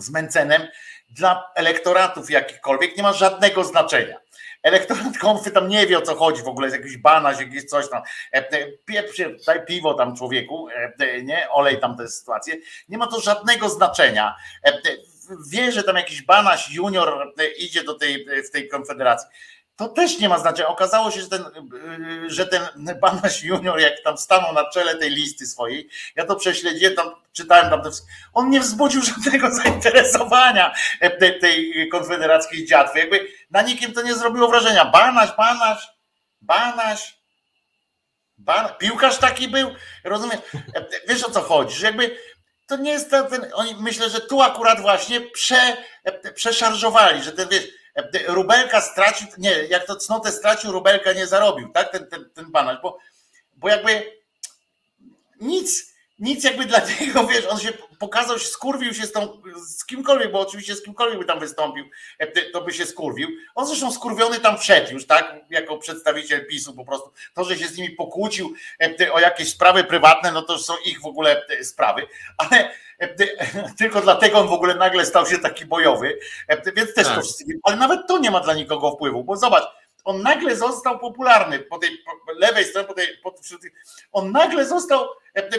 z Mencenem dla elektoratów jakichkolwiek nie ma żadnego znaczenia. Elektorat konfy tam nie wie o co chodzi w ogóle, jest jakiś banaś, jakieś coś tam, e, e, pieprzy, daj piwo tam człowieku, e, nie, olej tam tę sytuację. Nie ma to żadnego znaczenia. Wie, że tam jakiś banaś junior idzie do tej, w tej konfederacji to też nie ma znaczenia. Okazało się, że ten, że ten Banaś Junior, jak tam stanął na czele tej listy swojej, ja to prześledziłem, tam czytałem tam te, on nie wzbudził żadnego zainteresowania tej konfederackiej dziatwy. Jakby na nikim to nie zrobiło wrażenia. Banaś, Banaś, Banaś, Ban... piłkarz taki był, rozumiesz? Wiesz o co chodzi, że jakby to nie jest ten, oni myślę, że tu akurat właśnie prze, przeszarżowali, że ten wiesz, Rubelka stracił, nie, jak to cnotę stracił, Rubelka nie zarobił, tak, ten, ten, ten banaś, bo, bo jakby nic, nic jakby dla niego, wiesz, on się pokazał, się skurwił się z tą, z kimkolwiek, bo oczywiście z kimkolwiek by tam wystąpił, to by się skurwił. On zresztą skurwiony tam wszedł już, tak, jako przedstawiciel PiSu po prostu. To, że się z nimi pokłócił o jakieś sprawy prywatne, no to są ich w ogóle sprawy, ale tylko dlatego on w ogóle nagle stał się taki bojowy, więc też tak. to wszyscy, ale nawet to nie ma dla nikogo wpływu, bo zobacz, on nagle został popularny po tej po lewej stronie, po tej, po, on nagle został,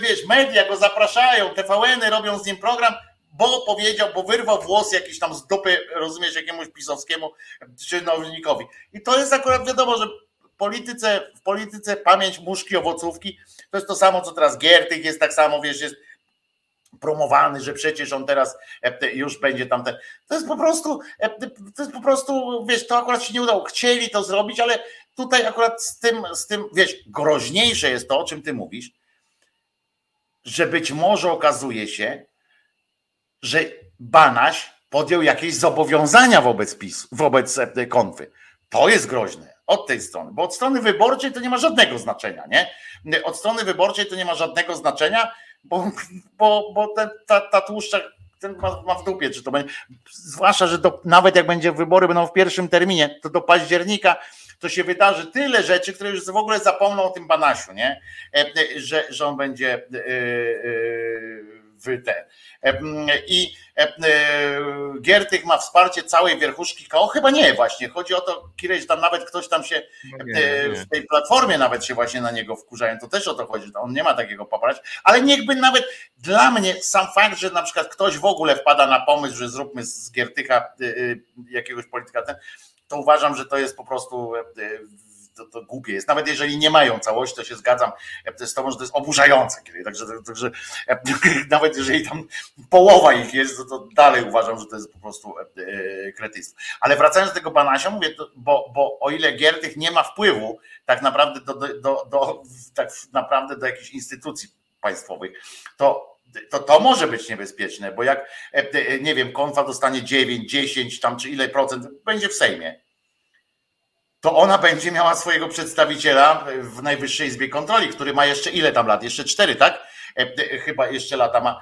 wiesz, media go zapraszają, TVN-y robią z nim program, bo powiedział, bo wyrwał włos jakiś tam z dupy, rozumiesz, jakiemuś pisowskiemu czynownikowi. I to jest akurat wiadomo, że polityce, w polityce pamięć muszki, owocówki, to jest to samo, co teraz Giertych jest tak samo, wiesz, jest promowany, że przecież on teraz e, już będzie tam ten. To jest po prostu, e, to jest po prostu, wiesz, to akurat się nie udało. Chcieli to zrobić, ale tutaj akurat z tym, z tym, wiesz, groźniejsze jest to, o czym ty mówisz, że być może okazuje się, że Banaś podjął jakieś zobowiązania wobec PiS, wobec e, konfy. To jest groźne od tej strony, bo od strony wyborczej to nie ma żadnego znaczenia, nie? Od strony wyborczej to nie ma żadnego znaczenia, bo, bo, bo ten, ta, ta tłuszcza ten ma, ma, w dupie, czy to będzie. Zwłaszcza, że do, nawet jak będzie wybory będą w pierwszym terminie, to do października to się wydarzy tyle rzeczy, które już w ogóle zapomną o tym Banasiu, nie? E, e, że, że on będzie yy, w. I Giertych ma wsparcie całej wierchuszki KO? Chyba nie właśnie. Chodzi o to, że tam nawet ktoś tam się no nie, nie. w tej platformie nawet się właśnie na niego wkurzają. To też o to chodzi, on nie ma takiego poparcia. Ale niechby nawet dla mnie sam fakt, że na przykład ktoś w ogóle wpada na pomysł, że zróbmy z Giertycha y, y, jakiegoś polityka, to uważam, że to jest po prostu to, to głupie jest. Nawet jeżeli nie mają całości, to się zgadzam z tobą, że to jest oburzające. Także, także nawet jeżeli tam połowa ich jest, to, to dalej uważam, że to jest po prostu e, kretyństwo. Ale wracając do tego Banasia, mówię, bo, bo o ile Giertych nie ma wpływu tak naprawdę do, do, do, do tak naprawdę do jakichś instytucji państwowych, to to, to może być niebezpieczne, bo jak nie wiem, konfa dostanie 9, 10 tam czy ile procent, będzie w Sejmie. To ona będzie miała swojego przedstawiciela w Najwyższej Izbie Kontroli, który ma jeszcze ile tam lat? Jeszcze cztery, tak? Chyba jeszcze lata ma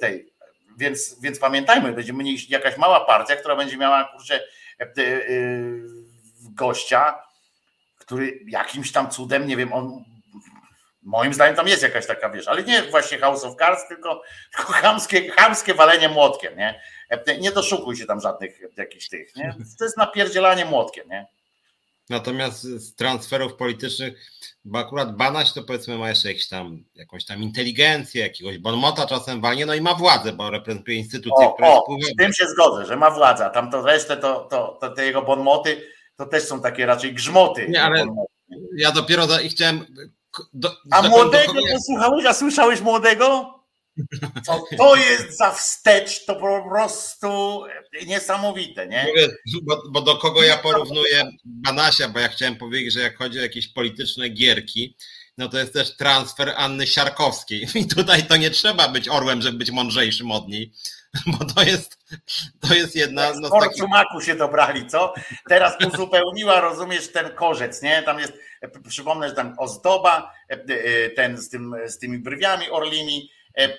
tej. Więc, więc pamiętajmy, będziemy mieli jakaś mała partia, która będzie miała kurczę, gościa, który jakimś tam cudem, nie wiem, on moim zdaniem tam jest jakaś taka, wiesz, ale nie właśnie House of Cards, tylko, tylko chamskie, chamskie walenie młotkiem, nie? Nie doszukuj się tam żadnych jakichś tych, nie? To jest napierdzielanie młotkiem, nie? Natomiast z transferów politycznych, bo akurat Banaś to powiedzmy ma jeszcze jakąś tam, jakąś tam inteligencję, jakiegoś bonmota czasem walnie, no i ma władzę, bo reprezentuje instytucję, o, która o, Z tym się zgodzę, że ma władzę, tam to resztę, to, to, to te jego bonmoty, to też są takie raczej grzmoty. Nie, ale ja dopiero za, i chciałem... Do, a młodego do posłuchałeś, a słyszałeś młodego? Co to jest za wstecz, to po prostu niesamowite, nie? Bo, bo, do kogo ja porównuję Banasia, bo ja chciałem powiedzieć, że jak chodzi o jakieś polityczne gierki, no to jest też transfer Anny Siarkowskiej. I tutaj to nie trzeba być orłem, żeby być mądrzejszym od niej, bo to jest, to jest jedna no, z takich... się dobrali, co? Teraz uzupełniła, rozumiesz, ten korzec, nie? Tam jest, przypomnę, że tam ozdoba, e, e, ten z, tym, z tymi brwiami orlimi, e,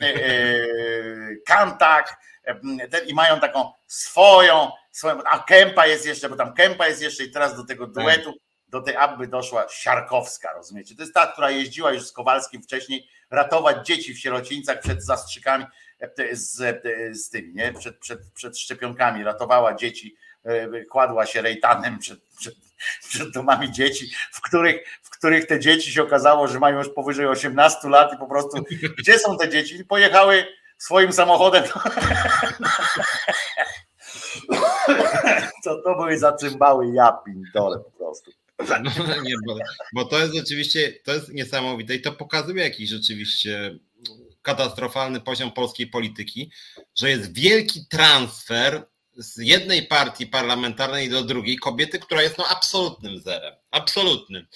kantak, ten, i mają taką swoją, swoją, a Kępa jest jeszcze, bo tam Kępa jest jeszcze i teraz do tego duetu do tej Abby doszła Siarkowska, rozumiecie? To jest ta, która jeździła już z Kowalskim wcześniej ratować dzieci w sierocińcach przed zastrzykami, z, z tymi, nie? Przed, przed, przed szczepionkami, ratowała dzieci, kładła się rejtanem przed, przed, przed domami dzieci, w których, w których te dzieci się okazało, że mają już powyżej 18 lat i po prostu, gdzie są te dzieci? Pojechały swoim samochodem. Co to były za cymbały, ja pindole po prostu. No, nie, bo, bo to jest rzeczywiście, to jest niesamowite i to pokazuje jakiś rzeczywiście katastrofalny poziom polskiej polityki, że jest wielki transfer z jednej partii parlamentarnej do drugiej kobiety, która jest no absolutnym zerem, absolutnym.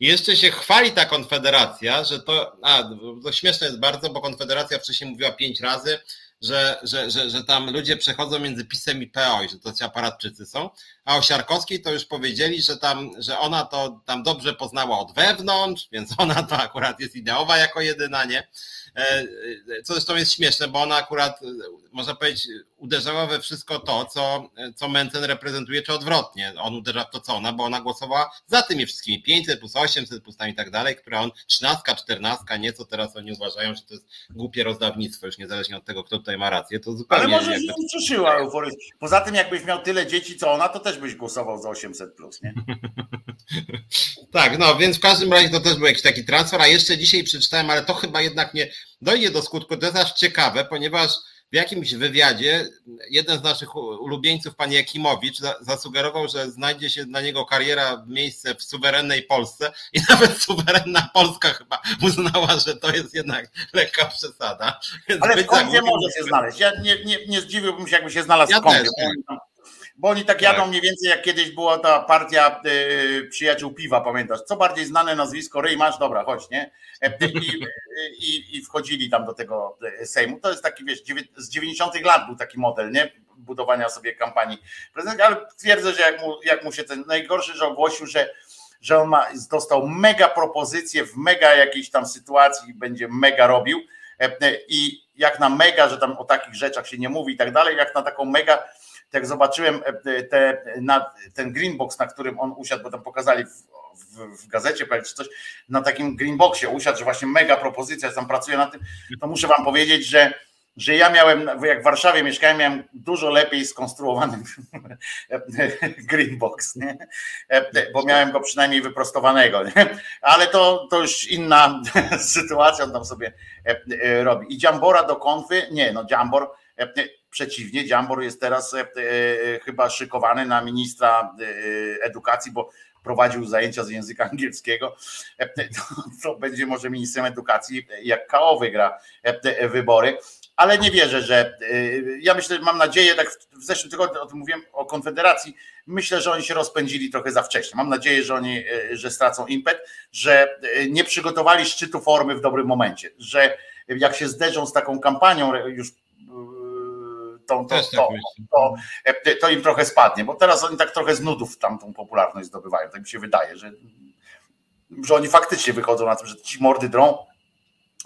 I jeszcze się chwali ta konfederacja, że to, a to śmieszne jest bardzo, bo konfederacja wcześniej mówiła pięć razy, że, że, że, że tam ludzie przechodzą między PiSem i PO i że to ci aparatczycy są, a o Siarkowskiej to już powiedzieli, że tam, że ona to tam dobrze poznała od wewnątrz, więc ona to akurat jest ideowa jako jedyna, nie? E, co zresztą jest śmieszne, bo ona akurat, można powiedzieć, uderzała we wszystko to, co, co Mencen reprezentuje, czy odwrotnie. On uderza w to, co ona, bo ona głosowała za tymi wszystkimi 500 plus 800 plus tam i tak dalej, które on 13, 14, nieco teraz oni uważają, że to jest głupie rozdawnictwo, już niezależnie od tego, kto tutaj ma rację. To zupełnie Ale może jakby... się ucieszyła euforycznie. Poza tym, jakbyś miał tyle dzieci, co ona, to też byś głosował za 800 plus, nie? tak, no więc w każdym razie to też był jakiś taki transfer, a jeszcze dzisiaj przeczytałem, ale to chyba jednak nie dojdzie do skutku. To jest aż ciekawe, ponieważ w jakimś wywiadzie jeden z naszych ulubieńców, pan Jakimowicz, zasugerował, że znajdzie się dla niego kariera, miejsce w suwerennej Polsce i nawet suwerenna Polska chyba uznała, że to jest jednak lekka przesada. Więc Ale w kąpie może się znaleźć. Ja nie, nie, nie zdziwiłbym się, jakby się znalazł ja w kąpie. Też, bo oni tak jadą tak. mniej więcej jak kiedyś była ta partia y, przyjaciół piwa, pamiętasz? Co bardziej znane nazwisko, Ryj masz, dobra, chodź, nie? E, I, i, I wchodzili tam do tego e, Sejmu. To jest taki, wiesz, z 90 lat był taki model, nie? Budowania sobie kampanii prezydenckiej, ale twierdzę, że jak mu, jak mu się ten najgorszy, że ogłosił, że że on ma, dostał mega propozycję w mega jakiejś tam sytuacji będzie mega robił i jak na mega, że tam o takich rzeczach się nie mówi i tak dalej, jak na taką mega jak zobaczyłem e, te, na, ten na którym on usiadł, bo tam pokazali w, w, w gazecie czy coś, na takim greenboxie usiadł, że właśnie mega propozycja, tam pracuję na tym, to muszę wam powiedzieć, że że ja miałem, jak w Warszawie mieszkałem, miałem dużo lepiej skonstruowany greenbox, nie? bo miałem go przynajmniej wyprostowanego, nie? ale to, to już inna sytuacja, on tam sobie robi. I Dziambora do konfy, nie, no Dziambor Przeciwnie, Dziambor jest teraz e, e, chyba szykowany na ministra e, edukacji, bo prowadził zajęcia z języka angielskiego, to, będzie może ministrem edukacji, jak KO wygra wybory, ale nie wierzę, że ja myślę, mam nadzieję, tak w zeszłym tygodniu o tym mówiłem, o Konfederacji, myślę, że oni się rozpędzili trochę za wcześnie. Mam nadzieję, że oni, że stracą impet, że nie przygotowali szczytu formy w dobrym momencie, że jak się zderzą z taką kampanią już tą, to, tak to, myślę. to, to im trochę spadnie, bo teraz oni tak trochę z nudów tam tą popularność zdobywają. Tak mi się wydaje, że, że oni faktycznie wychodzą na tym, że ci mordy drą,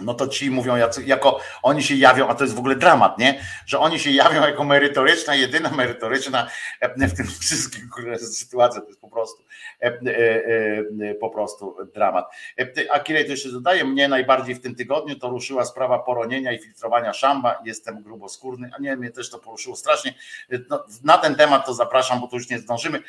no to ci mówią, jako oni się jawią, a to jest w ogóle dramat, nie? Że oni się jawią jako merytoryczna, jedyna merytoryczna e, w tym wszystkim sytuacja, to jest po prostu e, e, po prostu dramat. A Kirej to jeszcze dodaje, mnie najbardziej w tym tygodniu to ruszyła sprawa poronienia i filtrowania szamba, jestem gruboskórny, a nie, mnie też to poruszyło strasznie. No, na ten temat to zapraszam, bo tu już nie zdążymy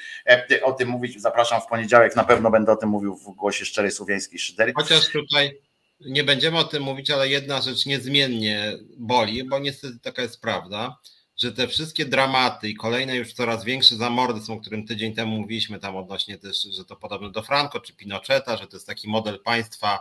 o tym mówić, zapraszam w poniedziałek, na pewno będę o tym mówił w głosie szczerej słowiańskiej szydery. Chociaż tutaj nie będziemy o tym mówić, ale jedna rzecz niezmiennie boli, bo niestety taka jest prawda, że te wszystkie dramaty i kolejne już coraz większe zamordy są, o którym tydzień temu mówiliśmy tam odnośnie też, że to podobne do Franco czy Pinocheta, że to jest taki model państwa,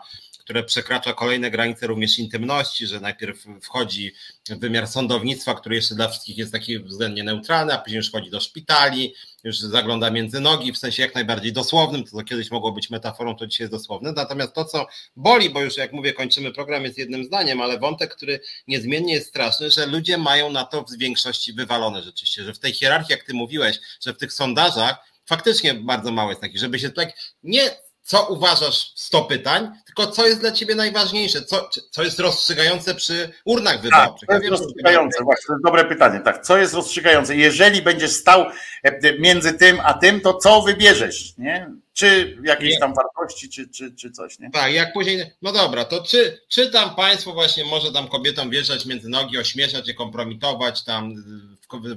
które przekracza kolejne granice również intymności, że najpierw wchodzi wymiar sądownictwa, który jeszcze dla wszystkich jest taki względnie neutralny, a później już wchodzi do szpitali, już zagląda między nogi, w sensie jak najbardziej dosłownym, to co kiedyś mogło być metaforą, to dzisiaj jest dosłowne. Natomiast to, co boli, bo już jak mówię, kończymy program, jest jednym zdaniem, ale wątek, który niezmiennie jest straszny, że ludzie mają na to w większości wywalone rzeczywiście, że w tej hierarchii, jak ty mówiłeś, że w tych sondażach faktycznie bardzo mało jest takich, żeby się tak nie co uważasz 100 pytań, tylko co jest dla ciebie najważniejsze, co, co jest rozstrzygające przy urnach Tak, wyborczych. to Ja jest rozstrzygające, właśnie, to jest dobre pytanie. Tak, co jest rozstrzygające? Jeżeli będziesz stał e, między tym a tym, to co wybierzesz, nie? Czy jakieś tam wartości, czy, czy, czy coś, nie? Tak, jak później, no dobra, to czy, czy tam państwo właśnie może tam kobietom wjeżdżać między nogi, ośmieszać je, kompromitować, tam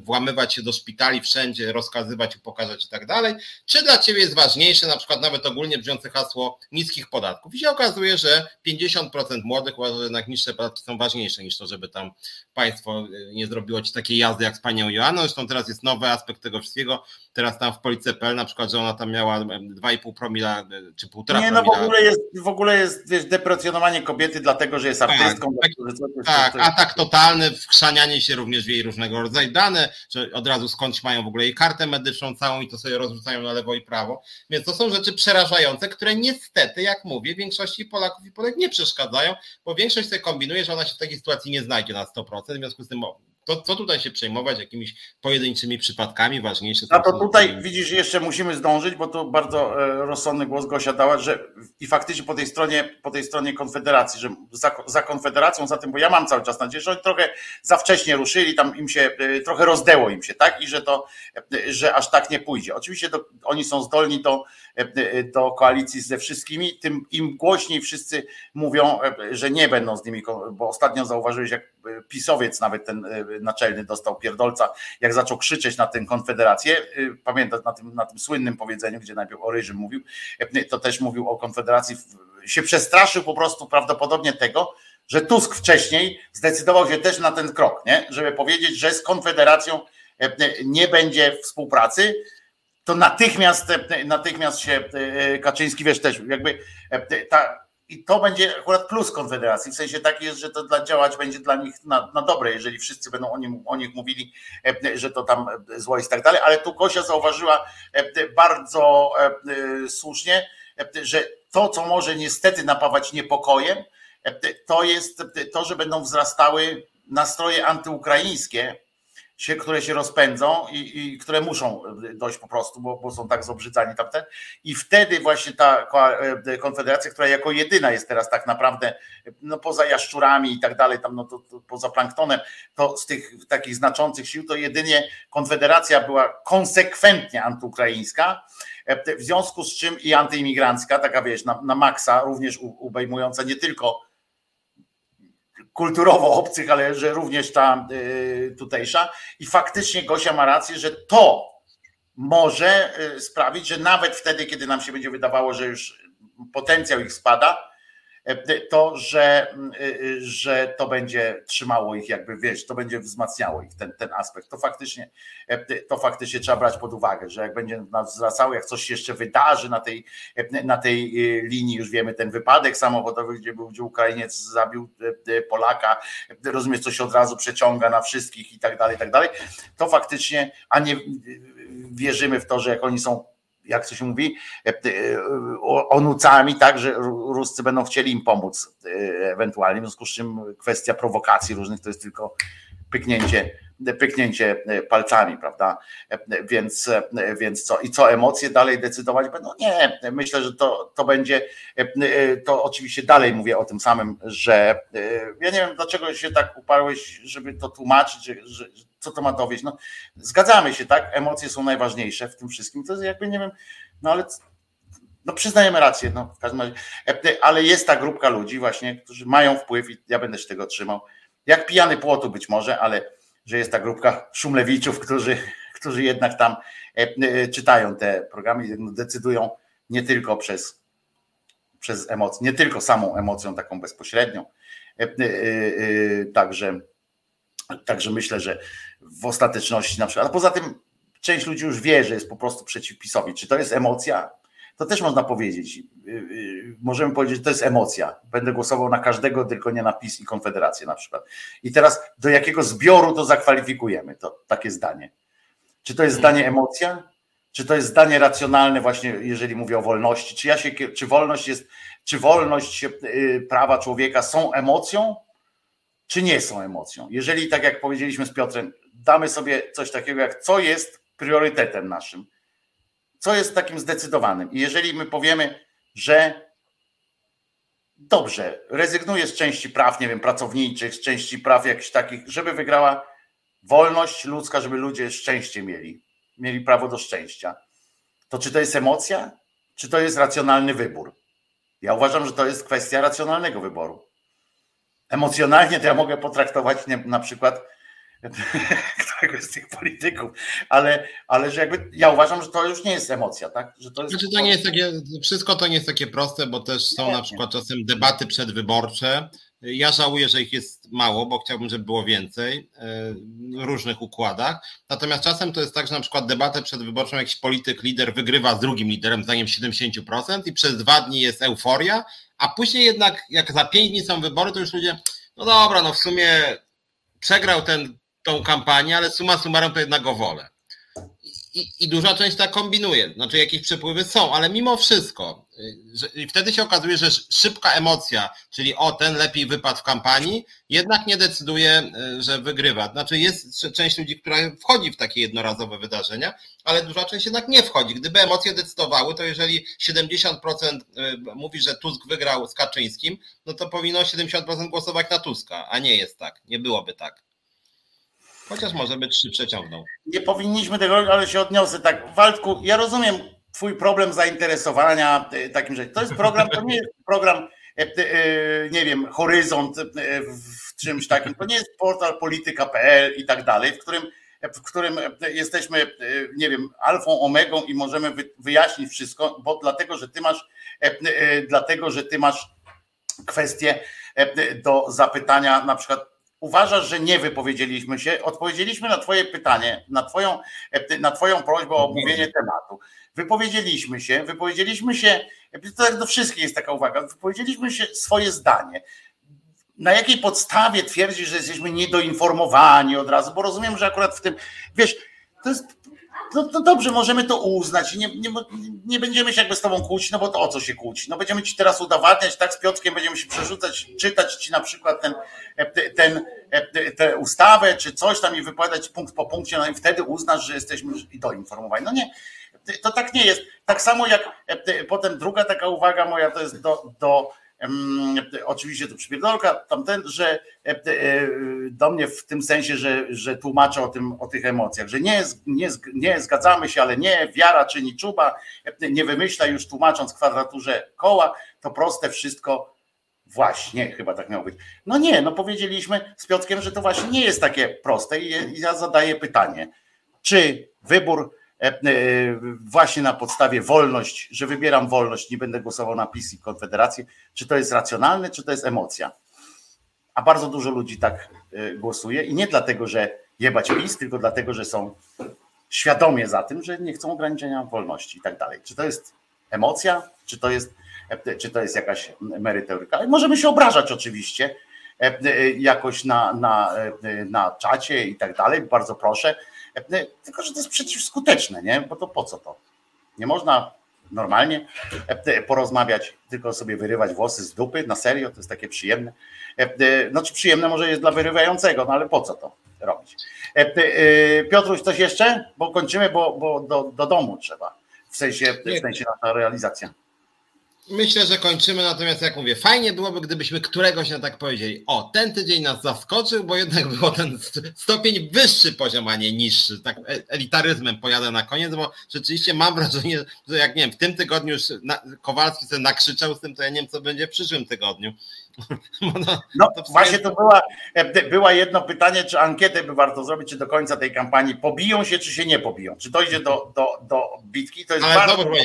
włamywać się do szpitali wszędzie, rozkazywać, upokarzać i tak dalej, czy dla ciebie jest ważniejsze na przykład nawet ogólnie brzmiące hasło niskich podatków? I się okazuje, że 50% młodych uważa, że jednak niższe podatki są ważniejsze niż to, żeby tam państwo y, nie zrobiło ci takiej jazdy jak z panią Joanną, zresztą teraz jest nowy aspekt tego wszystkiego, teraz tam w Police.pl na przykład, że ona tam miała em, 2,5 promila, y, czy 1,5 Nie, no w ogóle jest, w ogóle jest wiesz, deprecjonowanie kobiety dlatego, że jest artystką. tak, dlatego, że coś- Tak, coś- atak totalny, wchrzanianie się również w jej różnego rodzaju dane, że od razu skądś mają w ogóle jej kartę medyczną całą i to sobie rozrzucają na lewo i prawo. Więc to są rzeczy przerażające, które niestety, jak mówię, większości Polaków i Polek nie przeszkadzają, bo większość sobie kombinuje, że ona się w takiej sytuacji nie znajdzie na 100%, w związku z tym to, co tutaj się przejmować jakimiś pojedynczymi przypadkami, ważniejsze No są- to tutaj widzisz, jeszcze musimy zdążyć, bo to bardzo e, rozsądny głos Gosia dała, że i faktycznie po tej stronie, po tej stronie Konfederacji, że za, za Konfederacją, za tym, bo ja mam cały czas nadzieję, że oni trochę za wcześnie ruszyli, tam im się e, trochę rozdeło im się, tak? I że to, e, że aż tak nie pójdzie. Oczywiście do, oni są zdolni do, do koalicji ze wszystkimi, tym im głośniej wszyscy mówią, e, że nie będą z nimi, bo ostatnio zauważyłeś, jak e, pisowiec nawet ten e, naczelny dostał pierdolca, jak zaczął krzyczeć na tę konfederację, pamiętasz na tym, na tym słynnym powiedzeniu, gdzie najpierw o ryżym mówił, to też mówił o konfederacji, się przestraszył po prostu prawdopodobnie tego, że Tusk wcześniej zdecydował się też na ten krok, nie? żeby powiedzieć, że z konfederacją nie będzie współpracy, to natychmiast, y, natychmiast się y, Kaczyński, wiesz też, jakby ta, i to będzie akurat plus Konfederacji, w sensie taki jest, że to dla, działać będzie dla nich na, na dobre, jeżeli wszyscy będą o, nim, o nich mówili, e, że to tam e, zło i tak dalej, ale tu Gosia zauważyła e, bardzo e, słusznie, e, że to, co może niestety napawać niepokojem, e, to jest to, że będą wzrastały nastroje antyukraińskie, się, które się rozpędzą i, i które muszą dojść po prostu, bo, bo są tak zobrzydzani tamten. I wtedy właśnie ta e, konfederacja, która jako jedyna jest teraz tak naprawdę, no poza jaszczurami i tak dalej, tam no to, to poza planktonem, to z tych takich znaczących sił, to jedynie konfederacja była konsekwentnie antyukraińska, e, w związku z czym i antyimigrancka, taka wiesz, na, na maksa, również obejmująca nie tylko kulturowo obcych, ale że również ta y, tutejsza. I faktycznie Gosia ma rację, że to może y, sprawić, że nawet wtedy, kiedy nam się będzie wydawało, że już potencjał ich spada, to, że, y, y, że to będzie trzymało ich, jakby wiesz, to będzie wzmacniało ich ten, ten aspekt. To faktycznie, y, to faktycznie trzeba brać pod uwagę, że jak będzie nas wzracało, jak coś się jeszcze wydarzy na tej, y, na tej y, linii, już wiemy, ten wypadek samochodowy, gdzie był, gdzie Ukrainiec zabił Polaka, rozumiesz, co się od razu przeciąga na wszystkich i tak dalej, i tak dalej, to faktycznie, a nie wierzymy w to, że jak oni są jak to się mówi, onucami, tak, że Ruscy będą chcieli im pomóc ewentualnie, w związku z czym kwestia prowokacji różnych to jest tylko pyknięcie pyknięcie e, palcami, prawda? E, więc, e, więc co? I co emocje dalej decydować będą? Nie, myślę, że to, to będzie, to oczywiście dalej mówię o tym samym, że ja nie wiem, dlaczego się tak uparłeś, żeby to tłumaczyć, że, że co to ma dowieść. No, zgadzamy się, tak? Emocje są najważniejsze w tym wszystkim. To jest jakby nie wiem, no ale no przyznajemy rację, no w każdym razie, ale jest ta grupka ludzi właśnie, którzy mają wpływ i ja będę się tego trzymał. Jak pijany płotu być może, ale że jest ta grupka szumlewiczów, którzy, którzy jednak tam e, e, czytają te programy i decydują nie tylko przez, przez emocje, nie tylko samą emocją taką bezpośrednią. E, także, także myślę, że w ostateczności na przykład, a poza tym część ludzi już wie, że jest po prostu przeciw PiSowi. Czy to jest emocja? To też można powiedzieć. Możemy powiedzieć, że to jest emocja. Będę głosował na każdego, tylko nie na PiS i Konfederację na przykład. I teraz do jakiego zbioru to zakwalifikujemy, to takie zdanie. Czy to jest zdanie emocja? Czy to jest zdanie racjonalne właśnie, jeżeli mówię o wolności? Czy ja się, czy wolność jest, czy wolność y, prawa człowieka są emocją, czy nie są emocją? Jeżeli tak jak powiedzieliśmy z Piotrem, damy sobie coś takiego jak co jest priorytetem naszym, co jest takim zdecydowanym. I jeżeli my powiemy, że dobrze, rezygnuję z części praw, nie wiem, pracowniczych, z części praw jakichś takich, żeby wygrała wolność ludzka, żeby ludzie szczęście mieli, mieli prawo do szczęścia. To czy to jest emocja, czy to jest racjonalny wybór? Ja uważam, że to jest kwestia racjonalnego wyboru. Emocjonalnie to ja mogę potraktować nie, na przykład któregoś z tych polityków, ale, ale że jakby ja uważam, że to już nie jest emocja, tak? Że to jest znaczy, to nie jest takie, wszystko to nie jest takie proste, bo też są nie, na przykład czasem debaty przedwyborcze. Ja żałuję, że ich jest mało, bo chciałbym, żeby było więcej e, w różnych układach. Natomiast czasem to jest tak, że na przykład debatę przedwyborczą jakiś polityk, lider wygrywa z drugim liderem zdaniem 70% i przez dwa dni jest euforia, a później jednak jak za pięć dni są wybory, to już ludzie, no dobra, no w sumie przegrał ten tą kampanię, ale suma summarum to jednak go wolę. I, I, duża część tak kombinuje, znaczy jakieś przepływy są, ale mimo wszystko, y, że, i wtedy się okazuje, że szybka emocja, czyli o ten lepiej wypadł w kampanii, jednak nie decyduje, y, że wygrywa. Znaczy jest część ludzi, która wchodzi w takie jednorazowe wydarzenia, ale duża część jednak nie wchodzi. Gdyby emocje decydowały, to jeżeli 70% y, mówi, że Tusk wygrał z Kaczyńskim, no to powinno 70% głosować na Tuska, a nie jest tak, nie byłoby tak. Chociaż może by trzy przeciągnął. Nie powinniśmy tego, ale się odniosę tak. Waldku, ja rozumiem twój problem zainteresowania e, takim rzeczem. To jest program, to nie jest program, e, e, nie wiem, horyzont w czymś takim. To nie jest portal polityka.pl i tak dalej, w którym w którym jesteśmy, nie wiem, alfą, omegą i możemy wyjaśnić wszystko, bo dlatego, że ty masz, dlatego, że ty masz kwestie do zapytania na przykład uważasz, że nie wypowiedzieliśmy się, odpowiedzieliśmy na Twoje pytanie, na Twoją, na twoją prośbę o omówienie tematu. Wypowiedzieliśmy się, wypowiedzieliśmy się, to tak do wszystkich jest taka uwaga, wypowiedzieliśmy się swoje zdanie. Na jakiej podstawie twierdzisz, że jesteśmy niedoinformowani od razu? Bo rozumiem, że akurat w tym, wiesz, to jest no, dobrze, możemy to uznać. Nie, nie, nie będziemy się jakby z tobą kłócić, no bo to o co się kłóci? No będziemy ci teraz udowadniać, tak z Piotrkiem będziemy się przerzucać, czytać ci na przykład ten, ten, tę ustawę, czy coś tam i wypowiadać punkt po punkcie, no i wtedy uznasz, że jesteśmy doinformowani. No nie, to tak nie jest. Tak samo jak potem druga taka uwaga moja to jest do, do oczywiście to przypierdolka, tamten, że e, e, do mnie w tym sensie, że, że tłumaczę o, tym, o tych emocjach, że nie, nie, nie zgadzamy się, ale nie, wiara czyni czuba, nie wymyśla już tłumacząc kwadraturze koła, to proste wszystko właśnie, chyba tak miało być. No nie, no powiedzieliśmy z Piotrkiem, że to właśnie nie jest takie proste i ja zadaję pytanie, czy wybór E, e, właśnie na podstawie wolność, że wybieram wolność, nie będę głosował na PiS i Konfederację, czy to jest racjonalne, czy to jest emocja. A bardzo dużo ludzi tak e, głosuje i nie dlatego, że jebać PiS, tylko dlatego, że są świadomie za tym, że nie chcą ograniczenia wolności i tak dalej. Czy to jest emocja, czy to jest, czy to jest jakaś merytoryka? Możemy się obrażać oczywiście jakoś na, na, na czacie i tak dalej, bardzo proszę, tylko, że to jest przeciwskuteczne, nie? Bo to po co to? Nie można normalnie porozmawiać, tylko sobie wyrywać włosy z dupy, na serio, to jest takie przyjemne. Znaczy przyjemne może jest dla wyrywającego, no ale po co to robić? Piotruś, coś jeszcze? Bo kończymy, bo, bo do, do domu trzeba, w sensie, w sensie na realizacja. Myślę, że kończymy, natomiast jak mówię, fajnie byłoby, gdybyśmy któregoś na tak powiedzieli, o, ten tydzień nas zaskoczył, bo jednak było ten stopień wyższy poziom, a nie niższy. Tak e, elitaryzmem pojadę na koniec, bo rzeczywiście mam wrażenie, że jak nie wiem, w tym tygodniu już Kowalski sobie nakrzyczał z tym, to ja nie wiem, co będzie w przyszłym tygodniu. No, no to właśnie to była, e, była jedno pytanie, czy ankietę by warto zrobić, czy do końca tej kampanii pobiją się, czy się nie pobiją, czy dojdzie do, do, do bitki, to jest Ale bardzo... Znowu,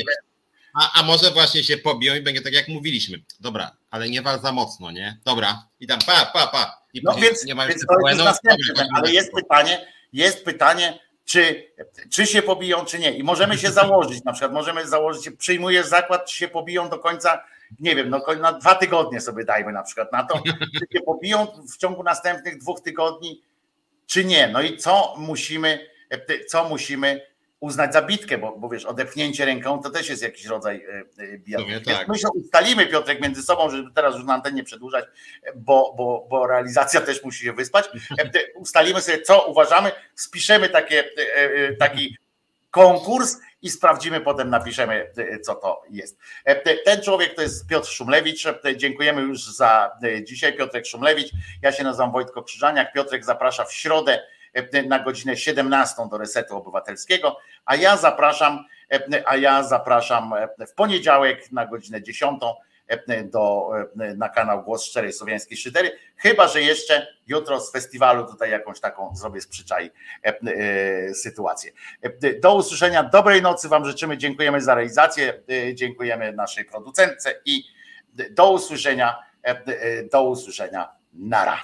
a, a może właśnie się pobiją i będzie tak jak mówiliśmy. Dobra, ale nie wal za mocno, nie? Dobra. I tam pa, pa, pa. I no więc, nie ma więc to jest następne, ale jest pytanie, jest pytanie, czy, czy się pobiją, czy nie. I możemy się założyć, na przykład możemy założyć, przyjmujesz zakład, czy się pobiją do końca, nie wiem, no na dwa tygodnie sobie dajmy na przykład na to, czy się pobiją w ciągu następnych dwóch tygodni, czy nie. No i co musimy, co musimy uznać za bitkę, bo, bo wiesz, odepchnięcie ręką to też jest jakiś rodzaj e, e, bijatyki. Tak. My się ustalimy, Piotrek, między sobą, żeby teraz już na antenie przedłużać, bo, bo, bo realizacja też musi się wyspać. E, ustalimy sobie, co uważamy, spiszemy takie, taki konkurs i sprawdzimy, potem napiszemy, co to jest. Ten człowiek to jest Piotr Szumlewicz. Dziękujemy już za dzisiaj. Piotrek Szumlewicz. Ja się nazywam Wojtko Krzyżaniak. Piotrek zaprasza w środę na godzinę 17 do Resetu Obywatelskiego, a ja zapraszam, a ja zapraszam w poniedziałek na godzinę 10 do, na kanał Głos Szczerej Słowiańskiej Szydery, chyba, że jeszcze jutro z festiwalu tutaj jakąś taką zrobię z przyczaj sytuację. Do usłyszenia, dobrej nocy Wam życzymy, dziękujemy za realizację, dziękujemy naszej producentce i do usłyszenia, do usłyszenia, nara.